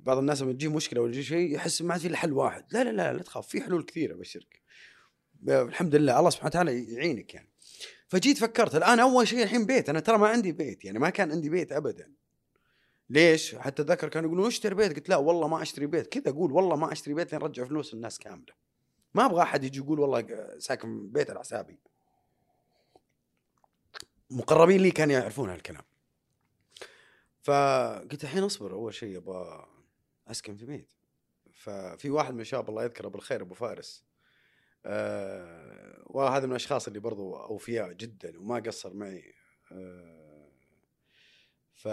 بعض الناس لما تجي مشكلة ولا شيء يحس ما في إلا حل واحد. لا لا لا لا تخاف في حلول كثيرة ابشرك الحمد لله الله سبحانه وتعالى يعينك يعني. فجيت فكرت الآن أول شيء الحين بيت. أنا ترى ما عندي بيت يعني ما كان عندي بيت ابدا. ليش؟ حتى ذكر كانوا يقولون اشتري بيت. قلت لا والله ما أشتري بيت. كذا أقول والله ما أشتري بيت لين ارجع فلوس الناس كاملة. ما أبغى أحد يجي يقول والله ساكن بيت على حسابي. مقربين لي كانوا يعرفون هالكلام. فقلت الحين أصبر أول شيء أبغى أسكن في بيت. ففي واحد من الشباب الله يذكره بالخير أبو فارس. أه وهذا من الأشخاص اللي برضو أوفياء جدا وما قصر معي. أه ف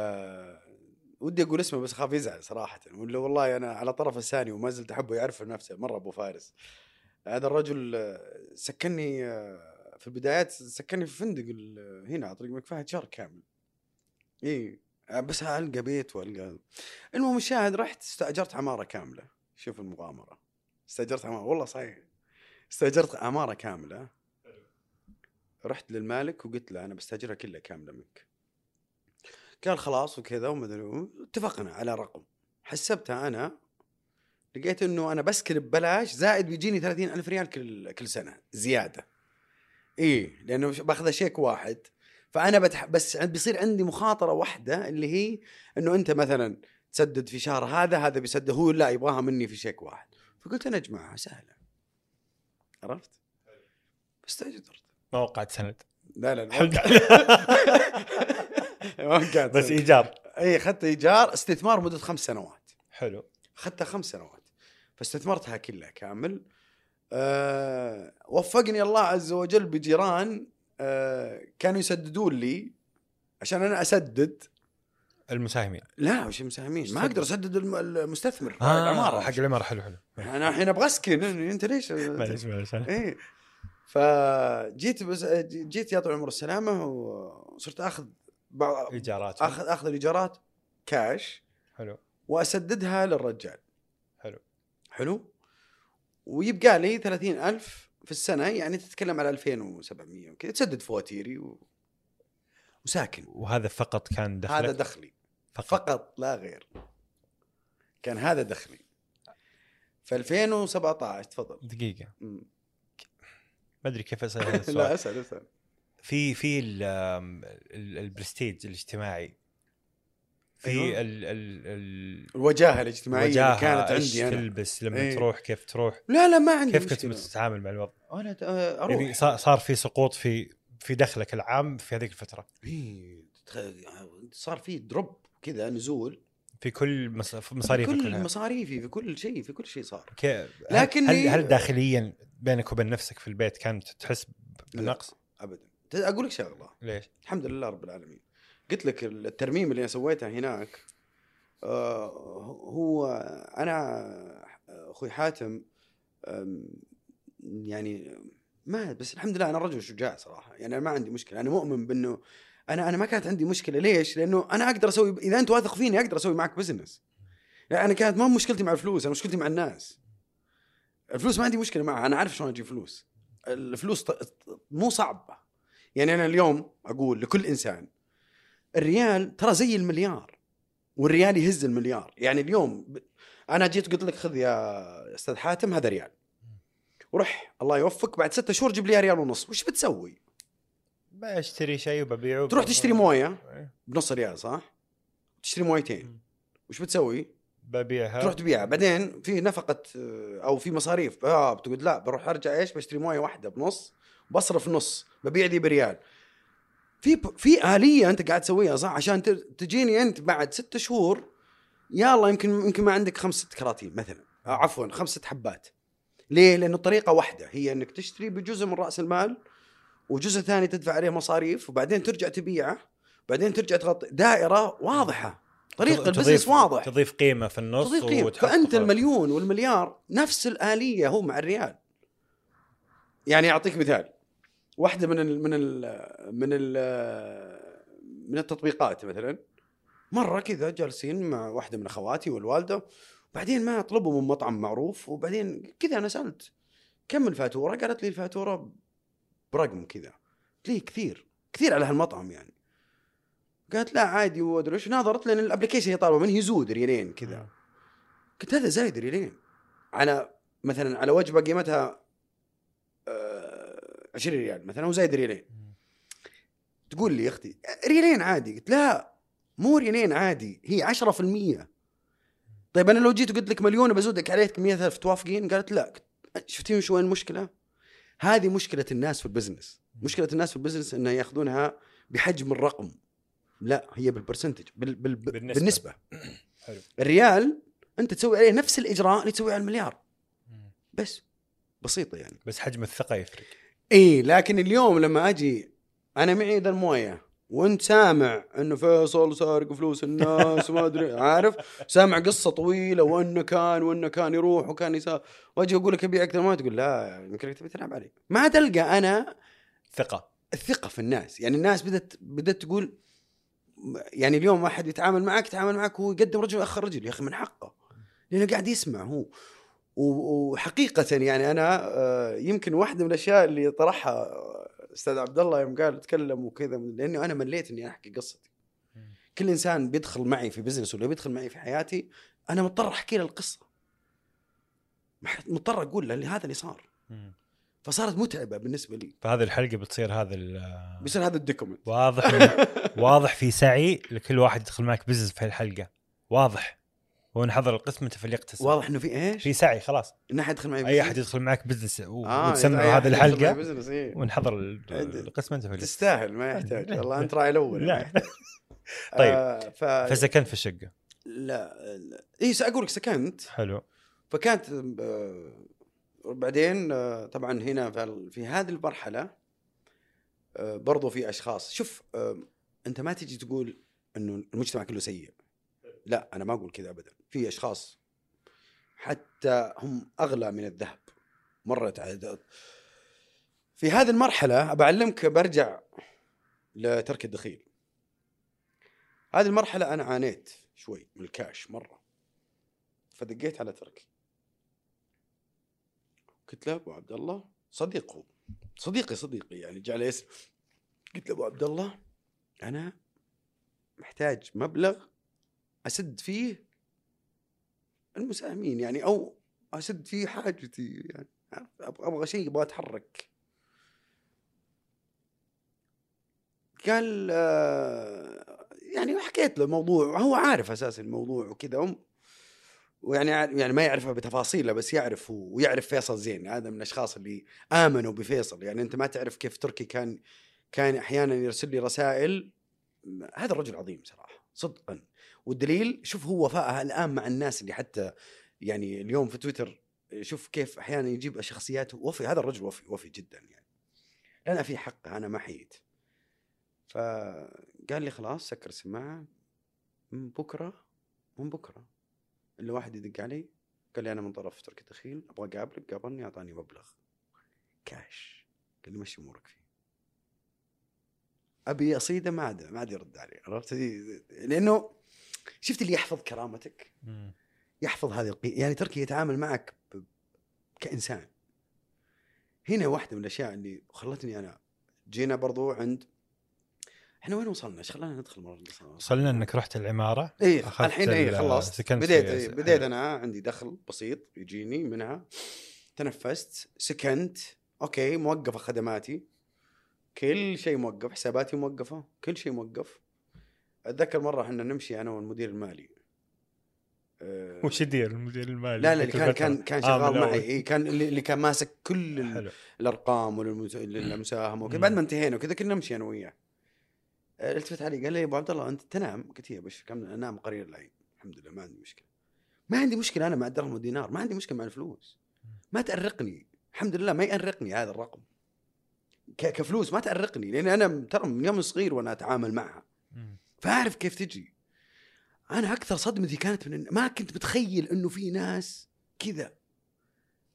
ودي أقول اسمه بس اخاف يزعل صراحة. ولا والله أنا على طرف لساني وما زلت أحبه يعرف نفسه. مرة أبو فارس. هذا الرجل سكنني آه، في البدايات سكنني في فندق هنا على طريق فهد شهر كامل. اي بس ألقى بيت وألقى. المهم الشاهد رحت استأجرت عمارة كاملة. شوف المغامرة. استأجرت عمارة والله صحيح. استأجرت عمارة كاملة. رحت للمالك وقلت له أنا بستأجرها كلها كاملة منك. قال خلاص وكذا ومدري اتفقنا على رقم. حسبتها أنا لقيت إنه أنا بسكن ببلاش زائد بيجيني 30 ألف ريال كل كل سنة زيادة. إيه لأنه باخذ شيك واحد. فأنا بتح... بس بيصير عندي مخاطرة واحدة اللي هي إنه أنت مثلا تسدد في شهر هذا هذا بيسدد هو لا يبغاها مني في شيك واحد. فقلت أنا اجمعها سهلة. عرفت؟ استاجرت ما وقعت سند. لا لا الحمد ما وقعت بس إيجار. إي أخذت إيجار استثمار مدة خمس سنوات. حلو. أخذتها خمس سنوات. فاستثمرتها كلها كامل. أه وفقني الله عز وجل بجيران كانوا يسددون لي عشان أنا أسدد. المساهمين. لا وش مساهمين. ما أقدر أسدد الم- المستثمر. آه العماره حق العمارة. حلو حلو. أنا الحين أبغى أسكن. أنت ليش؟ معلش معلش إيه. فجيت بس جيت يا طول العمر السلامة وصرت أخذ بعض إيجارات. اخذ أخذ الإيجارات كاش حلو. وأسددها للرجال. حلو. حلو. ويبقى لي 30000 في السنة يعني تتكلم على 2700 وكذا تسدد فواتيري و... وساكن. وهذا فقط كان دخلك؟ هذا دخلي. فقط, فقط لا غير. كان هذا دخلي. في 2017 تفضل. دقيقة. ما أدري كيف أسأل هذا لا السؤال. أسأل أسأل. في في ال- ال- البرستيج الاجتماعي في أيوة. ال ال ال الوجاهة الاجتماعية اللي وجاهة، كانت عندي أنا. تلبس لما إيه. تروح كيف تروح؟ لا لا ما عندي كيف كنت مشكلة. تتعامل مع الوضع؟ أنا أروح. يعني صار في سقوط في في دخلك العام في هذيك الفترة. إيه، تخ- صار في drop كذا نزول. في كل مص- في مصاريفك كل مصاريفي في كل شيء في كل شيء صار. لكن هل, هل داخليا بينك وبين نفسك في البيت كانت تحس بنقص؟ ابدا. أقول لك شغلة. ليش؟ الحمد لله رب العالمين. قلت لك الترميم اللي أنا سويته هناك آه، هو أنا أخوي حاتم يعني ما بس الحمد لله أنا رجل شجاع صراحة يعني أنا ما عندي مشكلة أنا مؤمن بأنه أنا أنا ما كانت عندي مشكلة ليش؟ لأنه أنا أقدر أسوي إذا أنت واثق فيني أقدر أسوي معك business يعني أنا كانت ما مشكلتي مع الفلوس أنا مشكلتي مع الناس. الفلوس ما عندي مشكلة معها أنا عارف شلون أجيب فلوس. الفلوس مو صعبة. يعني أنا اليوم أقول لكل إنسان الريال ترى زي المليار والريال يهز المليار. يعني اليوم. أنا جيت قلت لك خذ يا أستاذ حاتم هذا ريال. وروح الله يوفقك بعد ستة شهور جيب لي ريال ونص. وش بتسوي؟ بشتري شيء وببيعه تروح تشتري موية؟ إيه. بنص ريال صح؟ تشتري مويتين. وش بتسوي؟ ببيعها. تروح تبيعها. بعدين في نفقة آه، أو في مصاريف. آه بتقول لا بروح أرجع إيش؟ بشتري موية واحدة بنص بصرف نص. ببيع دي بريال. في في آلية أنت قاعد تسويها صح؟ عشان تجيني أنت بعد ستة شهور يلا يمكن يمكن ما عندك خمس ست كراتين مثلا. آه عفوا خمس ست حبات. ليه؟ لأنه الطريقة واحدة هي إنك تشتري بجزء من رأس المال وجزء ثاني تدفع عليه مصاريف وبعدين ترجع تبيعه بعدين ترجع تغطي. دائرة واضحة. طريق البزنس واضح. تضيف قيمة في النص تضيف قيمة. فأنت خلاص. المليون والمليار نفس الآلية هو مع الريال. يعني أعطيك مثال. واحدة من ال من ال من ال من التطبيقات مثلا. مرة كذا جالسين مع واحدة من أخواتي والوالدة بعدين ما اطلبوا من مطعم معروف وبعدين كذا أنا سألت كم الفاتوره؟ قالت لي الفاتورة برقم كذا. قلت لي كثير كثير على هالمطعم يعني. قالت لا عادي وأدري إيش. ناظرت لأن ال application هي طالبة مني يزود ريالين كذا. قلت هذا زايد ريالين. على مثلا على وجبه قيمتها آه 20 ريال مثلا وزايد ريالين. تقول لي يا أختي ريالين عادي؟ قلت لا مو ريالين عادي هي 10% طيب أنا لو جيت وقلت لك مليون بزودك عليه 100000 توافقين؟ قالت لا. شفتي وش وين المشكلة؟ هذه مشكلة الناس في ال business. مشكلة الناس في ال business انها يأخذونها بحجم الرقم. لا هي بال percentage بال بال. بالنسبة, بالنسبة. حلو. الريال أنت تسوي عليه نفس الإجراء اللي تسويه على المليار. بس. بسيطة يعني. بس حجم الثقة يفرق. إي لكن اليوم لما أجي أنا معي ذا الموية وأنت سامع انه فيصل سارق فلوس الناس وما أدري عارف؟ سامع قصة طويلة وأنه كان وأنه كان يروح وكان يسار وأجي أقول لك ابيع أكثر ما تقول لا يمكن تبي تلعب علي. ما تلقى أنا ثقة. الثقه في الناس. يعني الناس بدأت بدأت تقول يعني اليوم واحد يتعامل معك يتعامل معك هو يقدم رجل ويأخر رجل يا أخي من حقه. لأنه قاعد يسمع هو. و- وحقيقة يعني أنا آه، يمكن واحدة من الأشياء اللي طرحها أستاذ عبد الله يوم قال تكلم وكذا لأنه أنا مليت إني أحكي قصتي. كل إنسان بيدخل معي في business ولا بيدخل معي في حياتي أنا مضطر أحكي له القصة. مح- مضطر أقول له هذا اللي صار. فصارت متعبة بالنسبة لي. فهذه الحلقة بتصير هذا بيصير هذا ال document واضح واضح في سعي لكل واحد يدخل معك business في الحلقة. واضح. هو انحضر القسم أنت فليقتسم واضح إنه في إيش؟ في سعي خلاص. إن أحد يدخل معي أي أحد يدخل معك بزنس و- آه وتسمع أي هذه الحلقة إيه. ونحضر. القسم أنت فليقتسم تستاهل ما يحتاج. والله أنت راعي الأول. لا. طيب. آه ف... فسكنت في الشقة. لا لا. اي أقول لك سكنت. حلو. فكانت آه، بعدين آه، طبعا هنا في, في هذه المرحلة آه، برضو في أشخاص. شوف آه، أنت ما تجي تقول إنه المجتمع كله سيء. لا أنا ما أقول كذا ابدا. في أشخاص حتى هم أغلى من الذهب مرت على في هذه المرحلة بعلمك برجع لترك الدخيل. هذه المرحلة أنا عانيت شوي من الكاش مرة. فدقيت على تركي قلت له أبو عبد الله صديقه صديقي صديقي يعني جعل اسم. قلت له أبو عبد الله أنا محتاج مبلغ أسد فيه المساهمين يعني أو أسد فيه حاجتي يعني. أبغى شيء أبغى أتحرك. قال آه، يعني حكيت له الموضوع هو عارف أساسا الموضوع وكذا ويعني يعني ما يعرفها بتفاصيله بس يعرف ويعرف فيصل زين هذا من الأشخاص اللي آمنوا بفيصل. يعني أنت ما تعرف كيف تركي كان كان أحيانا يرسل لي رسائل هذا الرجل عظيم صراحة صدقا. والدليل شوف هو وفائه الآن مع الناس اللي حتى يعني اليوم في تويتر شوف كيف أحيانا يجيب شخصيات وفي هذا الرجل وفي وفي جدا يعني. أنا في حقه أنا ما حييت. فقال لي خلاص سكر السماعه من بكرة من بكرة. الا واحد يدق علي قال لي أنا من طرف ترك الدخيل أبغى أقابلك قابلني أعطاني مبلغ. كاش. قال لي مشي أمورك فيه. أبي أصيده ما عاد ما عاد يرد علي. عرفت؟ لأنه شفت اللي يحفظ كرامتك. يحفظ هذه القي... يعني تركي يتعامل معك. كإنسان. هنا واحدة من الأشياء اللي خلتني أنا جينا برضو عند إحنا وين وصلنا؟ إيش خلانا ندخل مرة وصلنا إنك رحت العمارة أخذت الحين ال- خلصت سكنت بديت إيه بديت أنا عندي دخل بسيط يجيني منها. تنفست سكنت okay موقفة خدماتي. كل شيء موقف حساباتي موقفة كل شيء موقف. أتذكر مرة إحنا نمشي أنا والمدير المالي. أه وش يدير المدير المالي؟ لا لا اللي كان؟ كان كان آه، من شغال معي. إي كان اللي اللي كان ماسك كل حلو. الأرقام والمس- للمساهمه وكذا. بعد ما انتهينا وكذا كنا نمشي أنا وياه. آه، التفت علي قال لي يا أبو عبد الله أنت تنام؟ قلت يا بش كم انام قرير العين الحمد لله ما عندي مشكلة. ما عندي مشكلة أنا مع الدرهم والدينار ما عندي مشكلة مع الفلوس. ما تأرقني. الحمد لله ما يأرقني هذا الرقم. كفلوس ما تأرقني لأن أنا ترى من يوم صغير وأنا أتعامل معها. فاعرف كيف تجي. أنا أكثر صدمتي كانت من ما كنت متخيل إنه في ناس كذا.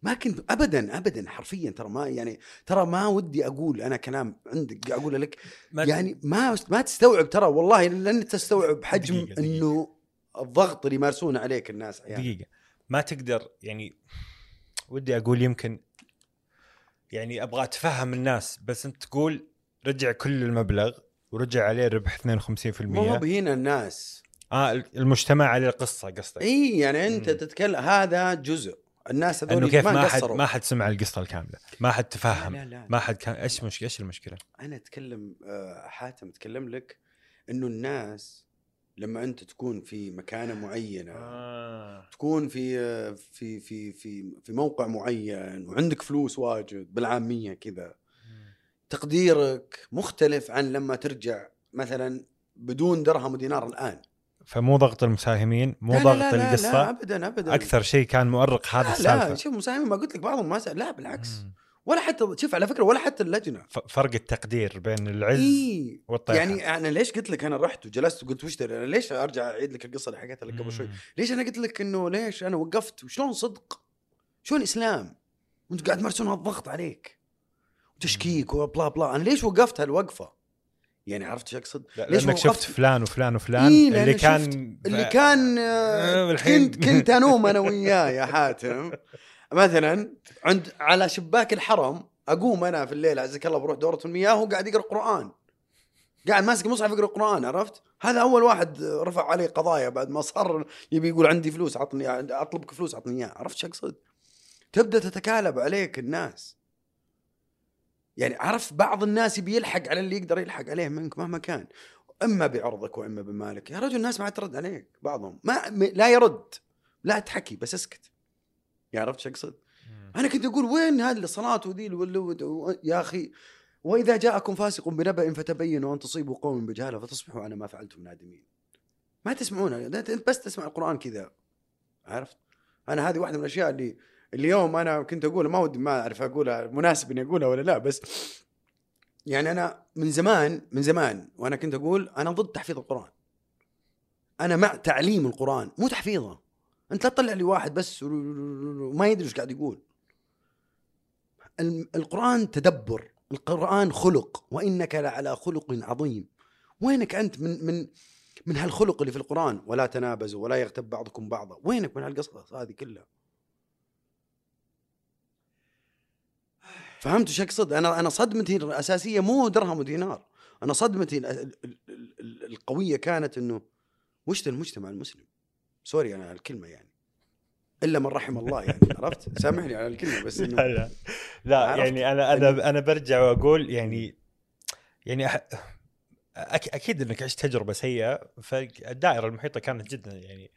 ما كنت ابدا ابدا حرفيا ترى ما يعني ترى ما ودي أقول أنا كلام عندك أقول لك. ما يعني ما ما تستوعب ترى والله لن تستوعب حجم دقيقة، دقيقة. إنه الضغط اللي يمارسونه عليك الناس أحيانا دقيقة. ما تقدر يعني ودي أقول يمكن يعني أبغى أتفهم الناس بس أنت تقول رجع كل المبلغ. ورجع عليه ربح 52% مو هو هنا الناس آه المجتمع عليه القصة قصدك إي يعني أنت. تتكلم هذا جزء الناس هذول إنه كيف ما حد. ما حد سمع القصة الكاملة ما حد تفهم لا لا ما حد كان إيش مش إيش المشكلة؟ أنا أتكلم آه، حاتم أتكلم لك إنه الناس لما أنت تكون في مكانة معينة آه. تكون في آه، في في في في موقع معين وعندك فلوس واجد بالعامية كذا تقديرك مختلف عن لما ترجع مثلا بدون درهم ودينار الآن. فمو ضغط المساهمين مو لا ضغط لا لا القصة. لا ابدا ابدا. أكثر شيء كان مؤرق هذا لا, لا السالفة. شوف مساهمين ما قلت لك بعضهم ما سأل. لا بالعكس. مم. ولا حتى شوف على فكرة ولا حتى اللجنة. فرق التقدير بين العز إيه والطيحة. يعني أنا ليش قلت لك أنا رحت وجلست وقلت وش؟ أنا ليش أرجع أعيد لك القصة اللي حكيتها لك قبل شوي. ليش أنا قلت لك إنه ليش أنا وقفت؟ وشلون صدق؟ شلون إسلام؟ وأنتم قاعد تمارسون هالضغط عليك. وتشكيك وبلا بلا أنا ليش وقفت هالوقفة؟ يعني عرفت شو أقصد؟ لا، ليش لأنك؟ شفت فلان وفلان وفلان. إيه، اللي كان اللي كان آه، آه، كنت كنت أنوم أنا وياه يا حاتم. مثلا عند على شباك الحرم أقوم أنا في الليل عزك الله بروح دورة المياه وهو قاعد يقرأ قرآن. قاعد ماسك مصحف يقرأ قرآن عرفت؟ هذا أول واحد رفع عليه قضايا بعد ما صار يبي يقول عندي فلوس عطني أطلبك فلوس عطني اياه عرفت شو أقصد؟ تبدأ تتكالب عليك الناس. يعني عرف بعض الناس يبي يلحق على اللي يقدر يلحق عليه منك مهما كان. إما بعرضك وإما بمالك. يا رجل الناس ما ترد عليك بعضهم. ما لا يرد لا تحكي بس اسكت. عرفت شو أقصد؟ أنا كنت أقول وين هذه الصلاة وذي يا أخي؟ وإذا جاءكم فاسق بنبأ فتبينوا أن تصيبوا قوم بجهالة فتصبحوا على ما فعلتم نادمين. ما تسمعون أنت بس تسمع القرآن كذا. عرفت؟ أنا هذه واحدة من الأشياء اللي اليوم أنا كنت أقول ما ودي ما أعرف أقولها مناسب إني أقولها ولا لا بس يعني أنا من زمان من زمان وأنا كنت أقول أنا ضد تحفيظ القرآن. أنا مع تعليم القرآن مو تحفيظه. أنت لا تطلع لي واحد بس وما يدري إيش قاعد يقول. القرآن تدبر القرآن خلق وإنك لعلى خلق عظيم وينك أنت من من من هالخلق اللي في القرآن ولا تنابزوا ولا يغتب بعضكم بعضا وينك من هالقصص هذه كلها فهمت إيش أقصد؟ أنا أنا صدمتي الأساسية مو درهم ودينار. أنا صدمتي ال- ال- ال- ال- القوية كانت إنه وش المجتمع المسلم؟ سوري أنا على الكلمة يعني. إلا من رحم الله يعني عرفت؟ سامحني على الكلمة بس إنه لا لا؟ يعني أنا أنا أنا برجع وأقول يعني يعني أح... أك... أكيد إنك عشت تجربة سيئة فالدائرة المحيطة كانت جدا يعني.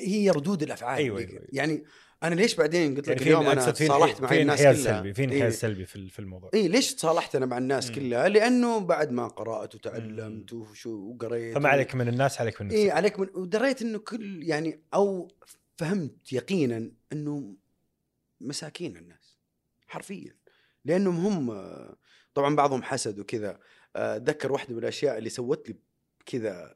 هي ردود الأفعال أيوة، أيوة. يعني أنا ليش بعدين قلت لك يعني اليوم أنا أقصد في صالحت مع في الناس كلها؟ سلبي؟ في إيه. انحياز سلبي في في الموضوع؟ اي ليش تصالحت أنا مع الناس. كلها؟ لأنه بعد ما قرأت وتعلمت وشو وقريت فما عليك من الناس عليك من نفسك. اي عليك من ودريت إنه كل يعني أو فهمت يقينا إنه مساكين الناس حرفيا. لأنهم هم طبعا بعضهم حسد وكذا. آه، أتذكر واحدة من الأشياء اللي سوت لي كذا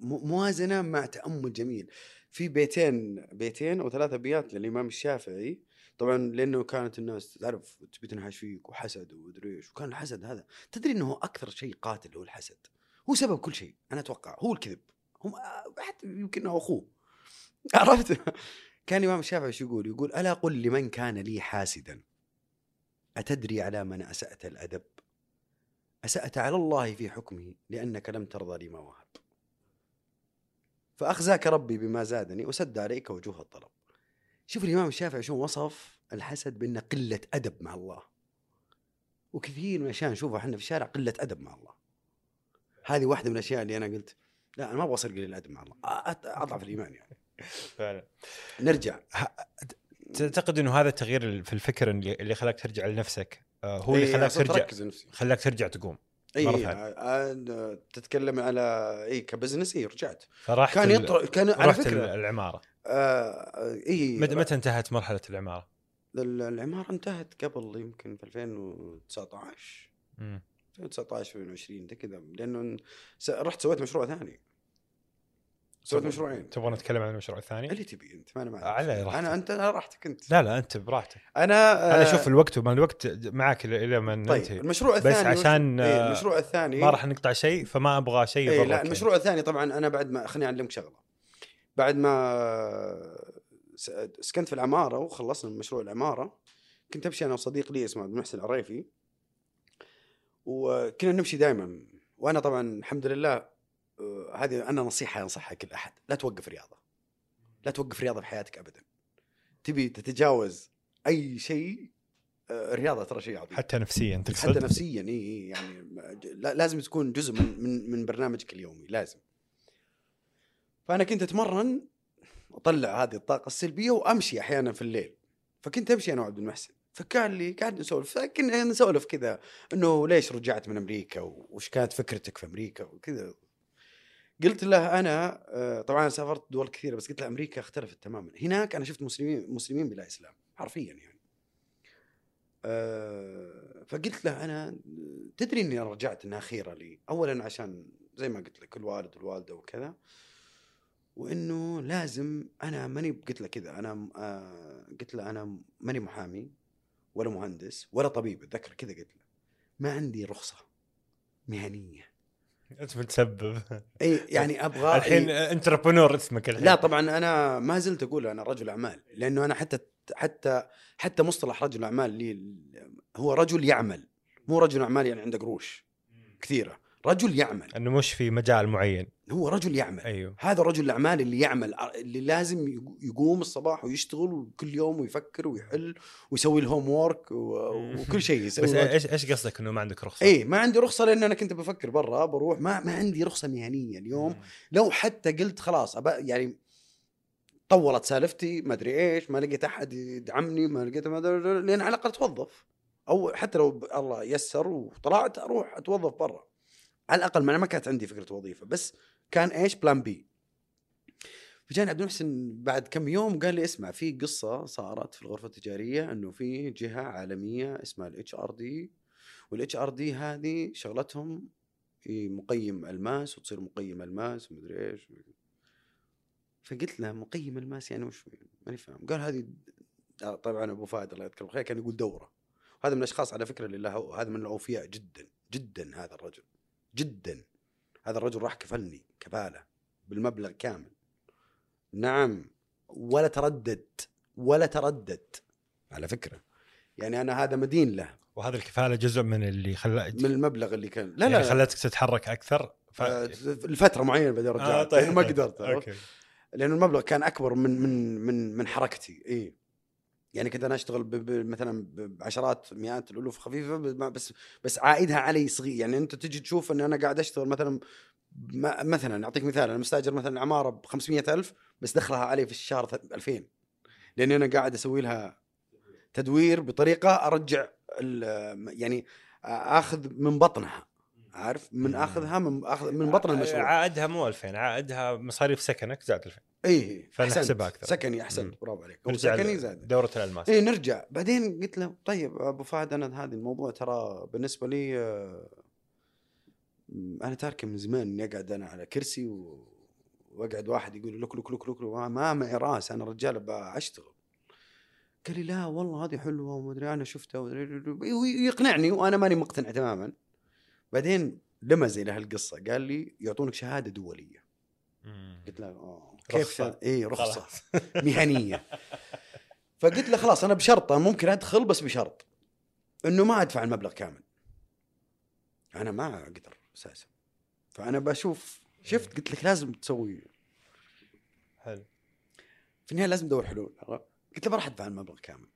موازنة مع تأمل جميل. في بيتين بيتين أو ثلاث ابيات للإمام الشافعي. طبعا لأنه كانت الناس تعرف تبي تنحش فيك وحسد ومدري إيش وكان الحسد هذا. تدري إنه أكثر شيء قاتل هو الحسد. هو سبب كل شيء أنا أتوقع. هو الكذب. هم حتى يمكن أخوه. عرفت؟ كان الإمام الشافعي إيش يقول؟ يقول ألا قل لمن كان لي حاسدا. أتدري على من أسأت الأدب؟ أسأت على الله في حكمه لأنك لم ترضى لما وهب. فأخزاك ربي بما زادني وسد عليك وجوه الطلب. شوف الإمام الشافعي شو وصف الحسد بأنه قلة أدب مع الله. وكثير من الأشياء نشوفها إحنا في الشارع قلة أدب مع الله. هذه واحدة من الأشياء اللي أنا قلت لا أنا ما أبغى أصير قليل الادب مع الله. أ- أ- أضعف الإيمان يعني. فعلا. نرجع. تعتقد إنه هذا التغيير ال- في الفكر اللي خلاك ترجع لنفسك آه، هو اللي إيه، خلاك ترجع خلاك ترجع تقوم. اي. آه، تتكلم على اي ك business اي رجعت فرحت كان يطرح كان على فكرة العمارة آه اي متى متى انتهت مرحلة العمارة؟ ال- العمارة انتهت قبل يمكن في 2019 مم. 2019 2020 ده كذا لأنه س- رحت سويت مشروع ثاني سويت مشروعين. تبغى نتكلم عن المشروع الثاني؟ اللي تبي أنت ما أنا معك على راحتك. أنا أنت على راحتك أنت. لا لا أنت براحتك. أنا أنا آه، شوف الوقت وما الوقت معك إلى ما طيب ننتهي. المشروع بس الثاني عشان، إيه، آه، المشروع الثاني. ما راح نقطع شيء فما أبغى شيء يضرك لا يعني. المشروع الثاني طبعا أنا بعد ما خليني أعلمك شغلة. بعد ما سكنت في العمارة وخلصنا من مشروع العمارة كنت أمشي أنا وصديق لي اسمه عبد المحسن العريفي وكنا نمشي دائما وأنا طبعا الحمد لله هذه أنا نصيحة انصحها كل أحد. لا توقف رياضة. لا توقف رياضة في حياتك ابدا. تبي تتجاوز أي شيء آه، الرياضة ترى شيء عظيم. حتى نفسيا حتى تقصد نفسيا إي يعني لا- لازم تكون جزء من من من برنامجك اليومي لازم. فأنا كنت أتمرن أطلع هذه الطاقة السلبية وأمشي أحيانا في الليل. فكنت أمشي أنا وعبد المحسن. فقال لي قاعد نسولف. فكنا نسولف كذا إنه ليش رجعت من أمريكا وش كانت فكرتك في أمريكا وكذا. قلت له أنا آه، طبعا سافرت دول كثيرة بس قلت له أمريكا اختلفت تماما. هناك أنا شفت مسلمين مسلمين بلا إسلام حرفيا يعني. آه، فقلت له أنا تدري إني رجعت انها خيره لي؟ اولا عشان زي ما قلت لك الوالد والوالدة وكذا. وإنه لازم أنا ماني قلت له كذا أنا آه، قلت له أنا ماني محامي ولا مهندس ولا طبيب أتذكر كذا قلت له. ما عندي رخصة مهنية. انت متسبب. إي يعني أبغى الحين. انتربرنور اسمك الحين. لا طبعا أنا ما زلت أقول أنا رجل أعمال لأنه أنا حتى حتى حتى مصطلح رجل أعمال لي هو رجل يعمل مو رجل أعمال يعني عنده قروش كثيرة. رجل يعمل. إنه مش في مجال معين. هو رجل يعمل. أيوه. هذا رجل الأعمال اللي يعمل اللي لازم يقوم الصباح ويشتغل كل يوم ويفكر ويحل ويسوي ال homework وكل شيء يسوي. بس. إيش إيش قصدك إنه ما عندك رخصة؟ اي ما عندي رخصة لأن أنا كنت بفكر برا بروح ما ما عندي رخصة مهنية اليوم. لو حتى قلت خلاص أبا يعني طولت سالفتي ما أدري إيش ما لقيت أحد يدعمني ما لقيت ما لأن على الأقل اتوظف أو حتى لو الله يسر وطلعت أروح أتوظف برا. على الأقل ما أنا ما كانت عندي فكرة وظيفة بس كان إيش؟ plan B فجاني عبد المحسن بعد كم يوم قال لي اسمع في قصة صارت في الغرفة التجارية إنه في جهة عالمية اسمها ال HRD وال HRD هذه شغلتهم مقيم الماس وتصير مقيم الماس ومدري إيش. فقلت له مقيم الماس يعني وش؟ ماني فاهم. قال هذه طبعا أبو فهد الله يذكره بالخير كان يقول دورة. هذا من الأشخاص على فكرة اللي له هذا من الأوفياء جدا جدا هذا الرجل. جدا. هذا الرجل راح كفلني كفالة بالمبلغ كامل. نعم ولا تردد ولا تردد. على فكرة يعني أنا هذا مدين له. وهذه الكفالة جزء من اللي خلاك من المبلغ اللي كان. لا يعني لا خلتك تتحرك أكثر؟ ف... آه، لفترة معينة بعدين رجعت آه طيب ما قدرت. عرفت؟ okay. لأنه المبلغ كان أكبر من من من من حركتي. اي يعني كنت أنا أشتغل مثلا بعشرات مئات الألوف خفيفة بس بس عائدها علي صغير. يعني أنت تجي تشوف إن أنا قاعد أشتغل مثلا مثلا أعطيك مثال أنا مستأجر مثلا عمارة ب 500000 بس دخلها علي في الشهر ث- 2000 لأني أنا قاعد أسوي لها تدوير بطريقة أرجع يعني أخذ من بطنها. عارف؟ من. آخذها من اخذ من بطن المشروع. عائدها مو 2000 عائدها مصاريف سكنك زائد 2000 اي فنحسبها أحسنت. أكثر. سكني. أحسنت. برافو عليك. سكني زاد دورة الألماس. اي نرجع. بعدين قلت له طيب أبو فهد أنا هذا الموضوع ترى بالنسبة لي آه، أنا تاركه من زمان إني أقعد أنا على كرسي و... وأقعد واحد يقول لك لك لك لك, ما- معي رأس. أنا رجال بشتغل قال لي لا والله هذه حلوة وما أدري أنا شفتها ويقنعني وأنا ماني مقتنع تماما. بعدين لمز إلى هالقصه قال لي يعطونك شهادة دولية. مم. قلت له آه كيف؟ اي رخصة. مهنية. فقلت له خلاص أنا بشرطة ممكن أدخل بس بشرط. إنه ما أدفع المبلغ كامل. أنا ما أقدر أساسا. فأنا بشوف شفت قلت لك لازم تسوي. حلو. في النهاية لازم تدور حلول. قلت له ما راح أدفع المبلغ كامل.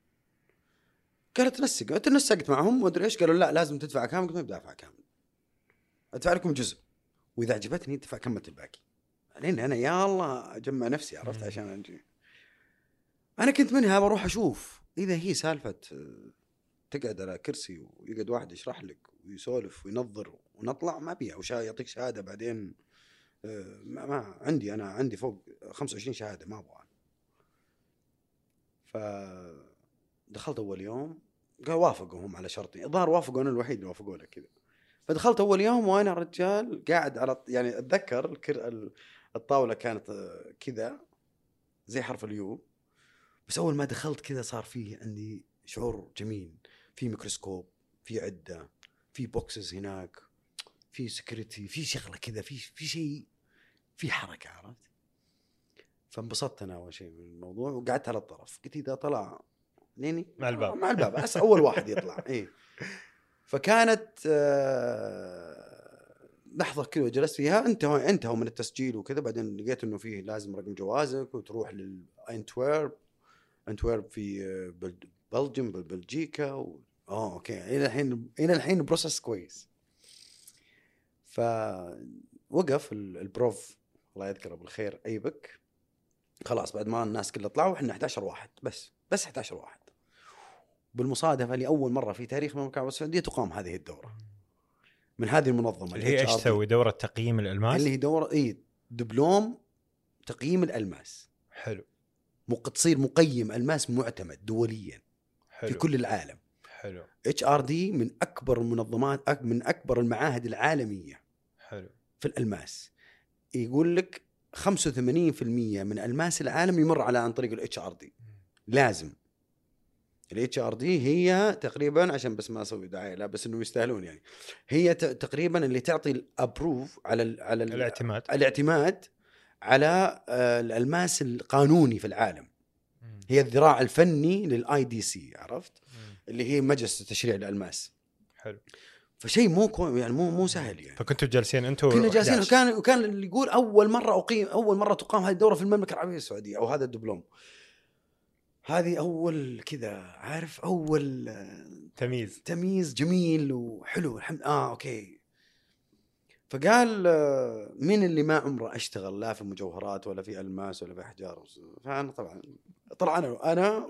قال تنسق تنسقت معهم وادري إيش. قالوا لا لازم تدفع كامل. قلت ما بدفع كامل. أدفع لكم جزء. وإذا عجبتني أدفع كملت الباقي. لأن أنا يا الله أجمع نفسي عرفت. عشان أجي. أنا كنت منها بروح أشوف. إذا هي سالفة آه، تقعد على كرسي ويقعد واحد يشرح لك ويسولف وينظر ونطلع ما أبيها. وشا يعطيك شهادة بعدين؟ آه، ما, ما عندي أنا عندي فوق 25 شهادة ما أبغى. ف دخلت أول يوم قال وافقوا هم على شرطي. الظاهر وافقوا أنا الوحيد اللي وافقوا له كذا. فدخلت أول يوم وأنا رجال قاعد على يعني أتذكر الكر... ال- الطاولة كانت آه، كذا زي حرف ال U. بس أول ما دخلت كذا صار فيه عندي شعور جميل. في ميكروسكوب في عدة في boxes هناك في security في شغلة كذا في في شيء في حركة عرفت؟ فانبسطت أنا أول شيء من الموضوع وقعدت على الطرف. قلت إذا طلع ليني مع الباب. مع الباب. أول واحد يطلع. اي فكانت آه، لحظة كذا جلست فيها انتهوا انتهوا من التسجيل وكذا بعدين لقيت إنه فيه لازم رقم جوازك وتروح لأنتويرب أنتويرب في آه، بل- بلجيم بل- بلجيكا و... آه أوكي. إلى الحين إلى الحين process كويس. فوقف ال- البروف الله يذكره بالخير ايبك خلاص بعد ما الناس كلها طلعوا إحنا 11 واحد بس بس 11 واحد. بالمصادفة لأول مرة في تاريخ المملكة العربية السعودية تقام هذه الدورة. من هذه المنظمة اللي هي إيش. تسوي؟ دورة تقييم الألماس؟ اللي هي دورة إي دبلوم تقييم الألماس. حلو. تصير مقيم ألماس معتمد دوليا حلو. في كل العالم. حلو. HRD من أكبر المنظمات من أكبر المعاهد العالمية حلو. في الألماس. يقول لك 85% من ألماس العالم يمر على عن طريق ال HRD. لازم. ال HRD هي تقريبا عشان بس ما أسوي دعاية لا بس إنه يستاهلون يعني. هي تقريبا اللي تعطي ال approve على ال على ال الاعتماد. الاعتماد على آه، الألماس القانوني في العالم. هي الذراع الفني لل IDC عرفت. اللي هي مجلس تشريع الألماس. حلو. فشيء مو كو يعني مو مو سهل يعني. فكنتوا جالسين أنتم كنا جالسين 11. وكان وكان اللي يقول أول مرة أقيم أول مرة تقام هذه الدورة في المملكة العربية السعودية أو هذا الدبلوم. هذه أول كذا عارف؟ أول تمييز. تمييز جميل وحلو الحمد آه أوكي. فقال آه، مين اللي ما عمره أشتغل؟ لا في مجوهرات ولا في ألماس ولا في أحجار. فأنا طبعا طلع أنا أنا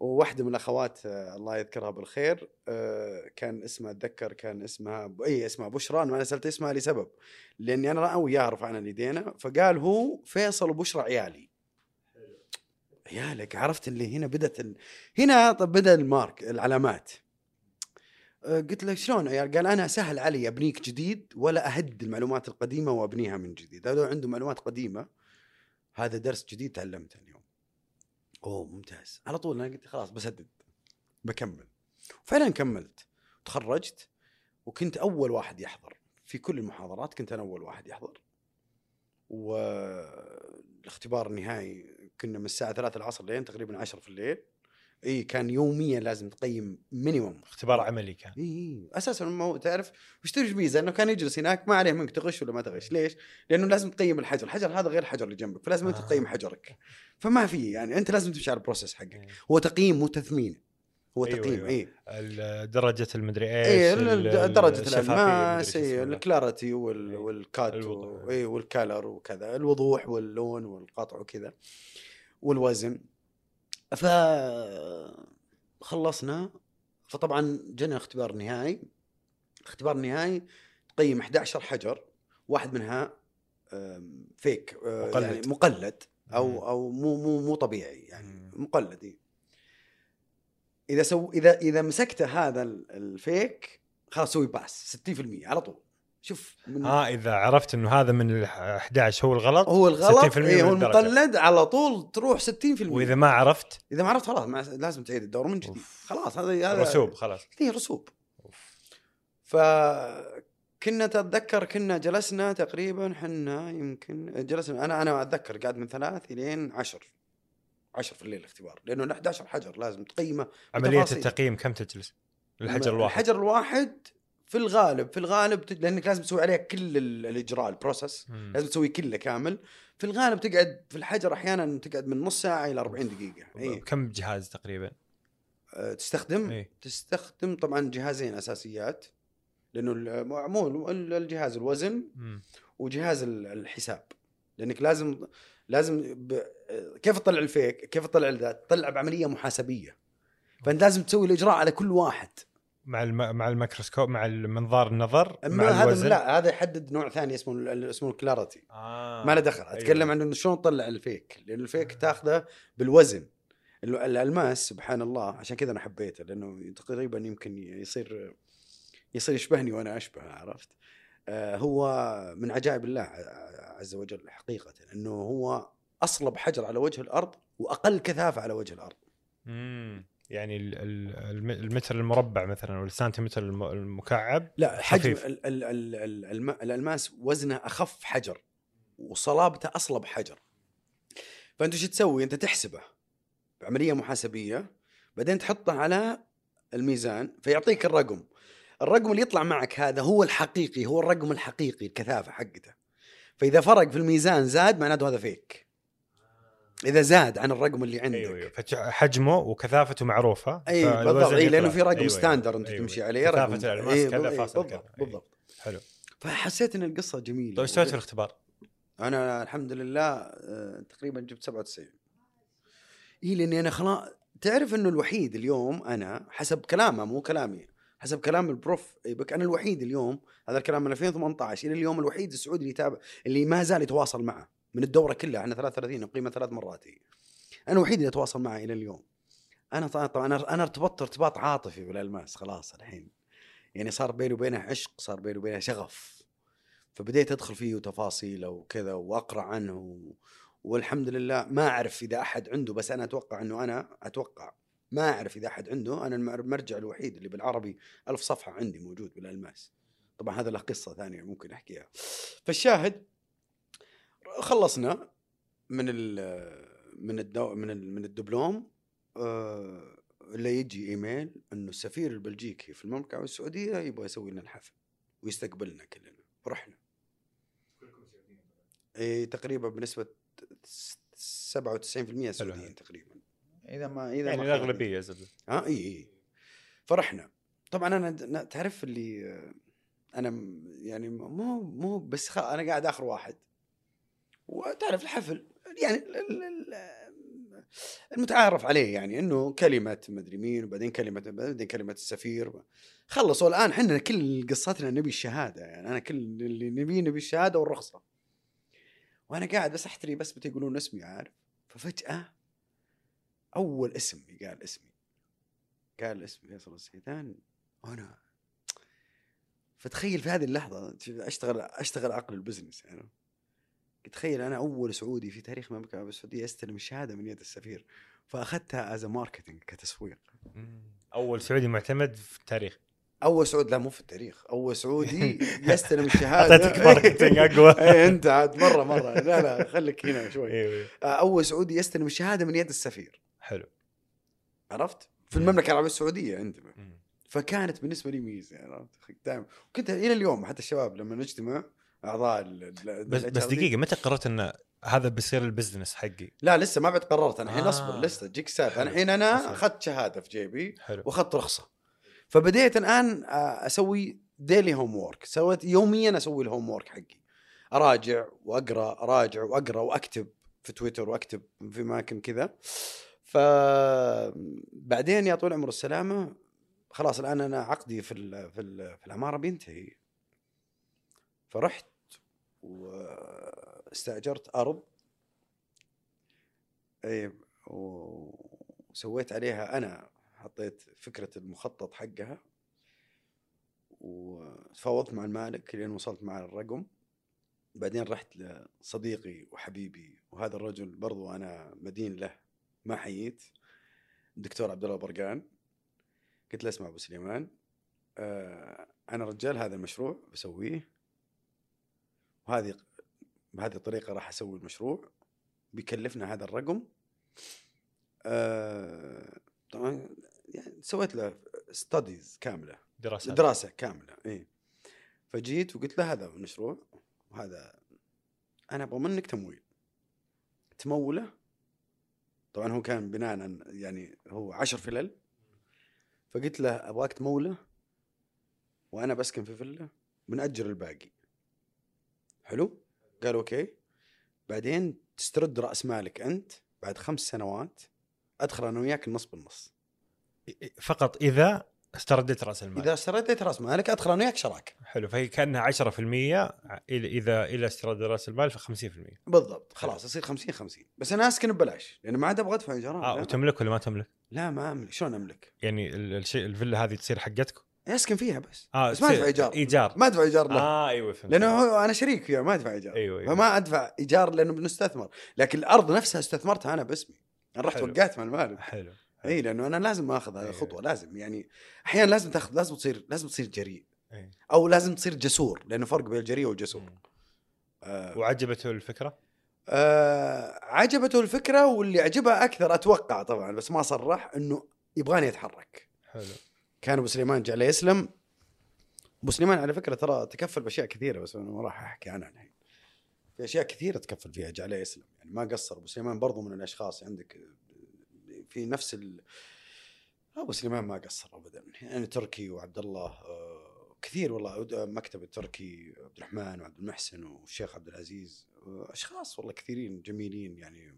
وواحدة من الأخوات آه، الله يذكرها بالخير آه، كان اسمها أتذكر كان اسمها إي اسمها بشرى. أنا سالت اسمها لسبب لأني أنا وياها رفعنا اليدينا فقال هو فيصل وبشرى عيالي. عيالك عرفت اللي هنا بدت ال... هنا طب بدأ المارك العلامات. آه، قلت له شلون عيال؟ قال أنا سهل علي أبنيك جديد ولا أهد المعلومات القديمة وأبنيها من جديد. هذا عنده معلومات قديمة. هذا درس جديد تعلمته اليوم. أوه ممتاز. على طول أنا قلت خلاص بسدد. بكمل. فعلا كملت. تخرجت وكنت أول واحد يحضر. في كل المحاضرات كنت أنا أول واحد يحضر. والاختبار النهائي كنا من الساعة 3 العصر لين تقريبا 10 في الليل. إي كان يوميا لازم تقيم minimum اختبار عملي كان. إي إي. أساسا ما هو تعرف وش ميزه إنه كان يجلس هناك ما عليه منك تغش ولا ما تغش. ليش؟ لأنه لازم تقيم الحجر، الحجر هذا غير الحجر اللي جنبك فلازم أنت آه. تقيم حجرك. فما في يعني أنت لازم تمشي على ال process حقك. إيه. هو تقييم مو تثمين. هو أيوة، تقييم أيوة. إي. ال- درجة المدري إيش ال- درجة الألماس إي. ال clarity وال- إيه. وال cut إي وال color وكذا الوضوح واللون والقطع وكذا. والوزن ف خلصنا فطبعا جينا اختبار نهائي الاختبار النهائي تقيم 11 حجر واحد منها fake آه، مقلد. يعني مقلد. أو أو مو مو مو طبيعي يعني. مقلد إيه. إذا سو إذا إذا مسكت هذا ال- ال fake خلاص سوي pass 60% على طول شوف من آه إذا عرفت إنه هذا من ال 11 هو الغلط هو الغلط 60% إيه هو. المقلد على طول تروح 60% وإذا ما عرفت إذا ما عرفت خلاص ما لازم تعيد الدوره من جديد أوف. خلاص هذا هذا رسوب خلاص هي رسوب أوف. فكنا تتذكر كنا جلسنا تقريبا حنا يمكن جلسنا أنا أنا أتذكر قاعد من ثلاث إلين عشر عشر في الليل اختبار لأنه ال 11 حجر لازم تقيمه عملية. التقييم كم تجلس؟ الحجر الواحد الحجر الواحد في الغالب في الغالب لأنك لازم تسوي عليه كل ال- الإجراء البروسس. لازم تسوي كله كامل. في الغالب تقعد في الحجر أحيانا تقعد من نص ساعة إلى 40 دقيقة. اي كم جهاز تقريبا؟ أه، تستخدم؟ إيه. تستخدم طبعا جهازين أساسيات لأنه مو ال- الجهاز الوزن مم. وجهاز ال- الحساب. لأنك لازم لازم ب... كيف تطلع ال fake؟ كيف تطلع ذا تطلع بعملية محاسبية. فأنت لازم تسوي الإجراء على كل واحد. مع الم... مع الميكروسكوب مع منظار النظر مع هذا الوزن. لا هذا يحدد نوع ثاني اسمه اسمه ال clarity آه. ما له دخل. أتكلم عن إنه شلون تطلع ال fake؟ لأن ال fake تاخذه بالوزن. ال- الألماس سبحان الله عشان كذا أنا حبيته لأنه تقريبا يمكن يصير يصير يشبهني وأنا اشبهه عرفت؟ آه هو من عجائب الله عز وجل حقيقة انه هو أصلب حجر على وجه الأرض وأقل كثافة على وجه الأرض. مم. يعني ال- ال- الم- المتر المربع مثلا أو السنتيمتر الم- المكعب لا حجم خفيف. ال ال ال ال الم- الألماس وزنه أخف حجر وصلابته أصلب حجر. فأنت شو تسوي؟ أنت تحسبه بعملية محاسبية بعدين تحطه على الميزان فيعطيك الرقم. الرقم اللي يطلع معك هذا هو الحقيقي هو الرقم الحقيقي الكثافة حقته. فإذا فرق في الميزان زاد معناته هذا fake. إذا زاد عن الرقم اللي عندك. أيوه أيوه. حجمه وكثافته معروفة. اي فالوزن بالضبط. اي لأنه. في رقم أيوة، standard أيوة، أنت أيوة. تمشي عليه كثافه رقم الالماس إيه، كذا بالضبط، فاصل بالضبط, كذا. بالضبط. حلو. فحسيت إن القصة جميلة. طيب إيش سويت في الاختبار؟ أنا الحمد لله آه، تقريبا جبت 97 اي لأني أنا خلاص تعرف إنه الوحيد اليوم أنا حسب كلامه مو كلامي حسب كلام البروف ايبك أنا الوحيد اليوم هذا الكلام من 2018 إلى اليوم الوحيد السعودي اللي يتابع اللي ما زال يتواصل معه. من الدورة كلها إحنا 33 قيمه ثلاث مرات هي. أنا الوحيد اللي أتواصل معه إلى اليوم. أنا طبعا أنا ارتبطت ارتباط عاطفي بالألماس خلاص الحين. يعني صار بيني وبينه عشق صار بيني وبينه شغف. فبديت أدخل فيه وتفاصيله وكذا وأقرأ عنه. والحمد لله ما أعرف إذا أحد عنده بس أنا أتوقع إنه أنا أتوقع ما أعرف إذا أحد عنده. أنا المر- المرجع الوحيد اللي بالعربي ألف صفحة عندي موجود بالألماس. طبعا هذا له قصة ثانية ممكن أحكيها. فالشاهد خلصنا من ال من الدو من ال من الدبلوم آه، اللي يجي إيميل إنه السفير البلجيكي في المملكة العربيه السعودية يبغى يسوي لنا الحفل ويستقبلنا كلنا. رحنا. اي تقريبا بنسبة 97% سعوديين تقريبا. إذا ما إذا يعني ما الأغلبية آه اي اي فرحنا. طبعا أنا تعرف اللي آه، أنا يعني مو مو بس خ... أنا قاعد آخر واحد. وتعرف الحفل. يعني ال- ال- ال- المتعارف عليه يعني إنه كلمه مدري مين وبعدين كلمة بعدين كلمة السفير. خلصوا الآن إحنا كل قصتنا نبي الشهادة يعني أنا كل اللي نبيه نبي الشهادة والرخصة. وأنا قاعد بس احتري بس بتي يقولون اسمي عارف؟ ففجأة أول اسم قال اسمي. قال اسمي فيصل السيدان وأنا فتخيل في هذه اللحظة أشتغل أشتغل عقل ال business يعني. تخيل أنا أول سعودي في تاريخ المملكة العربيه السعودية استلم الشهادة من يد السفير فأخذتها as marketing كتسويق. أول سعودي معتمد في التاريخ. أول سعودي لا مو في التاريخ أول سعودي يستلم الشهادة. أعطيتك marketing أقوى. اي أنت عاد مرة مرة. لا لا خليك هنا شوي. أيوه آه، أول سعودي يستلم الشهادة من يد السفير. حلو. عرفت؟ في المملكة العربية السعودية انتبه. فكانت بالنسبة لي ميزة يعني عرفت؟ دائما. وكنت إلى اليوم حتى الشباب لما نجتمع أعضاء ال- بس بس دقيقة متى قررت إن هذا بيصير ال business حقي؟ لا لسه ما بعد قررت أنا الحين آه. أصبر لسه تجيك سالفه. أنا الحين أنا. أخذت شهادة في جيبي وأخذت رخصة فبديت الآن آه، أسوي daily homework سويت يوميا أسوي ال homework حقي أراجع وأقرأ أراجع وأقرأ وأكتب في تويتر وأكتب في أماكن كذا فبعدين يا طول العمر السلامة خلاص الآن أنا عقدي في ال في ال في العمارة بينتهي فرحت واستأجرت أرض. أي وسويت عليها أنا حطيت فكرة المخطط حقها وتفاوضت مع المالك لين وصلت مع الرقم. بعدين رحت لصديقي وحبيبي وهذا الرجل برضو أنا مدين له ما جيت الدكتور عبد الله برقان. قلت له اسمع أبو سليمان آه أنا رجال هذا المشروع بسويه. وهذه بهذه الطريقة راح أسوي المشروع. بيكلفنا هذا الرقم. آه طبعا يعني سويت له studies كاملة. دراسات. دراسة كاملة إي. فجيت وقلت له هذا المشروع وهذا أنا أبغى منك تمويل. تموله. طبعا هو كان بناء يعني هو عشر فلل. فقلت له أبغاك تموله وأنا بسكن في فيلا بنأجر الباقي. حلو؟ قال okay. بعدين تسترد رأس مالك أنت بعد خمس سنوات أدخل أنا وياك النص بالنص. فقط إذا استرديت رأس المال. إذا استرديت رأس مالك أدخل أنا وياك شراكه حلو. فهي كأنها 10% إلى- اذا إلى استرداد رأس المال ف 50% بالضبط. خلاص يصير 50 50 بس أنا أسكن ببلاش لأنه ما عاد أبغى أدفع ايجار آه. وتملك ولا ما تملك؟ لا ما أملك. شلون أملك؟ يعني ال- الشيء الفيلا هذه تصير حقتك؟ اسكن فيها بس. آه بس ما ادفع إيجار. إيجار. ما ادفع إيجار له. آه أيوه فهمت. لأنه هو أنا شريك فيها ما ادفع إيجار. أيوه أيوه. فما أدفع إيجار لأنه بنستثمر. لكن الأرض نفسها استثمرتها أنا باسمي. أنا رحت. وقعت مع المالك. حلو إي لأنه أنا لازم آخذ هذه أيوة. الخطوه لازم. يعني أحيانا لازم تاخذ لازم تصير لازم تصير جريء. أي. أو لازم تصير جسور لأنه فرق بين الجريء والجسور. آه. وعجبته الفكرة؟ آه عجبته الفكرة واللي عجبها أكثر أتوقع طبعا بس ما صرح إنه يبغاني اتحرك حلو. كان أبو سليمان جعله يسلم أبو سليمان على فكرة ترى تكفل بأشياء كثيرة بس ما راح أحكي عنها الحين. في أشياء كثيرة تكفل فيها جعله يسلم يعني ما قصر. أبو سليمان برضو من الأشخاص عندك في نفس ال... أبو سليمان ما قصر ابدا. يعني تركي وعبد الله آه، كثير والله. مكتب التركي عبد الرحمن وعبد المحسن والشيخ عبد العزيز آه، أشخاص والله كثيرين جميلين يعني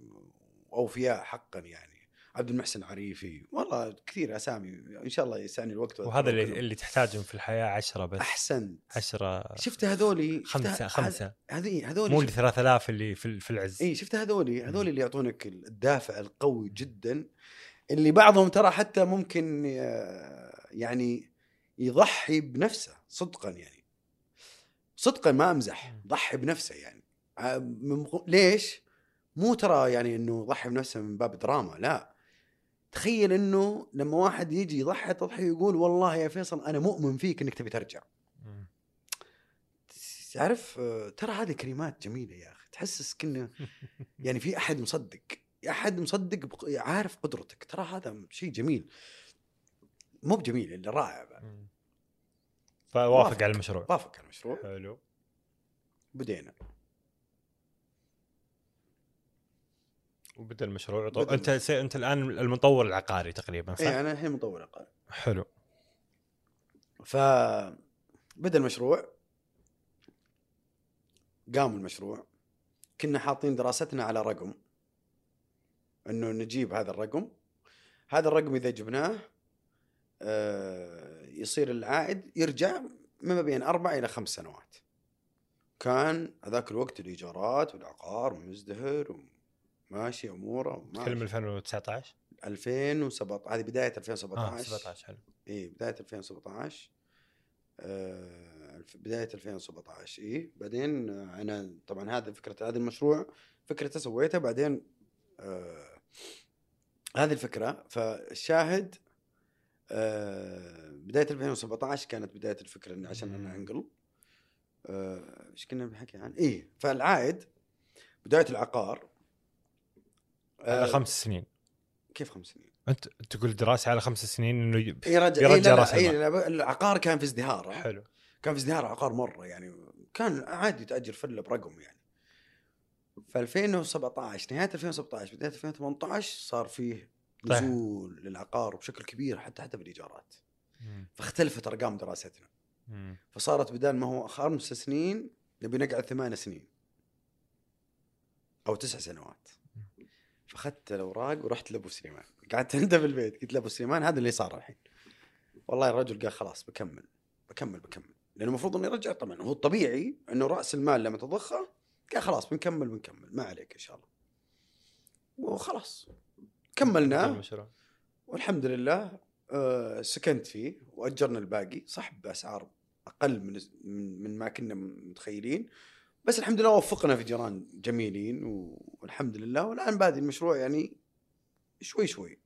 اوفياء حقا يعني. عبد المحسن عريفي. والله كثير أسامي إن شاء الله يسعني الوقت وهذا اللي, اللي تحتاجهم في الحياة عشرة بس. احسنت عشرة شفت هذولي؟ خمسة خمسة. هذه هذولي مو ال 3000 اللي في في العز. اي شفت هذولي؟ هذولي اللي يعطونك الدافع القوي جدا اللي بعضهم ترى حتى ممكن آه، يعني يضحي بنفسه صدقا يعني. صدقا ما أمزح ضحي بنفسه يعني. آه، ليش؟ مو ترى يعني إنه يضحي بنفسه من باب دراما لا. تخيل إنه لما واحد يجي يضحي تضحي ويقول والله يا فيصل أنا مؤمن فيك إنك تبي ترجع. تعرف ترى هذه كلمات جميلة يا أخي. تحسس كنا يعني في أحد مصدق. أحد مصدق عارف قدرتك. ترى هذا شيء جميل. مو بجميل إلا رائع بعد فوافق على المشروع. وافق على المشروع. حلو. بدينا. وبدأ المشروع طو... أنت سي... أنت الآن المطور العقاري تقريبا صح؟ اي أنا الحين مطور عقاري. حلو. ف بدأ المشروع قام المشروع. كنا حاطين دراستنا على رقم إنه نجيب هذا الرقم. هذا الرقم إذا جبناه آه يصير العائد يرجع ما بين أربع إلى خمس سنوات. كان هذاك الوقت الإيجارات والعقار مزدهر ماشي أموره تتكلم 2019 2017 هذه بداية 2017 آه 17 حلو. إي بداية 2017 آه بداية 2017 إي. بعدين أنا طبعا هذا فكرة هذا المشروع فكرته سويتها بعدين آه هذه الفكرة. فالشاهد آه بداية 2017 كانت بداية الفكرة إن عشان أنا أنقل. آه، إيش كنا بنحكي عن؟ إي فالعائد بداية العقار على آه، خمس سنين. كيف خمس سنين؟ أنت تقول دراسة على خمس سنين إنه يرجع يرجع راس العقار كان في ازدهار حلو. كان في ازدهار عقار مرة يعني كان عادي تأجر فله برقم يعني. في 2017 نهاية 2017 بداية 2018 صار فيه نزول طيب. للعقار بشكل كبير حتى حتى بالايجارات فاختلفت أرقام دراستنا. مم. فصارت بدل ما هو خمس سنين نبي نقعد ثمان سنين أو تسع سنوات. فاخذت الأوراق ورحت لأبو سليمان. قعدت عنده في البيت قلت لأبو سليمان هذا اللي صار الحين. والله الرجل قال خلاص بكمل. بكمل بكمل. لأنه المفروض إنه يرجع. طبعا هو الطبيعي إنه رأس المال لما تضخه قال خلاص بنكمل بنكمل. ما عليك إن شاء الله. وخلاص. كملناه والحمد لله آه سكنت فيه وأجرنا الباقي. صح بأسعار أقل من من ما كنا متخيلين. بس الحمد لله وفقنا في جيران جميلين والحمد لله. والآن بادي المشروع يعني شوي شوي.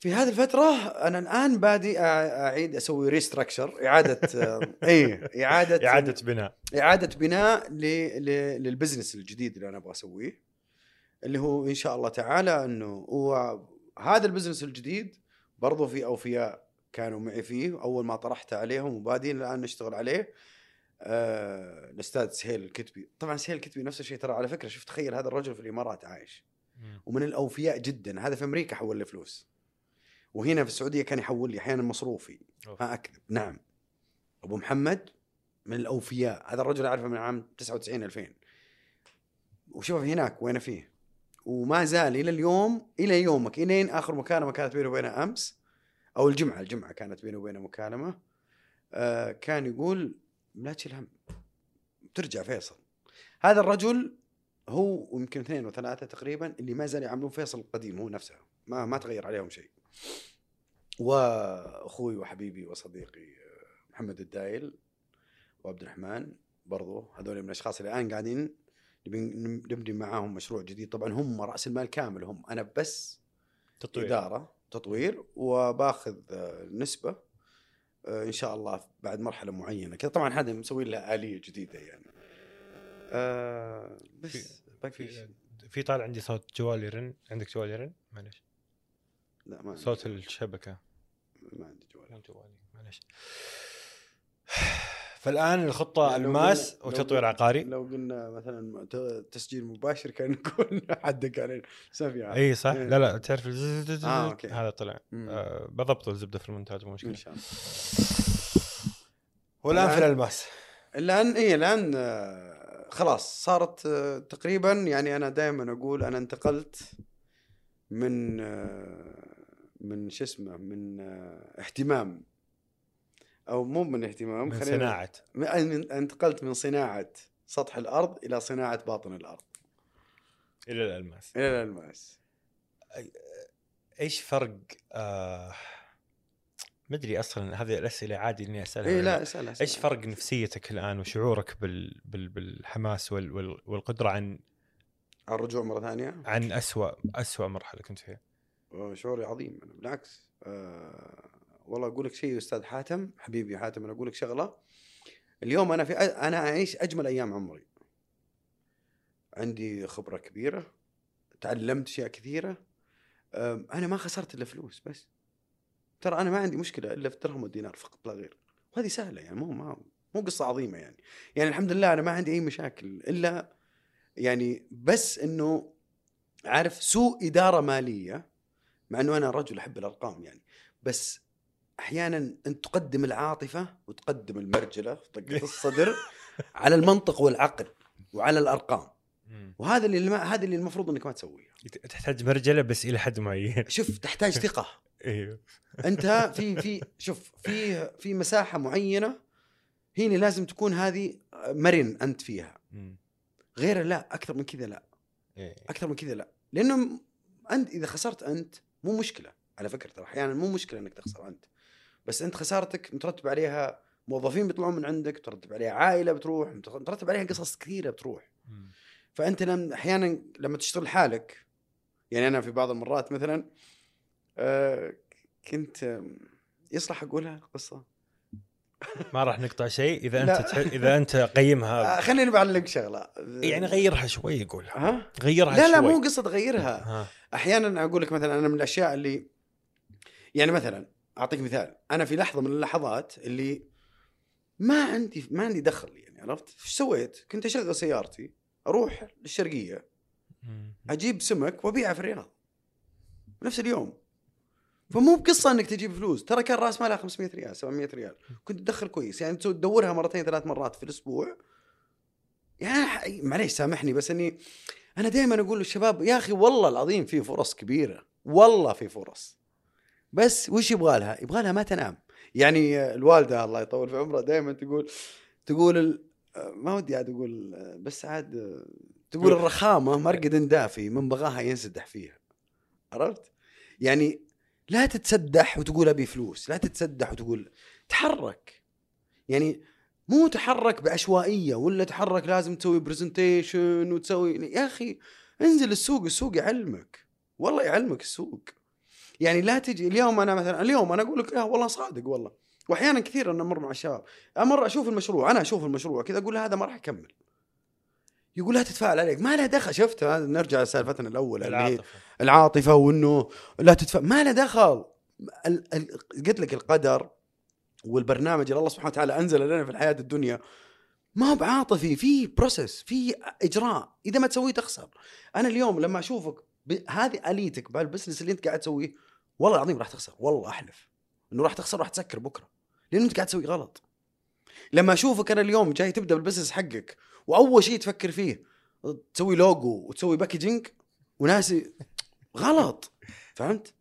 في هذه الفترة أنا الآن بادي أعيد أسوي restructure إعادة إي إعادة إعادة بناء. إعادة بناء لل business الجديد اللي أنا أبغى أسويه اللي هو إن شاء الله تعالى إنه هو هذا ال business الجديد برضو في أوفياء كانوا معي فيه أول ما طرحته عليهم وبادين الآن نشتغل عليه. آه الأستاذ سهيل الكتبي. طبعا سهيل الكتبي نفس الشيء. ترى على فكرة شوف تخيل هذا الرجل في الإمارات عايش. ومن الأوفياء جدا. هذا في أمريكا حول لي فلوس. وهنا في السعودية كان يحول لي أحيانا مصروفي. ما أكذب. نعم. أبو محمد من الأوفياء. هذا الرجل أعرفه من عام 99 2000 وشوف هناك وين فيه؟ وما زال إلى اليوم إلى يومك إلين آخر مكالمة كانت بيني وبينه أمس أو الجمعة الجمعة كانت بيني وبينه مكالمة آه كان يقول لا تشيل هم ترجع فيصل. هذا الرجل هو ويمكن اثنين وثلاثة تقريبا اللي ما زالوا يعملون فيصل القديم هو نفسه. ما ما تغير عليهم شيء. وأخوي وحبيبي وصديقي محمد الدايل وعبد الرحمن برضو هذول من الأشخاص اللي الآن قاعدين نبني معاهم مشروع جديد. طبعا هم رأس المال كامل هم أنا بس تطوير. إدارة تطوير وباخذ نسبة آه، إن شاء الله بعد مرحلة معينة. كذا طبعا هذا مسوي لها آلية جديدة يعني. آه بس في, في طالع عندي صوت جوال يرن. عندك جوال يرن؟ معلش لا ما صوت الشبكة. ما عندي جوال. جوالي معلش فالآن الخطة لو الماس لو وتطوير قلنا- عقاري لو قلنا مثلا تسجيل مباشر كان نكون حدك علينا عاد. إي صح إيه. لا لا تعرف آه، okay. هذا طلع. آه بضبط الزبدة في المونتاج مو إن مشكله شاء الله والآن في الالماس الان إي الآن آه، خلاص صارت آه، تقريبا يعني أنا دائما أقول أنا انتقلت من آه، من شو اسمه من اهتمام أو مو من اهتمام من خلينا- صناعة. من- انتقلت من صناعة سطح الأرض إلى صناعة باطن الأرض. إلى الألماس. إلى الألماس. إيش فرق آه ما أدري أصلا هذه الأسئلة عادي إني أسألها. اي لا اسال اسال إيش فرق نفسيتك الآن وشعورك بال... بال... بالحماس وال... وال... والقدرة عن الرجوع مرة ثانية؟ عن اسوء اسوء مرحلة كنت فيها؟ شعوري عظيم بالعكس. آه والله أقول لك شيء أستاذ حاتم حبيبي حاتم أنا أقول لك شغلة. اليوم أنا في أنا أعيش أجمل أيام عمري. عندي خبرة كبيرة تعلمت أشياء كثيرة. أنا ما خسرت إلا فلوس بس. ترى أنا ما عندي مشكلة إلا في الدرهم والدينار فقط لا غير. وهذه سهلة يعني مو ما مو قصة عظيمة يعني. يعني الحمد لله أنا ما عندي أي مشاكل إلا يعني بس إنه عارف سوء إدارة مالية مع إنه أنا رجل أحب الأرقام يعني. بس أحيانا أنت تقدم العاطفة وتقدم المرجلة في طقه الصدر على المنطق والعقل وعلى الأرقام. وهذا اللي ما هذا اللي المفروض إنك ما تسويه. تحتاج مرجلة بس إلى حد معين. شوف تحتاج ثقة. أيوه أنت في في شوف في في مساحة معينة هنا لازم تكون هذه مرن أنت فيها. غير لا أكثر من كذا لا. إيه. أكثر من كذا لا. لأنه أنت إذا خسرت أنت مو مشكلة. على فكرة ترى أحيانا مو مشكلة إنك تخسر أنت. بس انت خسارتك مترتب عليها موظفين بيطلعون من عندك مترتب عليها عائلة بتروح مترتب عليها قصص كثيرة بتروح. فأنت لما أحيانا لما تشتغل لحالك يعني أنا في بعض المرات مثلا آه كنت يصلح أقولها القصة ما راح نقطع شيء إذا. أنت تح... إذا أنت قيمها. آه خليني بعلق شغلة. يعني غيرها شوي قولها. ها؟ غيرها لا لا شوي. مو قصة تغيرها. ها. أحيانا أقول لك مثلا أنا من الأشياء اللي يعني مثلا أعطيك مثال. أنا في لحظة من اللحظات اللي ما عندي ما عندي دخل يعني عرفت؟ إيش سويت؟ كنت أشغل سيارتي أروح للشرقية. أجيب سمك وأبيعه في الرياض. نفس اليوم. فمو بقصة إنك تجيب فلوس. ترى كان رأس مالها 500 ريال 700 ريال. كنت تدخل كويس. يعني تدورها مرتين ثلاث مرات في الأسبوع. يعني معليش سامحني بس إني أنا دائما أقول للشباب يا أخي والله العظيم في فرص كبيرة. والله في فرص. بس وش يبغى لها؟ يبغى لها ما تنام يعني الوالدة الله يطول في عمرها دائما تقول تقول. ما ودي عاد أقول بس عاد تقول الرخامة مرقد دافي من بغاها ينسدح فيها عرفت؟ يعني لا تتسدح وتقول أبي فلوس، لا تتسدح وتقول تحرك يعني مو تحرك بعشوائية ولا تحرك لازم تسوي برزنتيشن وتسوي يا أخي انزل السوق السوق يعلمك والله يعلمك السوق يعني لا تجي اليوم أنا مثلا اليوم أنا أقول لك لا والله صادق والله. واحيانا كثير أنا أمر مع الشباب. أمر أشوف المشروع أنا أشوف المشروع كذا أقول له هذا ما راح يكمل. يقول لا تتفاعل عليك. ما له دخل. شفت؟ نرجع لسالفتنا الأولى اللي هي العاطفة. العاطفة وإنه لا تدفع ما له دخل. قلت لك القدر والبرنامج اللي الله سبحانه وتعالى أنزل لنا في الحياة الدنيا ما هو بعاطفي. في process في إجراء. إذا ما تسويه تخسر. أنا اليوم لما أشوفك هذه آليتك بهال business اللي أنت قاعد تسويه والله العظيم راح تخسر والله أحلف. إنه راح تخسر راح تسكر بكرة. لأنه أنت قاعد تسوي غلط. لما اشوفك أنا اليوم جاي تبدأ بال business حقك وأول شيء تفكر فيه تسوي لوجو وتسوي packaging وناسي غلط. فهمت؟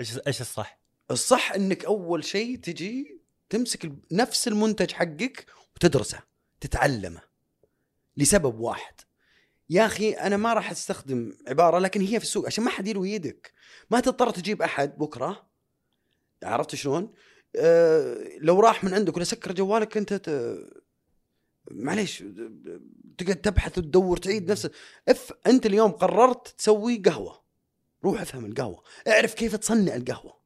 إيش إيش الصح؟ الصح إنك أول شيء تجي تمسك نفس المنتج حقك وتدرسه تتعلمه لسبب واحد. يا أخي أنا ما راح أستخدم عبارة لكن هي في السوق عشان ما حد يلوي يدك. ما تضطر تجيب أحد بكرة. عرفت شلون؟ آه لو راح من عندك ولا سكر جوالك أنت ت... معليش تقعد تبحث وتدور تعيد نفس if أنت اليوم قررت تسوي قهوة. روح افهم القهوة. اعرف كيف تصنع القهوة.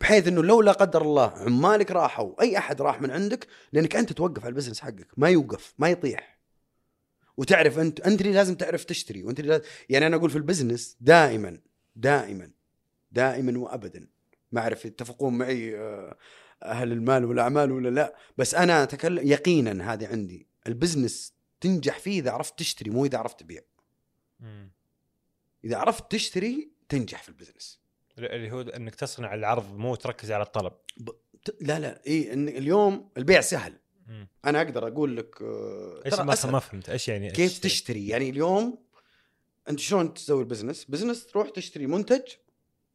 بحيث إنه لو لا قدر الله عمالك راحوا أي أحد راح من عندك لأنك أنت توقف على ال business حقك. ما يوقف ما يطيح. وتعرف أنت أنت اللي لازم تعرف تشتري وأنت اللي لازم يعني أنا أقول في ال business دائما دائما دائما وابدا. ما أعرف يتفقون معي آه، أهل المال والاعمال ولا لا بس أنا أتكلم يقينا هذه عندي. ال business تنجح فيه إذا عرفت تشتري مو إذا عرفت تبيع. إذا عرفت تشتري تنجح في ال business. اللي هو إنك تصنع العرض مو تركز على الطلب. ت- لا لا اي اليوم البيع سهل. مم. أنا أقدر أقول لك آه، إيش ما. ما فهمت إيش يعني كيف تشتري؟ تشتري يعني اليوم أنت شلون تسوي ال business business تروح تشتري منتج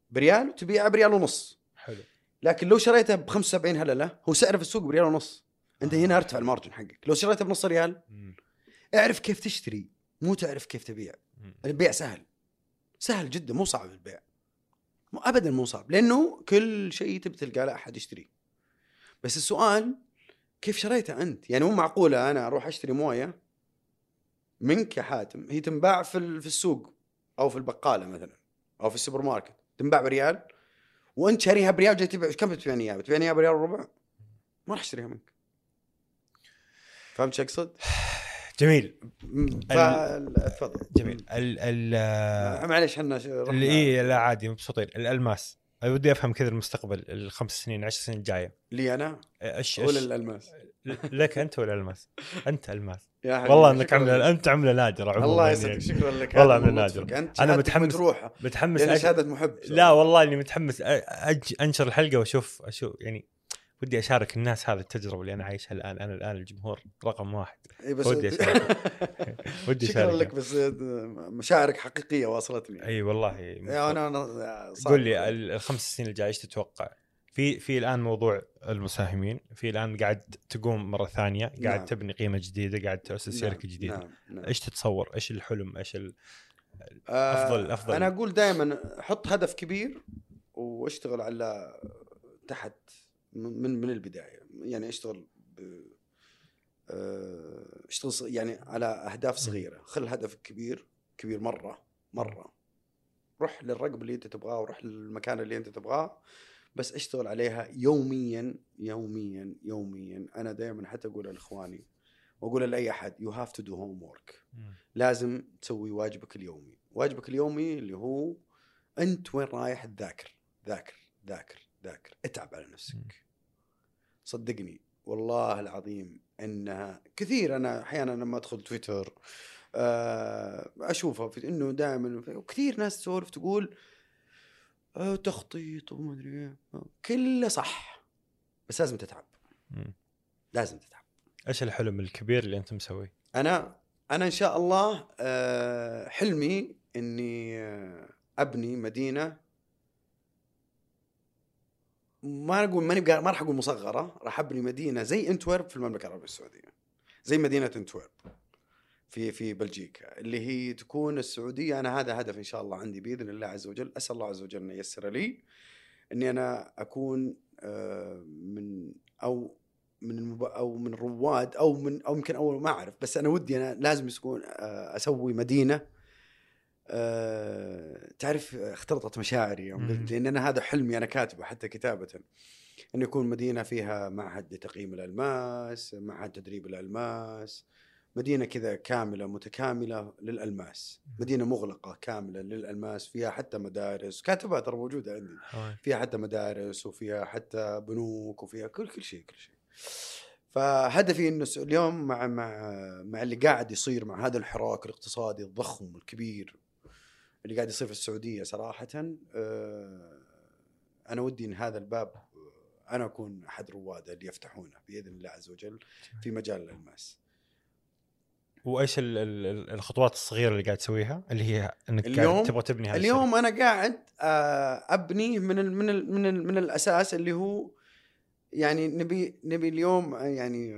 بريال وتبيعه بريال ونص حلو لكن لو شريته ب 75 هللة هو سعره في السوق بريال ونص أنت آه. هنا أرتفع ال margin حقك لو شريته بنص ريال مم. اعرف كيف تشتري مو تعرف كيف تبيع مم. البيع سهل سهل جدا مو صعب البيع مو ابدا مو صعب لأنه كل شيء تبي تلقى له أحد يشتريه بس السؤال كيف شريته أنت يعني مو معقولة أنا أروح أشتري موية منك يا حاتم هي تنباع في في السوق أو في البقالة مثلا أو في السوبر ماركت تنباع بريال وأنت شاريها بريال جاي تبيع كم بتبيعني إياها؟ بتبيعني إياها بريال وربع؟ ما راح أشتريها منك. فهمت شو أقصد؟ جميل تفضل جميل ال ال معليش إحنا إيه لا عادي مبسوطين الألماس أنا ودي أفهم كذا المستقبل الخمس سنين عشر سنين الجاية لي أنا إيش ولا الألماس لك أنت ولا ألماس؟ أنت ألماس يا حبيبي، والله إنك. عمله أنت عمله نادره عموما الله يعني. يسعدك شكرا لك والله هذا من من نادر. لطفك. أنت أنا شهادتك متحمس- متحمس أج... شهادة محب لا والله أني متحمس أج... أنشر الحلقة واشوف أشوف يعني ودي أشارك الناس هذه التجربة اللي أنا عايشها الآن أنا الآن الجمهور رقم واحد إي بس ودي ودي شكرا أشارك لك بس مشاعرك حقيقية واصلتني إي والله أنا أنا. قول لي ال- الخمس سنين الجايه إيش تتوقع؟ في في الآن موضوع المساهمين، في الآن قاعد تقوم مرة ثانية، قاعد نعم. تبني قيمة جديدة، قاعد تاسس نعم، شركة جديدة. نعم نعم. إيش تتصور؟ إيش الحلم؟ إيش ال... آه، أفضل- أفضل. أنا أقول دائما حط هدف كبير واشتغل على تحت من من البداية. يعني أشتغل ب آه، أشتغل يعني على أهداف صغيرة. خل هدفك كبير كبير مرة مرة. روح للرقم اللي أنت تبغاه وروح للمكان اللي أنت تبغاه بس أشتغل عليها يوميا يوميا يوميا. أنا دائما حتى أقول لإخواني وأقول لأي أحد you have to do homework لازم تسوي واجبك اليومي. واجبك اليومي اللي هو أنت وين رايح تذاكر ذاكر ذاكر. ذاكر اتعب على. نفسك صدقني والله العظيم إنها كثير أنا أحيانا لما أدخل تويتر آه، أشوفها في إنه دائما وكثير ناس تسولف تقول آه، تخطيط وما أدري إيه. كله صح بس لازم تتعب. لازم تتعب إيش الحلم الكبير اللي أنت مسويه؟ أنا أنا إن شاء الله آه، حلمي إني أبني مدينة ما أقول ماني ما راح أقول مصغرة راح أبني مدينة زي انتورب في المملكة العربية السعودية. زي مدينة انتورب في في بلجيكا اللي هي تكون السعودية. أنا هذا هدف إن شاء الله عندي بإذن الله عز وجل. أسأل الله عز وجل أن ييسر لي إني أنا أكون آه، من أو من المب... أو من رواد أو من أو يمكن أول ما أعرف بس أنا ودي أنا لازم يكون آه، أسوي مدينة آه، تعرف اختلطت مشاعري يوم. قلت لأن أنا هذا حلمي أنا كاتبه حتى كتابة. انه يكون مدينة فيها معهد لتقييم الألماس، معهد تدريب الألماس، مدينة كذا كاملة متكاملة للألماس، مدينة مغلقة كاملة للألماس فيها حتى مدارس، كاتبها ترى موجودة عندي. فيها حتى مدارس وفيها حتى بنوك وفيها كل كل شيء كل شيء. فهدفي إنه اليوم مع مع مع اللي قاعد يصير مع هذا الحراك الاقتصادي الضخم الكبير اللي قاعد يصير في السعودية صراحة آه، أنا ودي إن هذا الباب آه، أنا أكون أحد رواده اللي يفتحونه بإذن الله عز وجل في مجال الألماس. وإيش ال- ال- ال- الخطوات الصغيرة اللي قاعد تسويها؟ اللي هي إنك اليوم- تبغى تبني هذا اليوم أنا قاعد آه، أبني من ال من ال من ال من الأساس اللي هو يعني نبي نبي اليوم يعني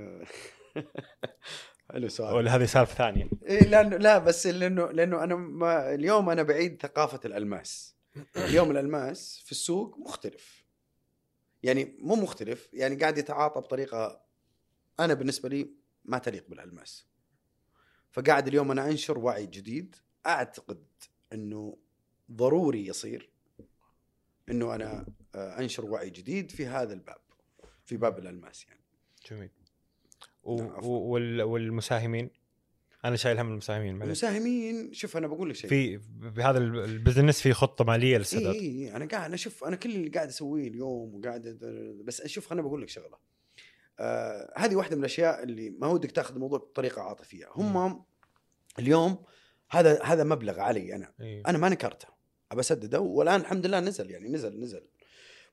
حلو سؤال. ولا هذه سالفة ثانية؟ إيه لأنه لا بس لأنه لأنه أنا ما اليوم أنا بعيد ثقافة الألماس. اليوم الألماس في السوق مختلف. يعني مو مختلف يعني قاعد يتعاطى بطريقة أنا بالنسبة لي ما تليق بالألماس. فقاعد اليوم أنا أنشر وعي جديد. أعتقد إنه ضروري يصير إنه أنا آه، أنشر وعي جديد في هذا الباب في باب الألماس يعني. جميل و... نعم، عفواً. و... وال... والمساهمين. أنا شايل هم المساهمين معلش المساهمين شوف أنا بقول لك شيء. في بهذا ال- ال business في خطة مالية اي للسداد. اي إي، أنا قاعد أنا شوف أنا كل اللي قاعد أسويه اليوم وقاعد بس شوف أنا بقول لك شغلة. آه هذه واحدة من الأشياء اللي ما ودك تاخذ الموضوع بطريقة عاطفية. هم اليوم هذا هذا مبلغ علي أنا. إيه. أنا ما نكرته أبى أسدده والآن الحمد لله نزل يعني نزل نزل.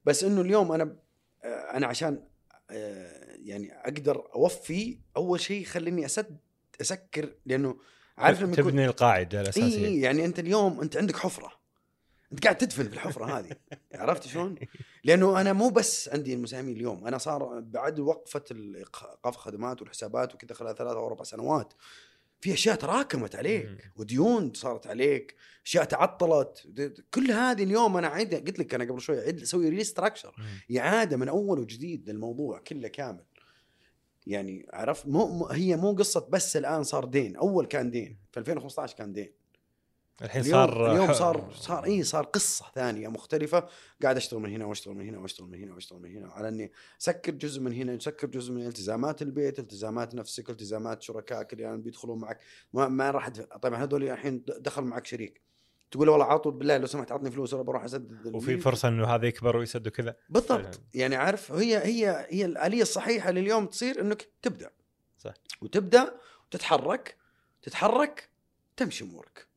بس إنه اليوم أنا آه، أنا عشان آه، يعني أقدر أوفي أول شيء خليني اسد أسكر لأنه عارف لما تبني القاعدة الأساسية. اي يعني أنت اليوم أنت عندك حفرة. أنت قاعد تدفن في الحفرة هذه. عرفت شلون؟ لأنه أنا مو بس عندي المساهمين اليوم أنا صار بعد وقفة ايقاف الخدمات والحسابات وكذا خلال ثلاث أو أربع سنوات في أشياء تراكمت. عليك. وديون صارت عليك أشياء تعطلت. كل هذه اليوم أنا عيد قلت لك أنا قبل شوي عيد أسوي ريستراكشر. إعادة من أول وجديد للموضوع كله كامل. يعني عرفت؟ مو هي مو قصة بس الآن صار دين. أول كان دين. في 2015 كان دين. الحين اليوم صار اليوم صار صار اي صار قصة ثانية مختلفة. قاعد أشتغل من هنا وأشتغل من هنا وأشتغل من هنا وأشتغل من هنا على إني أسكر جزء من هنا أسكر جزء من التزامات البيت التزامات نفسك التزامات شركائك اللي يعني بيدخلون معك. ما, ما راح طبعا هذول الحين دخل معك شريك. تقول له والله عطوا بالله لو سمحت عطني فلوس ولا بروح أسدد وفي. فرصة إنه هذا يكبر ويسد وكذا. بالضبط. يعني عارف هي هي هي الآلية الصحيحة لليوم تصير إنك تبدأ. صح. وتبدأ وتتحرك تتحرك تمشي أمورك.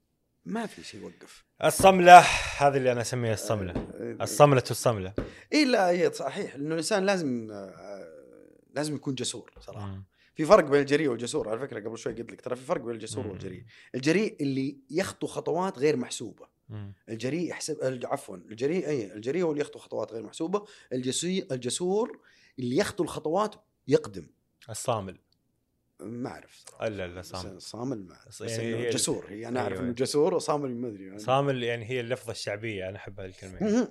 ما في شيء يوقف. الصملة هذه اللي أنا أسميها الصملة. آه، الصملة والصمله اي لا هي صحيح. لأنه الإنسان لازم آه، لازم يكون جسور صراحة. مم. في فرق بين الجريء والجسور على فكرة قبل شوي قلت لك ترى في فرق بين الجسور. والجريء الجريء اللي يخطو خطوات غير محسوبة. الجريء يحسب عفوا الجريء أي الجريء هو اللي يخطو خطوات غير محسوبة الجسي الجسور اللي يخطو الخطوات يقدم الصامل ما أعرف صراحة لا لا صامل صامل ما. بس يعني إنه جسور هي أنا أعرف أيوة. إنه جسور وصامل ما أدري يعني. صامل يعني هي اللفظة الشعبية أنا أحب هذه الكلمة مهم.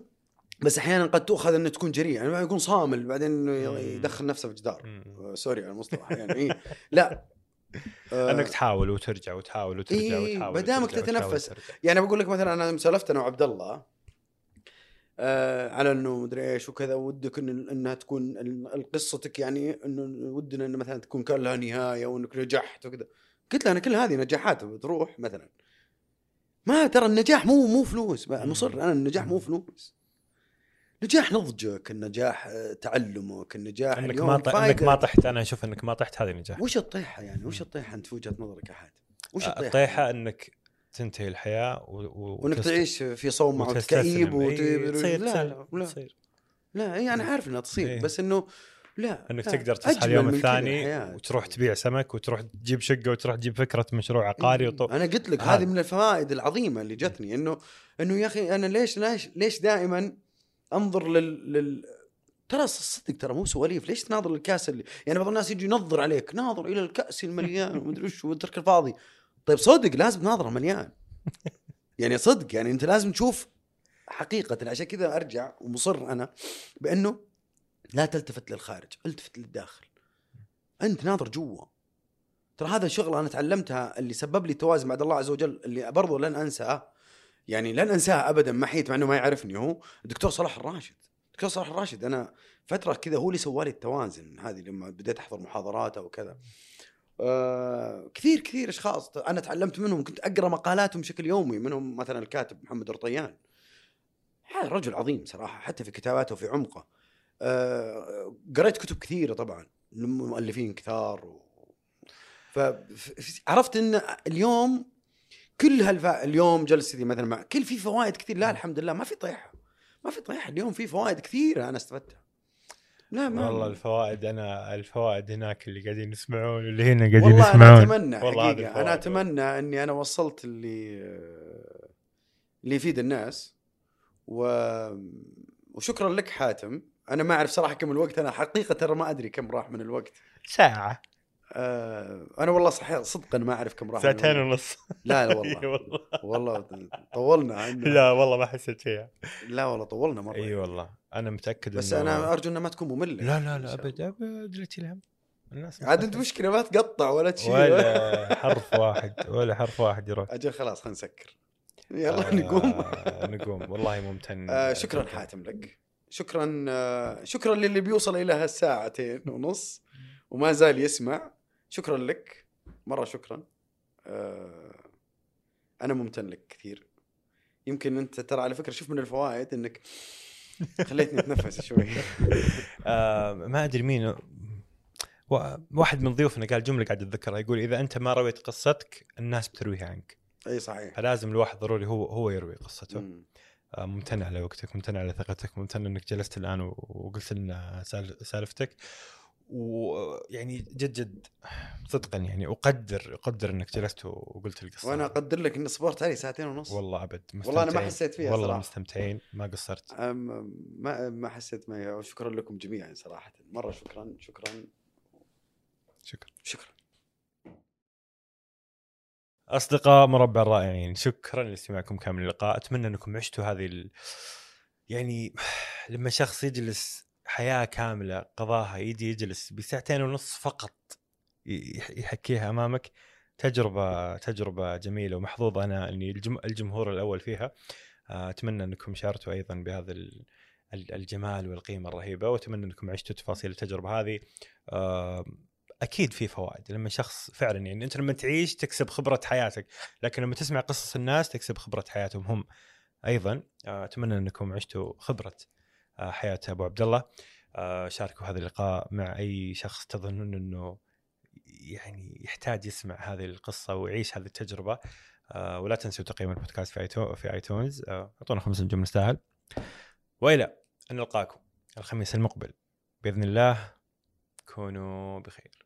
بس أحيانا قد تؤخذ إنه تكون جريء يعني يكون صامل بعدين. يدخل نفسه في جدار سوري على المصطلح يعني إيه. لا آه، أنك تحاول وترجع وتحاول وترجع إيه، وتحاول ما دامك تتنفس. وترجع. يعني بقول لك مثلا أنا سولفت أنا وعبد الله آه على إنه مدري إيش وكذا ودك إن إنها تكون قصتك يعني انه ودنا انه مثلا تكون كان لها نهاية وإنك نجحت وكذا قلت له أنا كل هذه نجاحات بتروح مثلا ما ترى النجاح مو مو فلوس مصر أنا النجاح مو فلوس نجاح نضجك النجاح آه، تعلمك النجاح إنك ما ط... إنك. ما طحت أنا أشوف إنك ما طحت هذه نجاح وش الطيحة يعني وش الطيحة أنت في وجهة نظرك يا حاتم وش الطيحة الطيحة إنك تنتهي الحياة و... و... وإنك وتست- تعيش في صومعه وتستسلم. وتكئيب وت... لا لا لا تصير. لا إي أنا عارف إنها تصير. بس إنه لا إنك لا. تقدر تصحى اليوم الثاني. وتروح تبيع سمك وتروح تجيب شقة وتروح تجيب فكرة مشروع عقاري وطو... أنا قلت لك. هذه من الفوائد العظيمة اللي جتني إنه إنه يا أخي أنا ليش ليش ليش دائما انظر لل, لل... ترى صدق ترى مو سواليف. ليش تناظر للكأس اللي يعني بعض الناس يجي ينظر عليك ناظر إلى الكأس المليان ومدري وش والترك الفاضي. طيب صدق لازم تناظره مليان. يعني صدق يعني أنت لازم تشوف حقيقة. عشان كذا أرجع ومصر أنا بأنه لا تلتفت للخارج التفت للداخل. أنت ناظر جوا. ترى هذا الشغل أنا تعلمتها اللي سبب لي توازن بعد الله عز وجل اللي برضو لن أنساه. يعني لن انساه ابدا ما حيت مع إنه ما يعرفني هو. الدكتور صلاح الراشد. الدكتور صلاح الراشد أنا فترة كذا هو اللي سوالي التوازن هذه لما بديت أحضر محاضراته وكذا. آه كثير كثير أشخاص أنا تعلمت منهم كنت أقرأ مقالاتهم بشكل يومي منهم مثلا الكاتب محمد رطيان. هذا رجل عظيم صراحة حتى في كتاباته وفي عمقه. آه قريت كتب كثيرة طبعا مؤلفين كثار و... ف... ف- عرفت إن اليوم كل هالفا اليوم جلستي مثلا مع كل في فوائد كثير. لا الحمد لله ما في طيحة. ما في طيحة. اليوم في فوائد كثيرة أنا استفدتها. لا ما والله الفوائد أنا الفوائد هناك اللي قاعدين يسمعون واللي هنا قاعدين والله أنا يسمعون. أتمنى والله حقيقة. أنا أتمنى إني أنا وصلت اللي اللي يفيد الناس. و... وشكرا لك حاتم. أنا ما أعرف صراحة كم الوقت. أنا حقيقة ترى ما أدري كم راح من الوقت. ساعة. آه أنا والله صحيح صدقا ما أعرف كم راح ساعتين. ونص. لا لا والله. والله. والله طولنا. عندنا. لا والله ما حسيت فيها. لا والله طولنا مرة إي والله. أنا متأكد بس إنه- أنا أرجو إنها ما تكون مملة. لا لا لا أبد أبد لا تشيل هم الناس. عاد أنت مشكلة ما تقطع ولا تشيل ولا حرف واحد ولا حرف واحد يروح. أجل خلاص خلينا نسكر. يلا آه، نقوم. نقوم. والله ممتن آه شكرا حاتم لك. شكرا آه شكرا للي بيوصل إلى هالساعتين ونص وما زال يسمع. شكرا لك مرة شكرا. آه، أنا ممتن لك كثير. يمكن أنت ترى على فكرة شوف من الفوائد إنك خليتني أتنفس شوي. آه ما أدري مين. واحد من ضيوفنا قال جملة قاعد أتذكرها يقول إذا أنت ما رويت قصتك الناس بترويها عنك. أي صحيح. فلازم الواحد ضروري هو هو يروي قصته. مم. آه، ممتن على وقتك ممتن على ثقتك ممتن إنك جلست الآن وقلت لنا سال- سالفتك. ويعني جد جد صدقا يعني أقدر أقدر إنك جلست وقلت القصة. وأنا أقدر لك إني صبرت علي ساعتين ونص. والله أبد والله أنا ما. حسيت فيها والله صراحة. مستمتعين ما قصرت. أم- ما ما حسيت معي وشكرا لكم جميعا صراحة. مرة شكرا شكرا. شكرا. شكرا. أصدقاء مربع الرائعين شكرا لاستماعكم كامل اللقاء. أتمنى أنكم عشتوا هذه ال... يعني لما شخص يجلس حياة كاملة قضاها يجي يجلس بساعتين ونص فقط يحكيها أمامك. تجربة تجربة جميلة ومحظوظ أنا إني الجم... الجمهور الأول فيها. آه، أتمنى إنكم شاركتوا أيضا بهذا ال- ال- الجمال والقيمة الرهيبة وأتمنى إنكم عشتوا تفاصيل التجربة هذه. أكيد في فوائد. لما شخص فعلا يعني أنت لما تعيش تكسب خبرة حياتك لكن لما تسمع قصص الناس تكسب خبرة حياتهم هم أيضا. آه، أتمنى إنكم عشتوا خبرة حياة أبو عبد الله. آه، شاركوا هذا اللقاء مع أي شخص تظنون إنه يعني يحتاج يسمع هذه القصة ويعيش هذه التجربة. آه، ولا تنسوا تقييم البودكاست في في آيتونز. آه، أعطونا خمس نجوم نستاهل. والى ان نلقاكم الخميس المقبل. بإذن الله كونوا بخير.